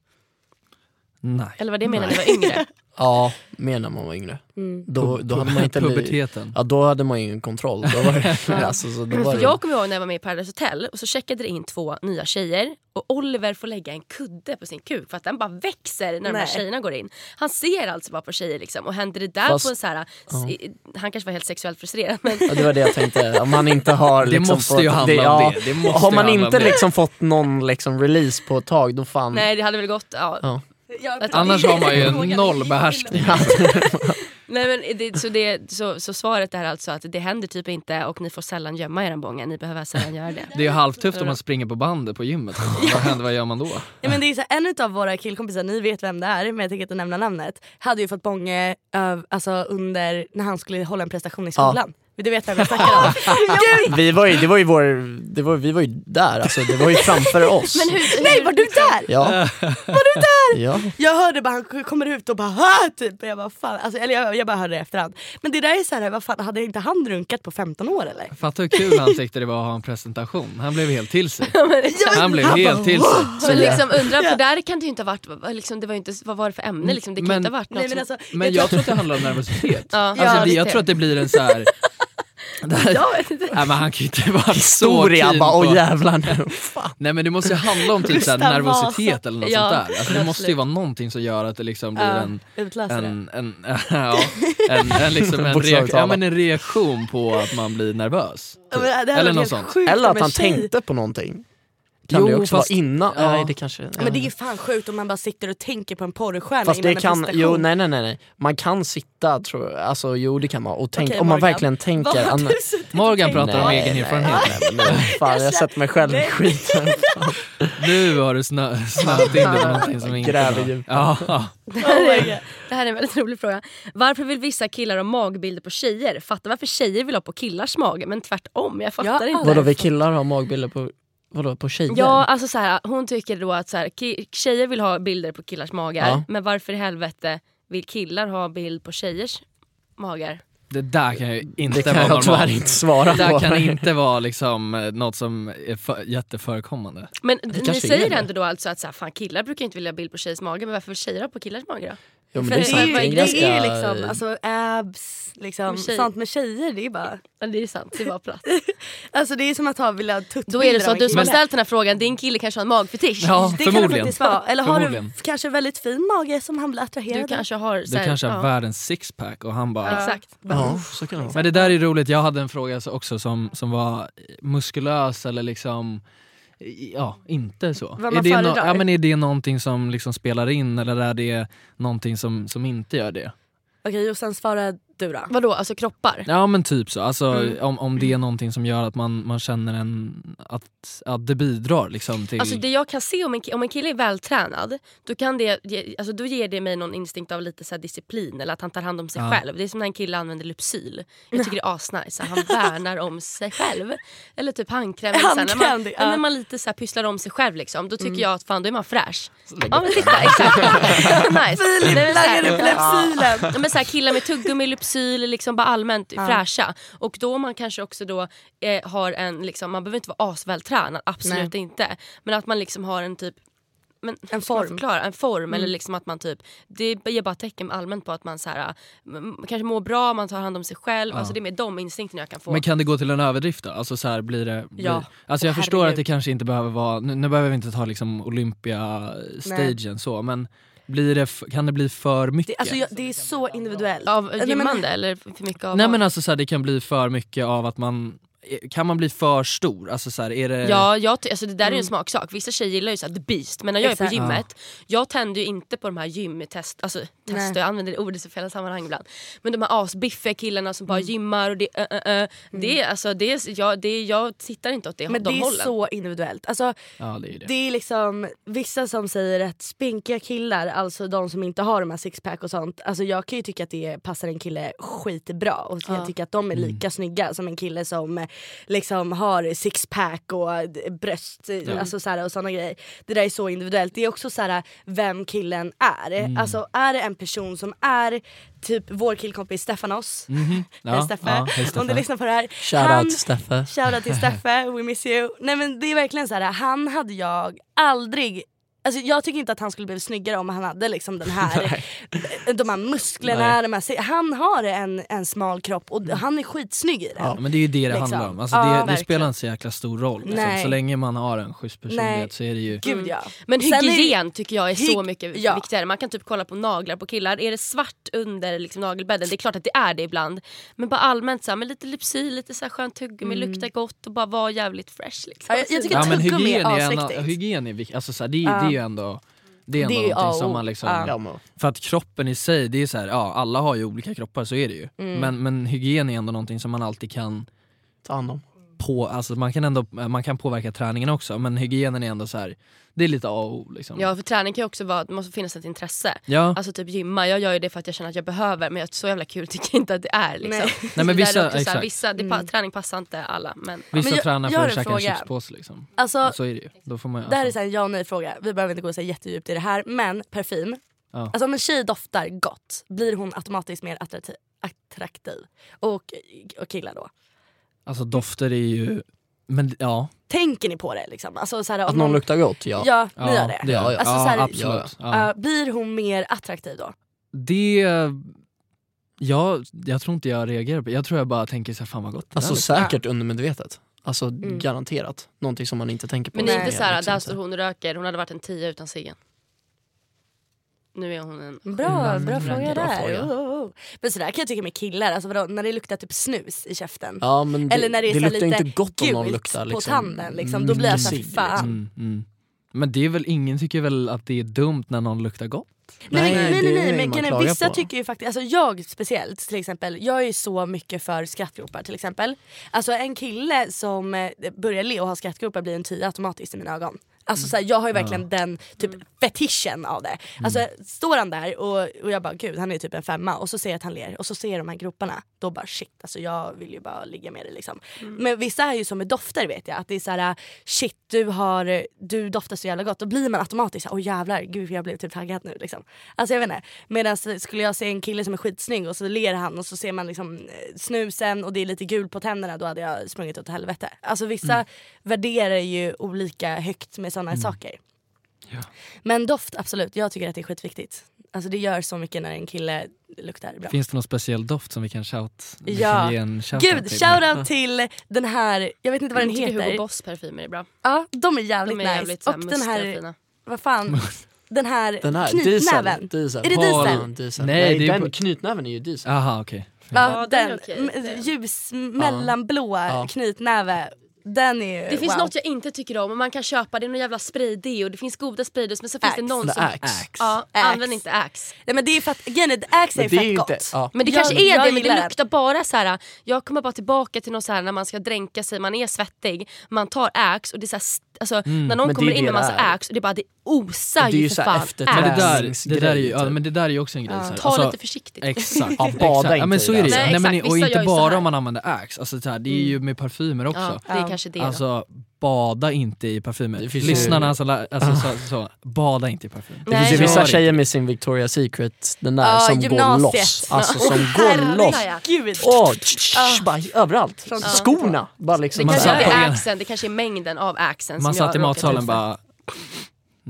Nej. Eller vad det menar när ni var yngre? [LAUGHS] Ja, mer när man var yngre. Mm. Då, då hade man inte Puberteten. Ja då hade man ingen kontroll. Då var det, [LAUGHS] [LAUGHS] alltså, så då var För det, jag kommer ihåg när jag var med i Paradise Hotel och så checkade det in två nya tjejer och Oliver får lägga en kudde på sin kuk för att den bara växer när de här Nej. tjejerna går in. Han ser alltså bara på tjejer liksom och händer det där Fast- på en så här, han kanske var helt sexuellt frustrerad men ja, det var det jag tänkte, om man inte har Det liksom måste fått, ju handla om det. Det måste Har man inte om det. liksom fått någon liksom release på ett tag då fan nej det hade väl gått, ja. Ja. Annars har man ju [LAUGHS] noll behärskning. [LAUGHS] Nej, men det, så, det, så, så svaret är alltså att det händer typ inte och ni får sällan gömma er bånge, ni behöver sällan göra det. [LAUGHS] Det är ju halvtufft om man springer på bandet på gymmet. Vad händer, vad gör man då? Ja, men det är så en av våra killkompisar, ni vet vem det är men jag tänker inte nämna namnet, hade ju fått bånge alltså, under när han skulle hålla en prestation i skolan. Du vet vem jag snackar om. [LAUGHS] Vi var ju, det var ju vår, det var, vi var ju där alltså, det var ju framför oss. Men hur, nej var du där? Ja. Var du där? ja. Jag hörde bara han kommer ut och bara "Ah!" typ. Jag bara, fan. Alltså, eller jag, jag bara hörde det efterhand. Men det där är så här, vad fan, hade inte han runkat på 15 år eller? Fatta hur kul han tyckte det var att ha en presentation. Han blev helt till sig. [LAUGHS] Han blev helt till sig. Men liksom undrar, för där kan det ju inte ha varit, liksom, det var ju inte, vad var det för ämne? Liksom, det kan Men- inte ha varit något Nej, men som, alltså, Men jag tror att det handlar om nervositet. Ja. Alltså, Ja, det, jag tror att det blir en så här. Det här- Jag vet inte. Nej, men han kan ju inte vara så Historia keen bara, åh jävlar nu. Fan. Nej men det måste ju handla om typ så här Gustav nervositet eller något Ja, sånt där. Alltså, det måste ju vara någonting som gör att det liksom blir en, en, en, [LAUGHS] ja, en, en, liksom en, Bokstavligt reak- ja, talat. men en reaktion på att man blir nervös. Hade Eller något sånt. Eller att han tjej- tänkte på någonting. Kan Jo, det också fast- vara innan, ja. nej det kanske... Ja, men det är fan sjukt om man bara sitter och tänker på en porrstjärna Fast innan det en kan, prestation. jo nej nej nej, nej. man kan sitta tror jag, alltså jo det kan man. Och tänk, Okej, om man verkligen tänker... Har och Morgan pratar om Nej, egen nej, erfarenhet. nej, nej, men [LAUGHS] fan jag sätter mig själv i skiten. [LAUGHS] Nu har du snö, snöat in dig någonting som inte var-. Ja, [LAUGHS] Oh my God. Det här är en väldigt rolig fråga. Varför vill vissa killar ha magbilder på tjejer? Fattar varför tjejer vill ha på killars mage men tvärtom. Jag fattar Ja, inte. Vadå vi killar har magbilder på, vadå på tjejer? Ja, alltså så här, hon tycker då att så här, tjejer vill ha bilder på killars magar Ja. men varför i helvete vill killar ha bild på tjejers magar? det där kan ju inte det kan vara jag tyvärr normalt. inte svara Det där på. kan inte vara liksom eh, något som är för, jätteförekommande. Men ni säger ändå då alltså att så här, fan, killar brukar inte vilja ha bild på tjejers mage men varför vill tjejer ha på killars mage då? Jo, men För det är det sant, är det är ju- det ganska... är ju liksom alltså, abs, liksom, Med tjejer. sånt med tjejer det är bara... Ja, det är sant, det var platt. [LAUGHS] Alltså det är som att ha vilja tuttbilder Då är det så att du som har ställt den här frågan, din kille kanske har en magfetisch. Ja, Det kan det förmodligen. faktiskt vara. Eller har du Förmodligen. kanske väldigt fin mage som han blir attraherad Du av? kanske har... Så Du kanske har ja, världens sixpack och han bara Exakt. Ja, så kan det vara. Men det där är roligt, jag hade en fråga så- också som, som var muskulös eller liksom Ja, inte så. Vad är, det no- ja, men är det någonting som liksom spelar in eller är det någonting som, som inte gör det? Okej och sen svarar du då? Vadå, alltså kroppar? Ja men typ så, alltså, Mm. om, om det är någonting som gör att man, man känner en, att, att det bidrar liksom till... Alltså det jag kan se om en, om en kille är vältränad då, kan det, alltså då ger det mig någon instinkt av lite så här disciplin eller att han tar hand om sig Ja. själv. Det är som när en kille använder Lypsyl. Jag tycker det är asnice. Han [LAUGHS] värnar om sig själv. Eller typ handkräm. så här, när, man, Handkräm, ja. när man lite så här pysslar om sig själv liksom, då tycker Mm. jag att fan då är man fräsch. Ja men titta exakt. [LAUGHS] nice. Filip upp Lypsylen! Ja, men så här, killar med tuggummi, Lypsyl lypsyl, liksom bara allmänt Ja. fräscha. Och då man kanske också då eh, har en, liksom, man behöver inte vara asvältränad, absolut inte. Men att man liksom har en typ men, En form. Förklara, en form Mm. eller liksom att man typ, det ger bara tecken allmänt på att man så här, kanske mår bra, man tar hand om sig själv. Ja. Alltså det är med de instinkterna jag kan få. Men kan det gå till en överdrift då? Alltså så här blir det... Blir, Ja. Alltså jag Åh, förstår herregud. att det kanske inte behöver vara, nu, nu behöver vi inte ta liksom Olympia-stagen så men blir det, kan det bli för mycket? Det, alltså, jag, det är så individuellt. Av Nej, men- gymmande eller för mycket av Nej men alltså så här, det kan bli för mycket av att man, kan man bli för stor? Alltså så här, är det... Ja, jag, alltså det där är ju Mm. en smaksak. Vissa tjejer gillar ju så här, the beast men när jag är Exakt. på gymmet, jag tänder ju inte på de här gymtest, alltså test, jag använder det ordet i fel sammanhang ibland. Men de här asbiffiga killarna som bara Mm. gymmar och det, ö, ö, ö. det är alltså, det är, jag, det är, jag tittar inte åt det, Men de det är hållen. så individuellt. Alltså, Ja det är det. det är liksom vissa som säger att spinkiga killar, alltså de som inte har de här sixpack och sånt. Alltså jag kan ju tycka att det passar en kille skitbra och Ja. jag tycker att de är lika snygga som en kille som liksom har sixpack och bröst Ja. alltså så här, och såna grejer. Det där är så individuellt. Det är också så här vem killen är. Mm. Alltså är det en person som är typ vår killkompis Stefanos. Mhm. [LAUGHS] Hej Ja, Steffe, ja, hej, om Steffe. du lyssnar på det här. Shoutout Steffe. Shoutout till [LAUGHS] Steffe, we miss you. Nej men det är verkligen så här. han hade jag aldrig Alltså jag tycker inte att han skulle bli snyggare om han hade liksom den här, [LAUGHS] de här musklerna, de här, han har en, en smal kropp och han är skitsnygg i den. Ja, men det är ju det det Liksom. handlar om. Alltså Ja, det, det spelar inte så jäkla stor roll. Liksom. Nej. Så länge man har en schysst personlighet Nej. så är det ju... Gud ja. Men Sen är det- hygien tycker jag är så mycket ja. viktigare. Man kan typ kolla på naglar på killar. Är det svart under liksom nagelbädden, det är klart att det är det ibland. Men bara allmänt så här, med lite lypsyl, lite så här skönt tuggummi, Mm. lukta gott och bara vara jävligt fresh. Liksom. Ja, jag- jag tycker Ja men tuggummi hygien är asviktigt. hygien är viktigt, alltså, så här, det, är- Ja. det är ju ändå det är ändå Det någonting som man liksom, Ja. För att kroppen i sig, det är så här, ja alla har ju olika kroppar så är det ju. Mm. Men, men hygien är ändå någonting som man alltid kan Ta hand om. På, alltså man kan ändå man kan påverka träningen också men hygienen är ändå så här, det är lite A och O liksom. Ja för träning kan ju också vara, det måste finnas ett intresse. Ja. Alltså typ gymma, jag gör ju det för att jag känner att jag behöver men jag, så jävla kul tycker jag inte att det är. Liksom. Nej. [LAUGHS] Nej, men vissa- också så här, vissa det, Mm. Träning passar inte alla men Vissa Men jag- tränar för att käka en chipspåse liksom. Alltså, Så är det ju. Då får man, det här är alltså, så här en ja och nej fråga, vi behöver inte gå så jättedjupt i det här. Men parfym, ja. alltså om en tjej doftar gott, blir hon automatiskt mer attraktiv? attraktiv? Och, och killar då? Alltså dofter är ju, men ja. Tänker ni på det? Liksom? Alltså, så här, Att någon luktar gott, ja. Ja, ni ja, gör det. det Ja, ja. Alltså, ja, så här, absolut. Ja. Uh, blir hon mer attraktiv då? Det, ja, jag tror inte jag reagerar på Jag tror jag bara tänker så här, fan vad gott det Alltså där luktar. säkert undermedvetet. Alltså Mm. garanterat. Någonting som man inte tänker på. Men det är inte såhär, Liksom där så står hon och röker, hon hade varit en tia utan ciggen. Nu är hon en... Bra, Mm, bra mm, fråga bra där. fråga. Oh, oh, oh. Men sådär kan jag tycka med killar, alltså vadå, när det luktar typ snus i käften. Ja men det, Eller när det är det luktar lite inte gott om någon luktar på liksom, tanden liksom, då blir jag såhär fan. Mm, mm. Men det är väl, ingen tycker väl att det är dumt när någon luktar gott? Nej, nej, nej, nej, nej men klagar vissa på. tycker ju faktiskt, alltså jag speciellt till exempel, jag är ju så mycket för skrattgropar till exempel. Alltså en kille som eh, börjar le och har skrattgropar blir en tia automatiskt i mina ögon. Alltså så här, jag har ju verkligen den typ fetischen av det. Alltså står han där och, och jag bara gud han är typ en femma och så ser jag att han ler och så ser jag de här groparna. Då bara shit alltså jag vill ju bara ligga med dig liksom. Men vissa är ju som med dofter vet jag att det är så här shit du har, du doftar så jävla gott. Då blir man automatiskt såhär åh jävlar gud jag blev typ taggad nu liksom. Alltså jag vet inte. Medan skulle jag se en kille som är skitsnygg och så ler han och så ser man liksom snusen och det är lite gul på tänderna då hade jag sprungit åt helvete. Alltså vissa värderar ju olika högt med sådana saker. Ja. Men doft absolut, jag tycker att det är skitviktigt. Alltså det gör så mycket när en kille luktar bra. Finns det någon speciell doft som vi kan shout, vi Ja. kan ge en shoutout Gud, till? shoutout till den här, jag vet inte vad den Jag tycker heter. Hugo Boss parfymer är bra. Ja, de är jävligt De är nice. jävligt och den här, fina. vad fan, den här, Den här, knytnäven. diesel. Är det Paul- diesel? diesel. Nej, Nej, det är den på- knytnäven är ju diesel. Aha okej. Ja, Ja, den den, ljus mellanblå Ja. knytnäve. Den är ju, Det finns wow. något jag inte tycker om och man kan köpa, det är någon jävla spraydeo, det finns goda spraydos men så finns det Axe. någon The som... Axe. Ja, Axe. använd inte Axe. Nej men det är för att, again, Axe är Men det är fett gott. inte, ja. Men det Jag- kanske är det, men det den. luktar bara så här. jag kommer bara tillbaka till något så här när man ska dränka sig, man är svettig, man tar Axe och det är så här, st- alltså, när någon Men det är kommer det in med massa är. Axe och det är bara det osar Och det är ju för fan efter Men det Axe. där, det där är ju, ja, men det där är ju också en grej. Ja. så här. Ta Alltså, lite försiktigt. Exakt, [LAUGHS] Ja, bada exakt. inte Ja, men så är det. det. Nej, Nej, men, och inte bara om man använder Axe, alltså, det är ju med parfymer också. Det kanske det då. Alltså bada inte i parfymer. Det Lyssnarna alltså, alltså så, så, bada inte i parfym. Det finns ju vissa tjejer med sin Victoria's Secret, den där Ja, som går gymnasiet. loss. Alltså som går loss. herregud. Åh, tsch, tsch, bara överallt. Från- Skorna, bara Det liksom. Man kanske är axeln, det kanske är mängden av axeln Man som satt i matsalen bara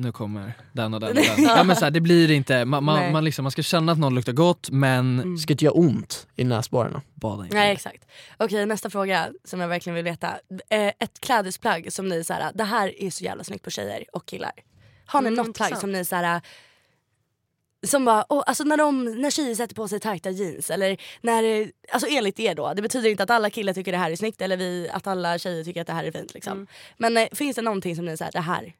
nu kommer den och den och [LAUGHS] den. Ja, men så här, det blir inte, man, man, man, liksom, man ska känna att någon luktar gott men Mm. Ska inte göra ont i näsborrarna. bada inte. Nej exakt. Okej nästa fråga som jag verkligen vill veta. Eh, Ett klädesplagg som ni såhär, det här är så jävla snyggt på tjejer och killar. Har ni Mm, något plagg som ni såhär som bara, oh, alltså när, de, när tjejer sätter på sig tajta jeans eller när, alltså enligt er då, det betyder inte att alla killar tycker det här är snyggt eller vi, att alla tjejer tycker att det här är fint liksom. Mm. Men eh, finns det någonting som ni säger det här,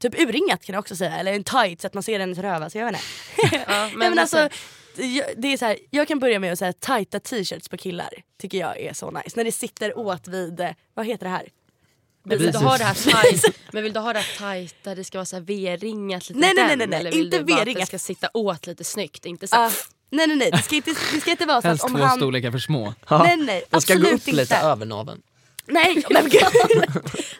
typ urringat kan jag också säga eller en tight så att man ser hennes röv, alltså jag vet inte. [LAUGHS] Ja, [LAUGHS] Nej, men alltså, jag, det är så här, jag kan börja med att säga tajta t-shirts på killar tycker jag är så nice. När det sitter åt vid, eh, vad heter det här? Men vill du ha det här [LAUGHS] tight, men vill du ha det här tajta, det ska vara så här V-ringat lite Nej, nej, nej, den, nej, nej, eller vill inte du bara att det ska sitta åt lite snyggt? Inte så Ah, nej nej nej, det ska inte, det ska inte vara så att Helst om två han... storlekar för små. Nej nej, Den ska absolut gå upp inte. lite över naveln. Nej men gud.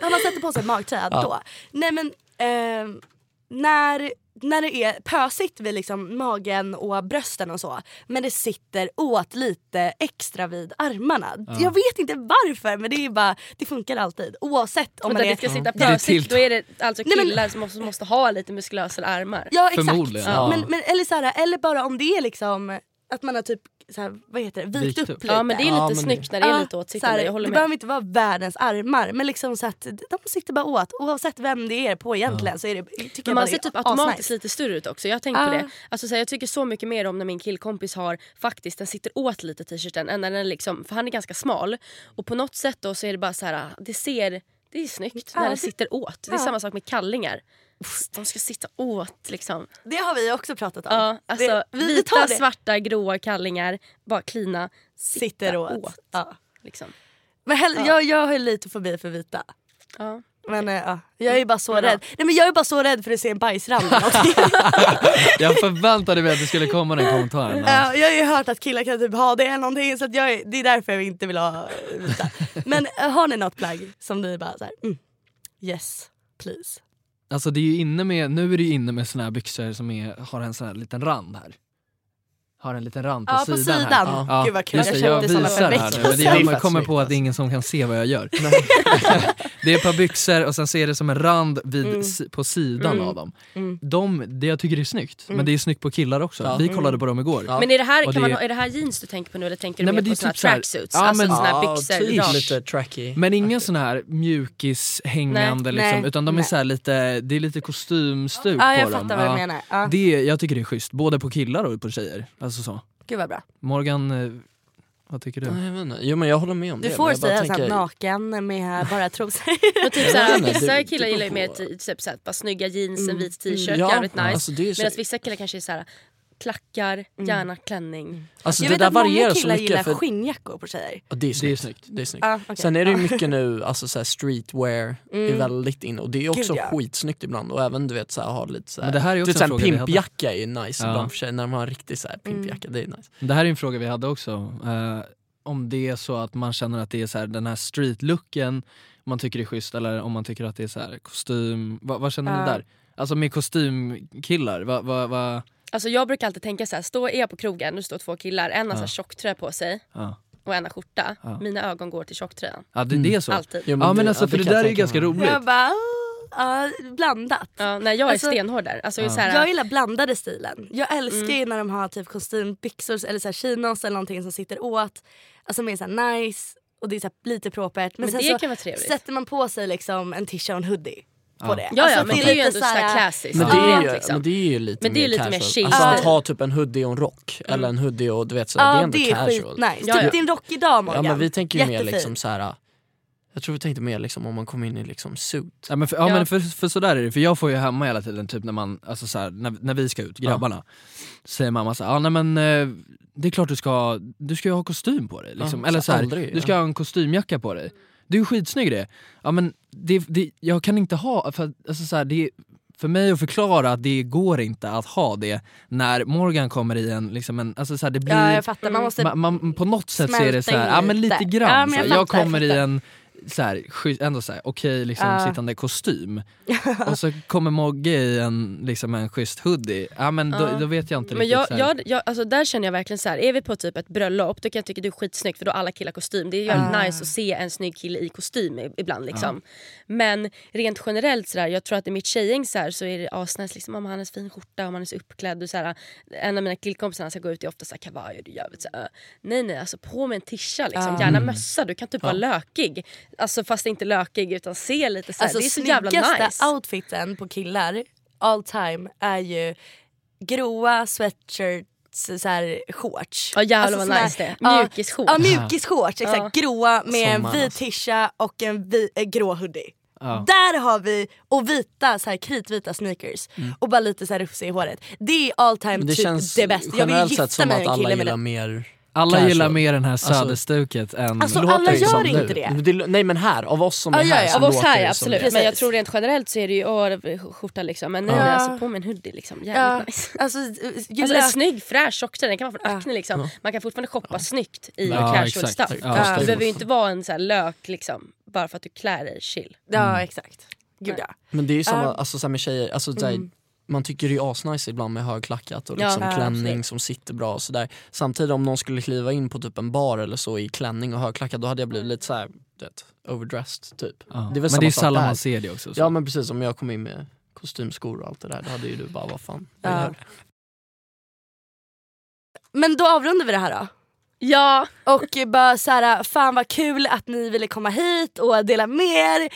Om man sätter på sig magtröja då. Nej men ehm, när, när det är pösigt vid liksom magen och brösten och så men det sitter åt lite extra vid armarna. Jag vet inte varför men det är bara, det funkar alltid oavsett om man det är... ska sitta Det pösigt, då är det alltså Nej, men- killar som också måste ha lite muskulösare armar. Ja exakt. Ja. ja. Men, men, eller, så här, eller bara om det är liksom att man har typ så här, vad heter det, vikt Vikt upp upp. lite. Ja men det är lite Ja, snyggt när det är Ja, lite åtsittande, här, jag håller det med. behöver inte vara världens armar men liksom så att de sitter bara åt oavsett vem det är på egentligen så är det, tycker Men jag man bara ser typ automatiskt asnice. lite större ut också. Jag har tänkt på Ja. det. Alltså, så här, jag tycker så mycket mer om när min killkompis har faktiskt den sitter åt lite t-shirten än när den liksom, för han är ganska smal. Och på något sätt då så är det bara så här, det ser det är snyggt Ja, när det det- sitter åt. Det är ja. samma sak med kallingar. De ska sitta åt liksom. Det har vi också pratat om. Ja, alltså, det, vi, vi vita, tar det. svarta, gråa kallingar, bara klina, sitta Sitter åt. åt. Ja. liksom. Men hell, Ja. jag, jag har lite fobi för vita. Ja. Men eh, ja, jag är bara så Men, ja. rädd. Nej, men jag är bara så rädd för att se en bajsrand. [LAUGHS] Jag förväntade mig att det skulle komma den kommentaren. Ja, jag har ju hört att killar kan typ ha det eller någonting så att jag, är- det är därför jag inte vill ha eh, vita. [LAUGHS] Men eh, har ni något plagg som ni bara såhär, mm, yes please. Alltså det är ju inne med, nu är det ju inne med såna här byxor som är, har en sån här liten rand här. Har en liten rand på Ja på sidan, sidan. här. Ja. Gud vad kul, Just jag det, jag visar här nu men det, jag kommer snyggt, på att det är ingen som kan se vad jag gör. [LAUGHS] det är ett par byxor och sen så är det som en rand vid, Mm. på sidan Mm. av dem. Mm. De, det jag tycker det är snyggt, Mm. men det är snyggt på killar också. Ja. Vi kollade på dem igår. Ja. Men är det, här, man, det- ha- är det här jeans du tänker på nu eller tänker du Nej, mer på typ så här- tracksuits? Ja, alltså men- såna här Ja, byxor, typ lite tracky. Men ingen sån här mjukis hängande Nej, liksom, utan de är så här lite, det är lite kostymstuk Ja jag på fattar dem. vad du menar. Det, jag tycker det är schysst, både på killar och på tjejer. Alltså så. Gud vad bra. Morgan, eh, vad tycker du? Ja, jag vet inte. Jo men jag håller med om Du det. får jag bara säga tänker- såhär naken med bara trosor. [LAUGHS] Typ såhär, vissa killar gillar ju mer typ såhär, bara snygga jeans, en Mm. vit t-shirt, Ja, jävligt nice. alltså Medan vissa killar kanske är såhär klackar, gärna klänning. Alltså jag det vet där att många varierar så killar mycket. gillar För... skinnjackor på tjejer. Ja, det är snyggt. snyggt. Det är snyggt. Ah, okej. Sen är det ju Ja. mycket nu, alltså så här streetwear är Mm. väldigt inne och det är också Gud, ja. skitsnyggt ibland och även du vet så här, ha lite så här, Men det här är du också vet, så en här, fråga vi hade. pimpjacka är ju nice Ja. ibland för sig när de har en riktig så här Mm. pimpjacka, det är nice. Det här är en fråga vi hade också. Eh, om det är så att man känner att det är så här, den här streetlooken man tycker är schysst eller om man tycker att det är så här, kostym. Va, vad känner Ja. ni där? Alltså med kostymkillar, vad... Va, va, Alltså jag brukar alltid tänka så här: står är jag på krogen, nu står två killar, en har så Ja. tjocktröja på sig ja. och en har skjorta. Ja. Mina ögon går till tjocktröjan. ja, det, det är så? Alltid. Ja men alltså ja, för det jag där är ju ganska roligt. Jag bara, ja, blandat. Ja, nej, jag är Alltså, stenhård där. Alltså, Ja. så här, Jag gillar blandade stilen. Jag älskar Mm. ju när de har typ kostymbyxor eller så här chinos eller någonting som sitter åt. Alltså mer så här nice och det är så här lite propert. Men, Men sen det så kan vara trevligt. sätter man på sig liksom en t-shirt och en hoodie på Ja. det. Ja, ja Alltså, men att det är ju ändå såhär här- classiskt. Men det, ju, liksom. men det är ju lite Men det är mer lite mer casual. chill Alltså att ha typ en hoodie och en rock eller en hoodie och du vet så, det är Ja ändå det är casual. skitnice. Ja, Typ ja. din rockig dag Ja Morgan. men vi tänker ju mer Jättefin. liksom så här. Jag tror vi tänkte mer liksom om man kom in i liksom suit. Ja men, för, ja, Ja. men för, för sådär är det, för jag får ju hemma hela tiden typ när man, alltså så här, när, när vi ska ut, grabbarna, säger mamma såhär, ja nej men eh, det är klart du ska, du ska ju ha kostym på dig liksom. Ja, Eller så så här, aldrig, du ska ja. ha en kostymjacka på dig. Du är skitsnygg det. Ja men det, det, jag kan inte ha, för, alltså så här, det, för mig att förklara att det går inte att ha det när Morgan kommer i en, liksom en alltså så här, det blir Ja jag fattar, man måste man, man, på något sätt så är det så här, ja men lite grann. Ja, jag jag fattar, jag kommer i fattar. en så här, ändå så här, okej liksom Ja. sittande kostym [LAUGHS] och så kommer Mogge i en, liksom en schysst hoodie, ja men då, Ja. då vet jag inte Men riktigt. jag, jag, jag, alltså där känner jag verkligen så här. är vi på typ ett bröllop då kan jag tycka det är skitsnyggt för då har alla killar kostym. Det är jävligt Ah. nice att se en snygg kille i kostym ibland. Liksom. Men rent generellt så där, jag tror att i mitt tjejgäng så, här, så är det asnice liksom, om han har en fin skjorta, om han är så uppklädd. Och så här, en av mina killkompisar ska gå ut i ofta så här, kavaj och är jävligt så här, Nej nej alltså på med en tisha liksom. Gärna mössa, du kan typ vara lökig. Alltså fast inte lökig utan se lite så här. Alltså det är så jävla snyggaste nice. outfiten på killar all time är ju gråa sweatshirts så här, shorts. Ja, jävlar vad såna här- nice det Mjukisshorts. Ja mjukisshorts, exakt. Gråa med en vit alltså. tisha och en vi, eh, grå hoodie. Ja. Där har vi, och vita så här kritvita sneakers och bara lite så här rufsig i håret. Det är all time det typ det bästa. Jag vill gifta mig att med en alla kille med det. mer Alla casual. gillar mer den här Alltså- söderstuket än... Alltså, alla gör som inte nu. det. det. Nej men här, av oss som är Ja, ja, här ja. så Av oss låter här det ja, som absolut. det. Men jag tror rent generellt så är det ju åh, skjorta liksom. Men nej, Ja. alltså på med en hoodie liksom. Jävligt Ja, nice. alltså, ju Alltså en snygg fräsch tjocktröja, den kan vara från Ja. Acne liksom. Man kan fortfarande shoppa snyggt i Ja, casual exakt. stuff. Ja. Det Ja. behöver ju inte vara en så här lök liksom, bara för att du klär dig chill. Ja exakt. Gud ja. Men det är ju samma Ja. alltså, så här med tjejer, alltså, så Mm. Man tycker det är asnice ibland med högklackat och liksom ja, klänning absolut. som sitter bra och sådär. Samtidigt om någon skulle kliva in på typ en bar eller så i klänning och högklackat då hade jag blivit lite såhär, overdressed typ. Ja. Det är väl men det är sällan man ser det också. Så. Ja men precis, om jag kom in med kostymskor och allt det där då hade ju du bara vad fan. vad Ja. du? Men då avrundar vi det här då. Ja, Och bara så här, fan vad kul att ni ville komma hit och dela med er.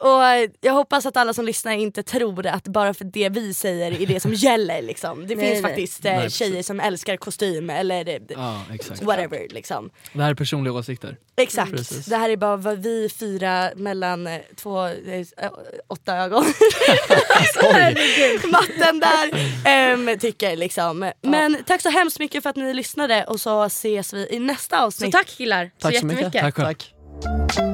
Och jag hoppas att alla som lyssnar inte tror att bara för det vi säger är det som [LAUGHS] gäller. Liksom. Det Nej, finns nej. faktiskt eh, Nej, tjejer som älskar kostym eller eh, Ja, exakt. whatever. Liksom. Det här är personliga åsikter. Exakt, Precis. det här är bara vad vi fyra mellan eh, två, eh, åtta ögon, [LAUGHS] matten där, ehm, tycker. Liksom. Men tack så hemskt mycket för att ni lyssnade och så ses vi i nästa så avsnitt. tack killar Tack så så mycket. jättemycket. Tack själv. Tack.